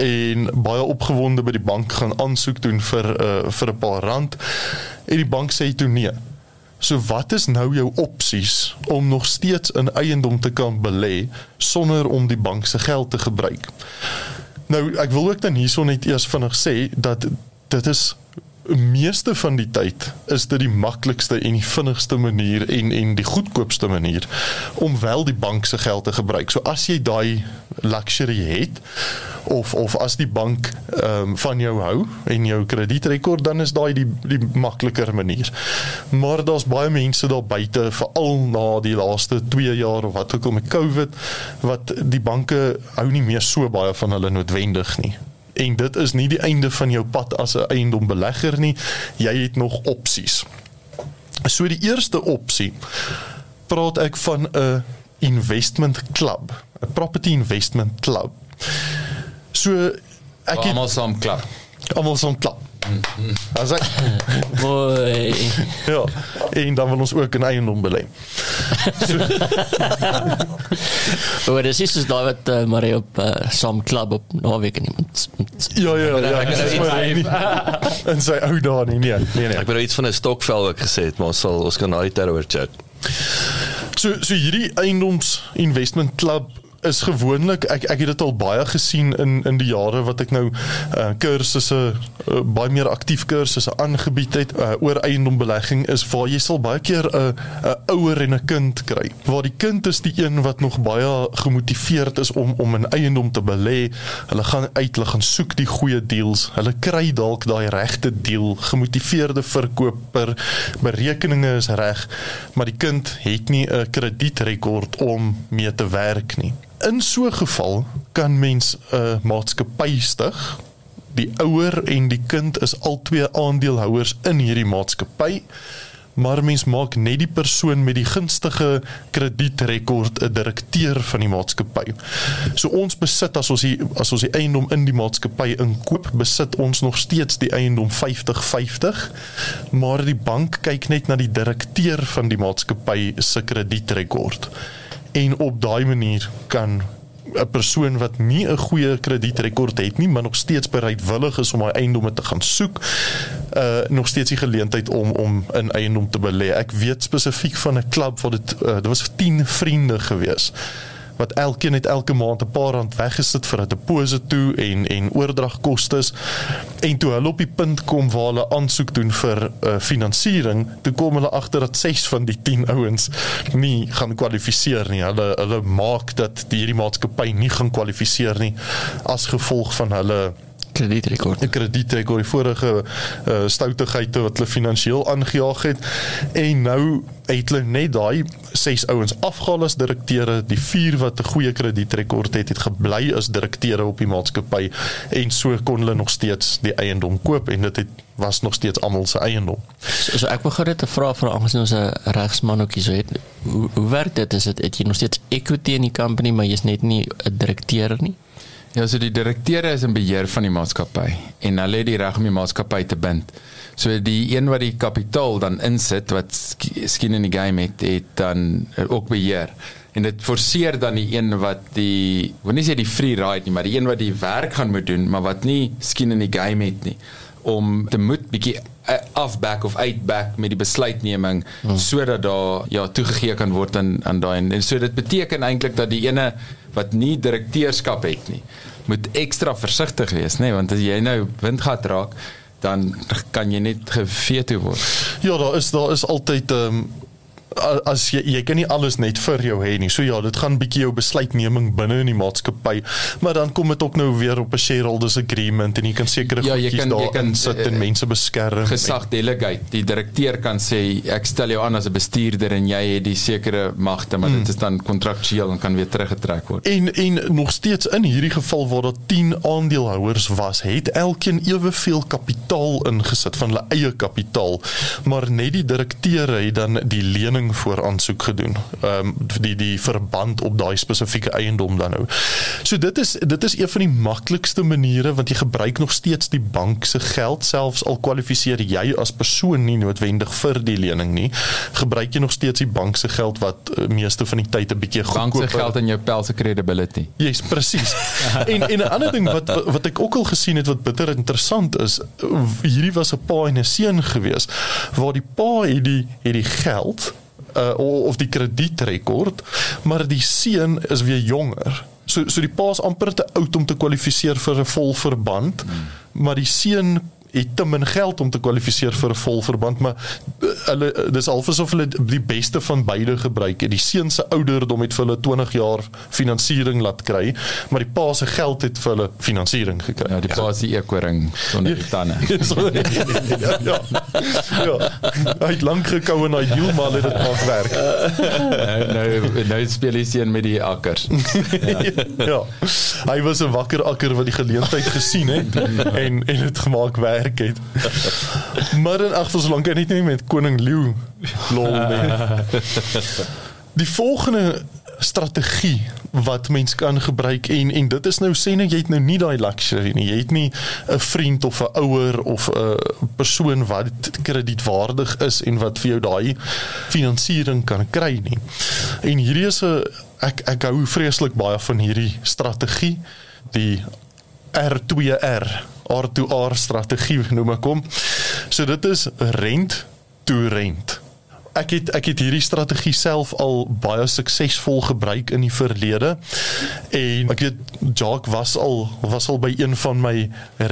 en baie opgewonde by die bank gaan aansoek doen vir uh, vir 'n paar rand en die bank sê toe nee. So wat is nou jou opsies om nog steeds in eiendom te kan belê sonder om die bank se geld te gebruik? Nou ek wil ook dan hierson net eers vinnig sê dat dit is meeste van die tyd is dit die maklikste en die vinnigste manier en en die goedkoopste manier om wel die bank se geld te gebruik. So as jy daai luxury het of of as die bank ehm um, van jou hou en jou kredietrekord dan is daai die die makliker manier. Maar daar's baie mense daar buite veral na die laaste 2 jaar of wat ook al met COVID wat die banke hou nie meer so baie van hulle noodwendig nie en dit is nie die einde van jou pad as 'n eiendombelegger nie. Jy het nog opsies. So die eerste opsie praat ek van 'n investment club, 'n property investment club. So ek het Almal saam klap. almal so klap. As ek Mooi. ja, en dan wil ons ook in eiendom belê. O, dis is daai wat uh, maar op uh, Sam Club op naweek en iemand. Ja ja ja. Ek het nie- In sy ou dae nie. Nee, nee nee. Ek het iets van 'n stokvel ook gesê, maar ons sal ons kan daai terror chat. So so hierdie eiendoms investment club is gewoonlik ek ek het dit al baie gesien in in die jare wat ek nou uh kursusse uh, baie meer aktief kursusse aangebied het uh, oor eiendombelegging is waar jy sal baie keer 'n uh, 'n ouer en 'n kind kry. Waar die kind is die een wat nog baie gemotiveerd is om om 'n eiendom te belê. Hulle gaan uit, hulle gaan soek die goeie deals. Hulle kry dalk daai regte deal, gemotiveerde verkoper, berekeninge is reg, maar die kind het nie 'n kredietrekord om mee te werk nie. In so 'n geval kan mens 'n uh, maatskappy stig. Die ouer en die kind is albei aandeelhouers in hierdie maatskappy. Maar mens maak net die persoon met die gunstige kredietrekord 'n direkteur van die maatskappy. So ons besit as ons die as ons die eiendom in die maatskappy inkoop, besit ons nog steeds die eiendom 50-50, maar die bank kyk net na die direkteur van die maatskappy se kredietrekord. En op daai manier kan 'n persoon wat nie 'n goeie kredietrekord het nie, maar nog steeds bereidwillig is om hy eiendomme te gaan soek, uh nog steeds die geleentheid om om in eiendom te belê. Ek weet spesifiek van 'n klub waar dit uh, dit was 10 vriende gewees wat elkeen het elke maand 'n paar rand weggesit vir 'n deposito toe en en oordragkostes en toe hulle op die punt kom waar hulle aansoek doen vir uh, finansiering, toe kom hulle agter dat 6 van die 10 ouens nie gaan kwalifiseer nie. Hulle hulle maak dat die hierdie maatskappy nie gaan kwalifiseer nie as gevolg van hulle Kredietrekord. 'n kredietrekord die vorige uh, stoutigheidte wat hulle finansiëel aangejaag het en nou het hulle net daai ses ouens afgehaal as direkteure die vier wat 'n goeie kredietrekord het het gebly as direkteure op die maatskappy en so kon hulle nog steeds die eiendom koop en dit het was nog steeds almal se eiendom. So, so ek wil gou net 'n vraag vra aangesien ons 'n regsman ook hier so het. Hoe hoe werk dit? Is dit het jy nog steeds equity in die company maar jy's net nie 'n direkteur nie? Ja, so die direkteure is in beheer van die maatskappy en hulle het die reg om die maatskappy te bind. So die een wat die kapitaal dan insit wat sk- skien in die game het, het dan ook beheer. En dit forceer dan die een wat die wil nie sê die free ride nie, maar die een wat die werk gaan moet doen, maar wat nie skien in die game het nie om te moet bietjie eh, afback of uitback met die besluitneming hmm. sodat daar ja toegegee kan word aan aan daai en, en so dit beteken eintlik dat die ene wat nie direkteurskap het nie moet ekstra versigtig wees nê nee? want as jy nou windgat raak dan kan jy net geveto word. Ja, daar is daar is altyd ehm um, as jy jy kan nie alles net vir jou hê nie. So ja, dit gaan bietjie jou besluitneming binne in die maatskappy, maar dan kom dit ook nou weer op 'n shareholders agreement en jy kan sekere Ja, jy goedjies kan- jy kan, insit en eh, mense beskerm. Gesag delegate. Die direkteur kan sê ek stel jou aan as 'n bestuurder en jy het die sekere magte, maar dit is dan kontraktueel en kan weer teruggetrek word. En en nog steeds in hierdie geval waar daar 10 aandeelhouers was, het elkeen eweveel kapitaal ingesit van hulle eie kapitaal, maar net die direkteure het dan die lening voor aansoek gedoen. Ehm um, die die verband op daai spesifieke eiendom dan nou. So dit is dit is een van die maklikste maniere want jy gebruik nog steeds die bank se geld selfs al kwalifiseer jy as persoon nie noodwendig vir die lening nie, gebruik jy nog steeds die bank se geld wat uh, meeste van die tyd 'n bietjie Bank se goedkoper geld en jou pel se credibility. Yes, presies. [laughs] en en 'n ander ding wat wat- wat ek ook al gesien het wat bitter interessant is, hierdie was 'n pa en 'n seun gewees waar die pa het die het die geld uh, of die kredietrekord, maar die seun is weer jonger. So so die pa is amper te oud om te kwalifiseer vir 'n volverband, hmm. maar die seun het te min geld om te kwalifiseer vir 'n volverband maar uh, hulle dis alsof hulle die beste van beide gebruik het. Die seun se ouderdom het vir hulle 20 jaar finansiering laat kry, maar die pa se geld het vir hulle finansiering gekry. Ja, die pa is die eekoring sonder die tande. [laughs] So, ja, ja. ja. Hy het lank gekou en hy hiel maar dit maak werk. [laughs] nou nou nou speel hy seën met die akkers. [laughs] ja. Hy was 'n wakker akker wat die geleentheid gesien het en en dit gemaak werk het. Maar in ag vir solank hy net nie met koning Leeu lol nie. Die volgende strategie wat mens kan gebruik en en dit is nou sê nou jy het nou nie daai luxury nie. Jy het nie 'n vriend of 'n ouer of 'n persoon wat kredietwaardig is en wat vir jou daai finansiering kan kry nie. En hierdie is 'n ek ek hou vreeslik baie van hierdie strategie, die R2R, R2R strategie noem ek hom. So dit is rent to rent ek het ek het hierdie strategie self al baie suksesvol gebruik in die verlede en ek weet Jacques was al was al by een van my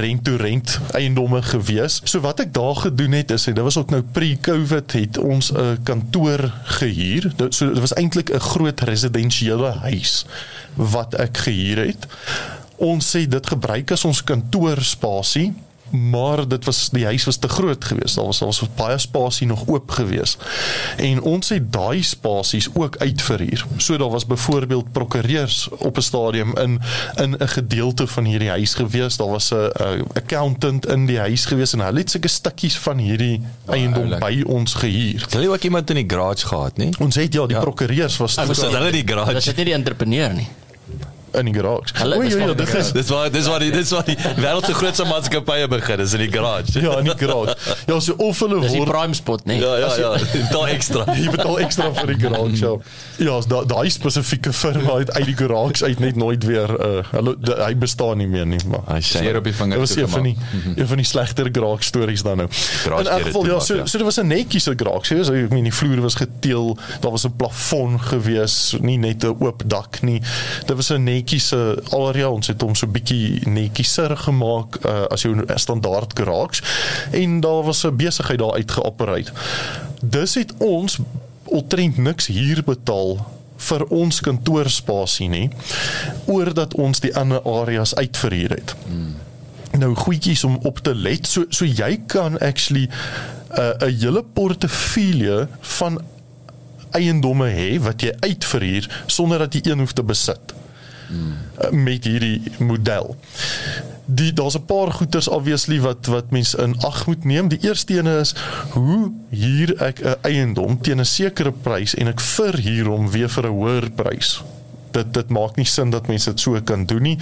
rent to rent eiendomme gewees. So wat ek daar gedoen het is dit was ook nou pre-COVID het ons 'n kantoor gehuur. Dit so dit was eintlik 'n groot residensiële huis wat ek gehuur het. Ons sê dit gebruik as ons kantoorspasie maar dit was die huis was te groot geweest. Daar was daar was baie spasie nog oop geweest. En ons het daai spasies ook uitverhuur. So daar was byvoorbeeld prokureurs op 'n stadium in in 'n gedeelte van hierdie huis geweest. Daar was 'n accountant in die huis geweest en hulle het sulke stukkies van hierdie oh, eiendom oulik. by ons gehuur. Het hulle ook iemand in die garage gehad, nie? Ons het ja, die ja. prokureurs was. Was dit hulle die garage? Dis nie die entrepreneur nie in die garage. Hulle is ja, dit is dis waar dis waar die dis waar die wêreld se grootste maatskappye begin is in die garage. Ja, in die garage. Ja, so of hulle word die prime spot, nee. Ja, ja, ja. [laughs] Daar ekstra. [laughs] Jy betaal ekstra vir die garage. Ja, ja daai daai spesifieke firma het uit die garage uit net nooit weer uh hulle hy bestaan nie meer nie, maar hy seer op die vinger. Dit was een van die een van die slegter garage stories dan nou. In elk geval ja, so so dit was 'n netjies garage. So ek meen die vloer was geteel, daar was 'n plafon gewees, nie net 'n oop dak nie. Dit was 'n netjies area ons het hom so bietjie netjieser gemaak uh, as jou standaard garage en daar was 'n besigheid daar uitgeopereer. Dis het ons omtrent niks huur betaal vir ons kantoorspasie nie oordat ons die ander areas uitverhuur het. Hmm. Nou goedjies om op te let. So so jy kan actually 'n uh, 'n hele portefeulje van eiendomme hê wat jy uitverhuur sonder dat jy een hoef te besit hmm. met hierdie model. Die daar's 'n paar goeters obviously wat wat mense in ag moet neem. Die eerste een is hoe huur ek 'n eiendom teen 'n sekere prys en ek verhuur hom weer vir 'n hoër prys dit dit maak nie sin dat mense dit so kan doen nie.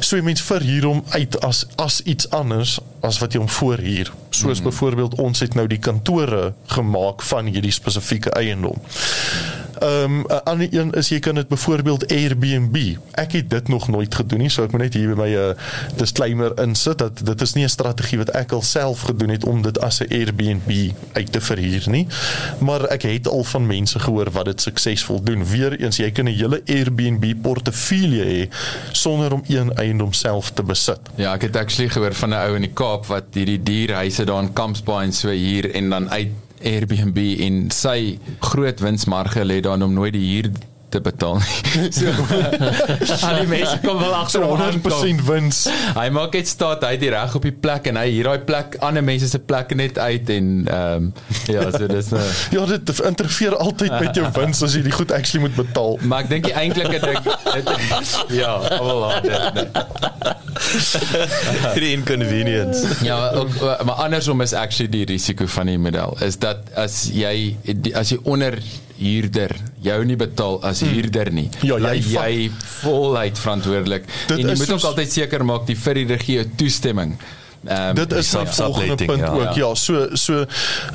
So jy mens verhuur hom uit as as iets anders as wat jy hom voorhuur. Soos mm -hmm. byvoorbeeld ons het nou die kantore gemaak van hierdie spesifieke eiendom. Ehm um, 'n een is jy kan dit byvoorbeeld Airbnb. Ek het dit nog nooit gedoen nie, so ek moet net hier by my 'n uh, disclaimer insit dat dit is nie 'n strategie wat ek alself gedoen het om dit as 'n Airbnb uit te verhuur nie. Maar ek het al van mense gehoor wat dit suksesvol doen. Weereens jy kan 'n hele Airbnb portefeulje hê sonder om een eiendom self te besit. Ja, ek het actually gehoor van 'n ou in die Kaap wat hierdie dierhuise daar in Kampsbaai en so hier en dan uit Airbnb en sy groot winsmarge lê daar om nooit die huur te betaal [laughs] nie. So al die mense kom wel agter 100% wins. Hy maak dit staat hy die reg op die plek en hy hier daai plek ander mense se plekke net uit en ehm um, ja, so dis nou [laughs] Ja, dit interfereer altyd met jou wins as jy die goed actually moet betaal. Maar ek dink die eintlike ding ja, wel dit. [laughs] Die inconvenience. Ja, ook, maar andersom is actually die risiko van die model is dat as jy as jy onder huurder jou nie betaal as hmm. huurder nie. Ja, jy jy voluit verantwoordelik. En jy moet ook altyd seker maak die vir die regie toestemming. Um, dit is 'n volgende punt ja, ook. Ja, ja so so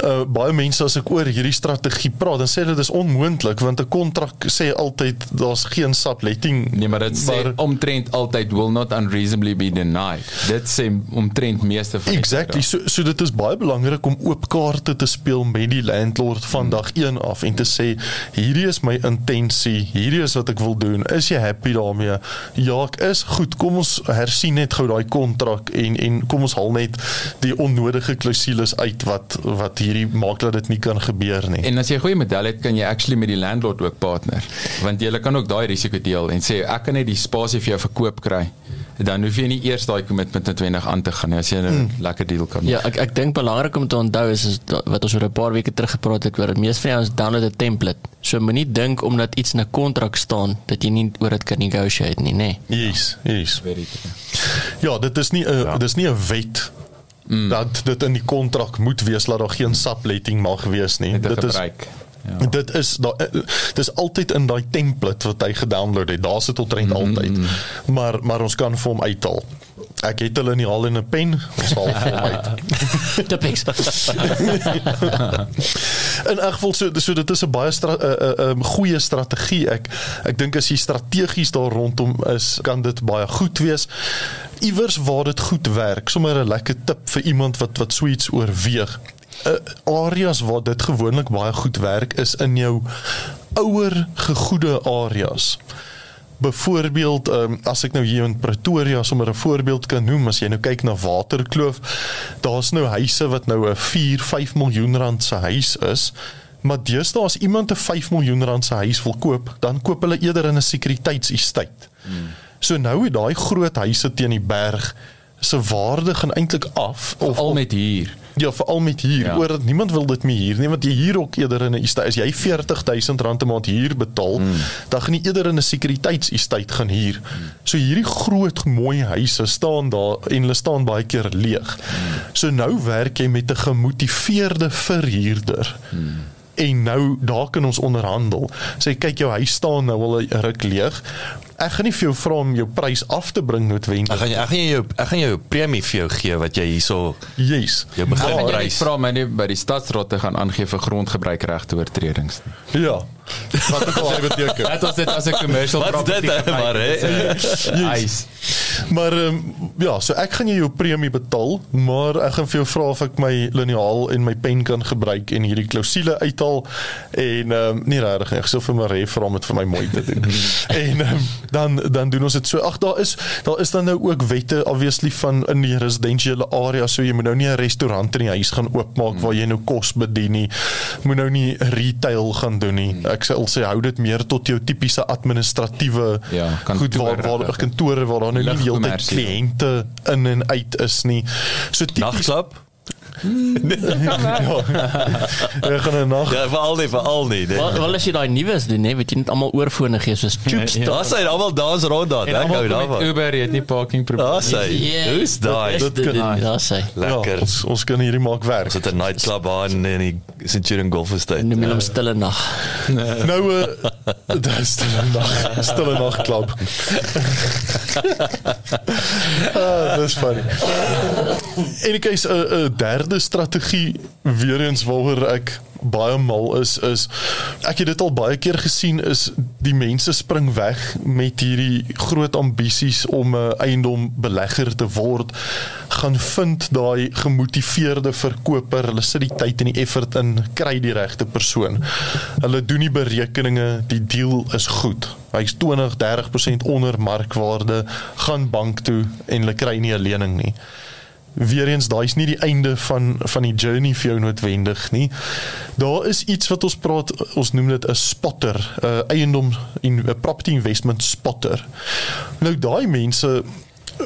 uh, baie mense as ek oor hierdie strategie praat, dan sê dit is onmoontlik want 'n kontrak sê altyd daar's geen subletting. Nee, maar dit sê omtrent altyd will not unreasonably be denied. Dit sê omtrent meeste van Exactly. So so dit is baie belangrik om oop kaarte te speel met die landlord van dag 1 af en te sê hierdie is my intensie, hierdie is wat ek wil doen. Is jy happy daarmee? Ja, ek is. Goed, kom ons hersien net gou daai kontrak en en kom ons haal net die onnodige klousules uit wat wat hierdie maak dat dit nie kan gebeur nie. En as jy 'n goeie model het, kan jy actually met die landlord ook partner. Want jy kan ook daai risiko deel en sê ek kan net die spasie vir jou verkoop kry dan hoef jy nie eers daai kommitment noodwendig aan te gaan nie as jy 'n mm. lekker deal kan maak. Ja, ek ek dink belangrik om te onthou is, is wat ons oor 'n paar weke terug gepraat het oor meeste van ons download 'n template. So moenie dink omdat iets in 'n kontrak staan dat jy nie oor dit kan negotiate nie, nê. Nee. Yes, yes. Ja, dit is nie 'n ja. dis nie 'n wet Mm. dat dit in die kontrak moet wees dat daar geen subletting mag wees nie. Dit is Ja. Dit is daar dis altyd in daai template wat hy gedownload het. Daar's dit omtrent mm -hmm. altyd. Maar maar ons kan vir hom uithaal. Ek het hulle nie al in 'n pen, ons haal vir hom uit. [laughs] Tipies. [laughs] in elk geval so so dit is 'n baie 'n stra, uh, uh, goeie strategie. Ek ek dink as jy strategies daar rondom is, kan dit baie goed wees. Iewers waar dit goed werk, sommer 'n lekker tip vir iemand wat wat so iets oorweeg uh, areas waar dit gewoonlik baie goed werk is in jou ouer gegoede areas. Byvoorbeeld, um, as ek nou hier in Pretoria sommer 'n voorbeeld kan noem, as jy nou kyk na Waterkloof, daar's nou huise wat nou 'n 4, 5 miljoen rand se huis is. Maar deesdae as iemand 'n 5 miljoen rand se huis wil koop, dan koop hulle eerder in 'n sekuriteitsestate. Hmm. So nou het daai groot huise teen die berg se waarde gaan eintlik af of al met hier. Ja, veral met hier. Ja. Oor dat niemand wil dit meer hier nie, want jy hier ook eerder in 'n estate as jy 40000 rand 'n maand hier betaal, mm. dan gaan jy eerder in 'n sekuriteitsestate gaan hier. Mm. So hierdie groot mooi huise staan daar en hulle staan baie keer leeg. Mm. So nou werk jy met 'n gemotiveerde verhuurder. Mm en nou daar kan ons onderhandel. Sê kyk jou huis staan nou al 'n ruk leeg ek gaan nie vir jou vra om jou prys af te bring noodwendig. Ek gaan ek gaan jou ek gaan jou premie vir jou gee wat jy hierso Yes. Jou beginprys. Ek vra my nie by die stadsraad te gaan aangee vir grondgebruikregte oortredings nie. Ja. Wat ek al beteken. Dit was dit as 'n commercial property. Wat dit maar hè. Nice. Maar um, ja, so ek gaan jou premie betaal, maar ek gaan vir jou vra of ek my liniaal en my pen kan gebruik en hierdie klousule uithaal en ehm um, nie regtig ek sou vir my ref vra om dit vir my mooi te doen. [laughs] en um, dan dan doen ons dit so. Ag daar is daar is dan nou ook wette obviously van in die residensiële area so jy moet nou nie 'n restaurant in die huis gaan oopmaak hmm. waar jy nou kos bedien nie. Moet nou nie retail gaan doen nie. Ek sal sê hou dit meer tot jou tipiese administratiewe ja, goed waar waar kantore waar daar nou nie die hele tyd kliënte in en uit is nie. So tipies [laughs] ja. Ek gaan nou nog. Ja, veral nie, veral nie. Nee. Wel, wel as jy daai nuus doen, nee, weet jy net almal oorfone gee soos chips. Ja, daar sê almal dans rond daar, ek hou daarvan. Uber het nie parking probleme. Daar sê. Hoe's daai? Dit kan daar sê. Lekker. Ja, ons, ons kan hierdie maak werk. Ons het 'n nightclub aan in die Centurion Golf Estate. Noem hom stille nag. nou [laughs] uh, dis stille nag. Stille nag klub. [laughs] ah, dis funny. En ek is 'n uh, uh, derde strategie weer eens waaroor ek baie mal is is ek het dit al baie keer gesien is die mense spring weg met hierdie groot ambisies om 'n eiendom belegger te word gaan vind daai gemotiveerde verkoper hulle sit die tyd en die effort in kry die regte persoon. Hulle doen die berekeninge die deal is goed. Hy's 20 30% onder markwaarde gaan bank toe en hulle kry nie 'n lening nie weer eens daai is nie die einde van van die journey vir jou noodwendig nie. Daar is iets wat ons praat ons noem dit 'n spotter, 'n uh, eiendom in 'n property investment spotter. Nou daai mense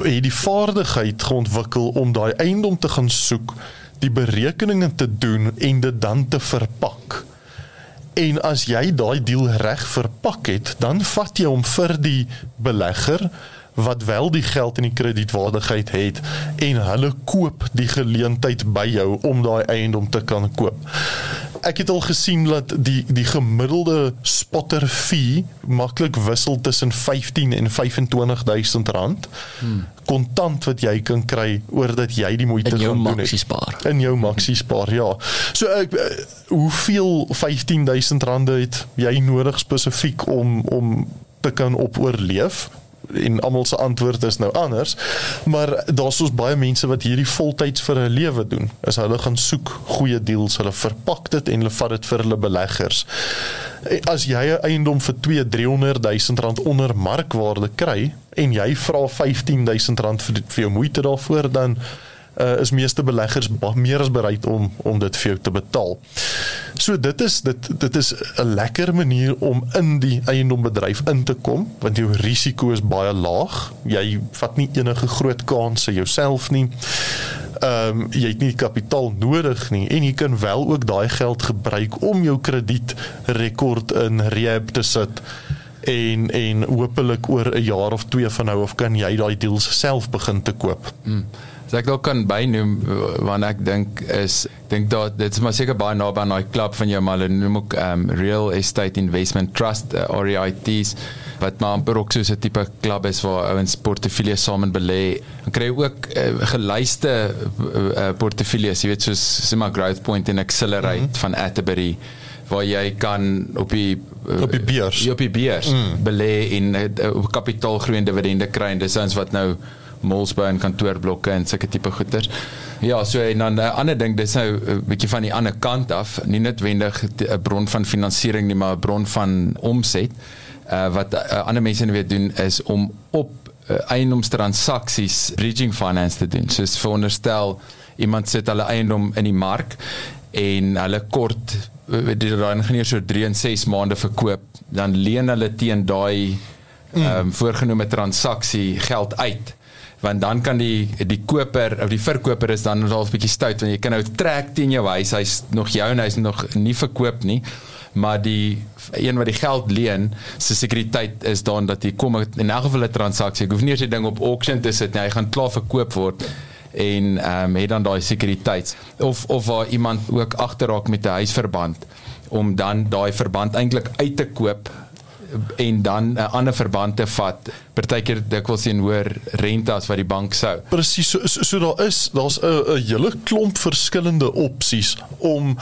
het die vaardigheid geontwikkel om daai eiendom te gaan soek, die berekeninge te doen en dit dan te verpak. En as jy daai deal reg verpak het, dan vat jy hom vir die belegger wat wel die geld en die kredietwaardigheid het en hulle koop die geleentheid by jou om daai eiendom te kan koop. Ek het al gesien dat die die gemiddelde spotter fee maklik wissel tussen 15 en 25000 rand. Hmm kontant wat jy kan kry oor dat jy die moeite gaan doen in jou maxi spaar. In jou maxi spaar, ja. So ek uh, hoeveel 15000 rande het jy nodig spesifiek om om te kan op oorleef? En almal se antwoord is nou anders. Maar daar's ons baie mense wat hierdie voltyds vir 'n lewe doen. Is hulle gaan soek goeie deals, hulle verpak dit en hulle vat dit vir hulle beleggers. As jy 'n eiendom vir 2 300 000 rand onder markwaarde kry en jy vra 15 000 rand vir vir jou moeite daarvoor dan uh, is meeste beleggers meer as bereid om om dit vir jou te betaal. So dit is dit dit is 'n lekker manier om in die eiendombedryf in te kom want jou risiko is baie laag. Jy vat nie enige groot kansse jouself nie. Ehm um, jy het nie kapitaal nodig nie en jy kan wel ook daai geld gebruik om jou kredietrekord in rehab te sit en en hopelik oor 'n jaar of twee van nou of kan jy daai deals self begin te koop. Mm. As ek dalk kan bynoem want ek dink is dink dat dit is maar seker baie naby aan daai klub van jou maar hulle noem ook um, Real Estate Investment Trust uh, REITs wat maar amper ook soos 'n tipe klub is waar ouens portefeuilles saam belê. Dan kry jy ook uh, gelyste uh, portefeuilles, jy weet soos Sima Growth Point en Accelerate mm -hmm. van Atterbury waar jy kan op die uh, Op die beurs. Ja, op die beurs mm. belê en uh, kapitaalgroei en dividende kry en dis ons wat nou malls bou en kantoorblokke en sulke tipe goeders. Ja, so en dan 'n uh, ander ding, dis nou 'n uh, bietjie van die ander kant af, nie noodwendig 'n bron van finansiering nie, maar 'n bron van omset. Uh wat uh, ander mense nou weer doen is om op uh, eiendomstransaksies bridging finance te doen. So veronderstel iemand sit hulle eiendom in die mark en hulle kort jy dan gaan eers so 3 en 6 maande verkoop, dan leen hulle teen daai ehm um, voorgenome transaksie geld uit want dan kan die die koper of die verkoper is dan half bietjie stout want jy kan nou trek teen jou huis. Hy's nog jou en hy's nog nie verkoop nie. Maar die een wat die geld leen se sekuriteit is dan dat hy kom in elk geval 'n transaksie. Ek hoef nie eens die ding op auction te sit nie. Hy gaan klaar verkoop word en ehm um, het dan daai sekuriteit of of waar iemand ook agterraak met 'n huisverband om dan daai verband eintlik uit te koop en dan 'n ander verband te vat. Partykeer dikwels sien hoor rente as wat die bank sou. Presies, so, so, so daar is daar's 'n 'n hele klomp verskillende opsies om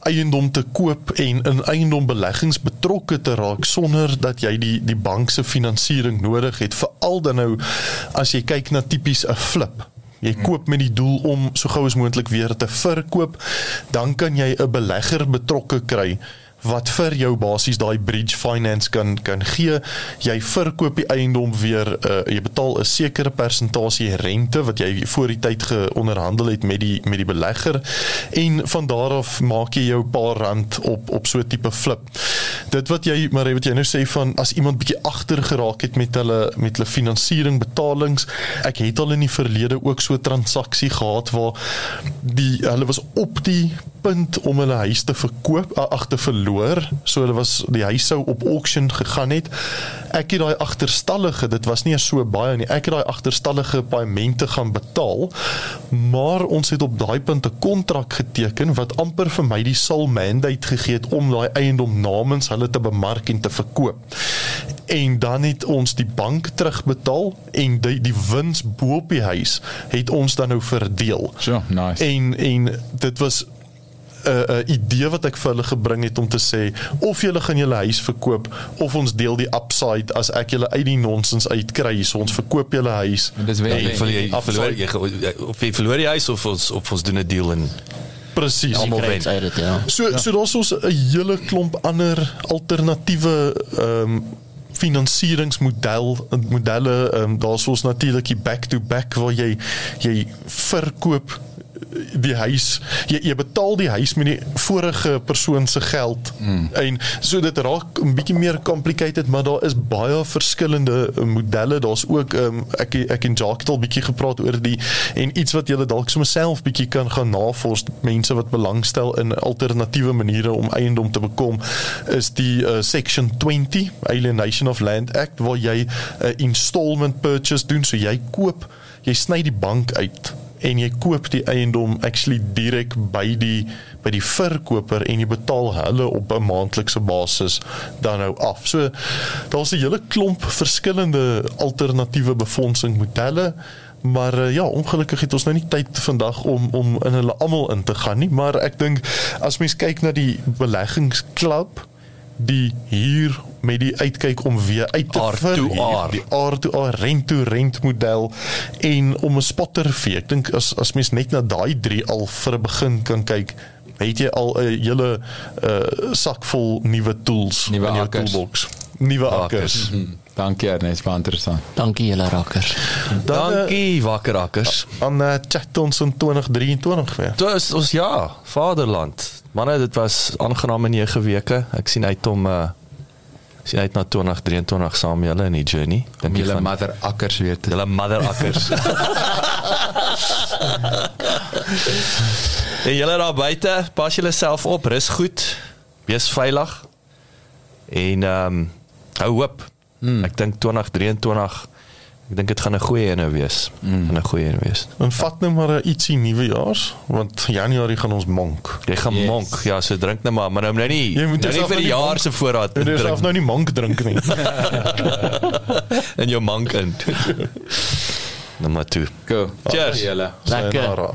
eiendom te koop en in eiendombeleggings betrokke te raak sonder dat jy die die bank se finansiering nodig het veral dan nou as jy kyk na tipies 'n flip Jy koop met die doel om so gou as moontlik weer te verkoop, dan kan jy 'n belegger betrokke kry wat vir jou basies daai bridge finance kan kan gee. Jy verkoop die eiendom weer, uh, jy betaal 'n sekere persentasie rente wat jy voor die tyd geonderhandel het met die met die belegger en van daar af maak jy jou paar rand op op so 'n tipe flip. Dit wat jy maar wat jy nou sê van as iemand bietjie agter geraak het met hulle met hulle finansiering betalings, ek het al in die verlede ook so 'n transaksie gehad waar die hulle was op die punt om hulle huis te verkoop ag te verloor so hulle was die huis sou op auction gegaan het ek het daai agterstallige dit was nie so baie nie ek het daai agterstallige paemente gaan betaal maar ons het op daai punt 'n kontrak geteken wat amper vir my die sal mandate gegee het om daai eiendom namens hulle te bemark en te verkoop en dan het ons die bank terugbetaal en die die wins bo op die huis het ons dan nou verdeel. So, nice. En en dit was 'n uh, uh, idee wat ek vir hulle gebring het om te sê of julle gaan julle huis verkoop of ons deel die upside as ek julle uit die nonsens uitkry so ons verkoop julle huis. En dis weer vir jy verloor jy of jy verloor die huis of ons of ons doen 'n deal en presies almal wen. Dit, ja. So ja. so daar's ons 'n hele klomp ander alternatiewe ehm um, finansieringsmodel modelle um, daar's ons natuurlik die back to back waar jy jy verkoop die huis. Jy jy betaal die huis met die vorige persoon se geld. Mm. en so dit raak 'n bietjie meer complicated maar daar is baie verskillende modelle. Daar's ook um, ek ek en Jacques het al bietjie gepraat oor die en iets wat jy dalk sommer self bietjie kan gaan navors mense wat belangstel in alternatiewe maniere om eiendom te bekom is die uh, section 20 alienation of land act waar jy 'n uh, installment purchase doen. So jy koop jy sny die bank uit en jy koop die eiendom actually direk by die by die verkoper en jy betaal hulle op 'n maandelikse basis dan nou af. So daar's 'n hele klomp verskillende alternatiewe befondsingmodelle. Maar uh, ja, ongelukkig het ons nou nie tyd vandag om om in hulle almal in te gaan nie, maar ek dink as mens kyk na die beleggingsklub die hier met die uitkyk om weer uit te vir die R2R rent to rent model en om 'n spotter vir ek dink as as mens net na daai drie al vir 'n begin kan kyk het jy al 'n hele uh, sak vol nuwe tools nuwe in jou akkers. toolbox nuwe akkers Mm -hmm. Dankie Ernest, baie interessant. Dankie julle rakkers. Dan, Dankie wakker rakkers. aan uh, chat ons in 2023 weer Dit is ons ja, vaderland. Manne, dit was aangename 9 weke. Ek sien uit om uh sien uit na 2023 saam julle in die journey. Dink julle mother akkers weer te julle mother akkers. [laughs] en julle daar buite, pas julle self op, rus goed. Wees veilig. En ehm um, hou hoop. Hmm. Ek dink 2023 Ek dink dit gaan 'n goeie ene wees. Mm. 'n Goeie ene wees. En vat nou maar 'n ietsie nuwejaars, want Januarie gaan ons monk. Jy gaan yes. Monk. Ja, so drink nou maar, maar nou nou nie. Jy moet nou nie vir die nou jaar se voorraad Jy moet drink self nou nie monk drink nie. [laughs] in jou monk in. Nommer 2. Go. Cheers. Lekker.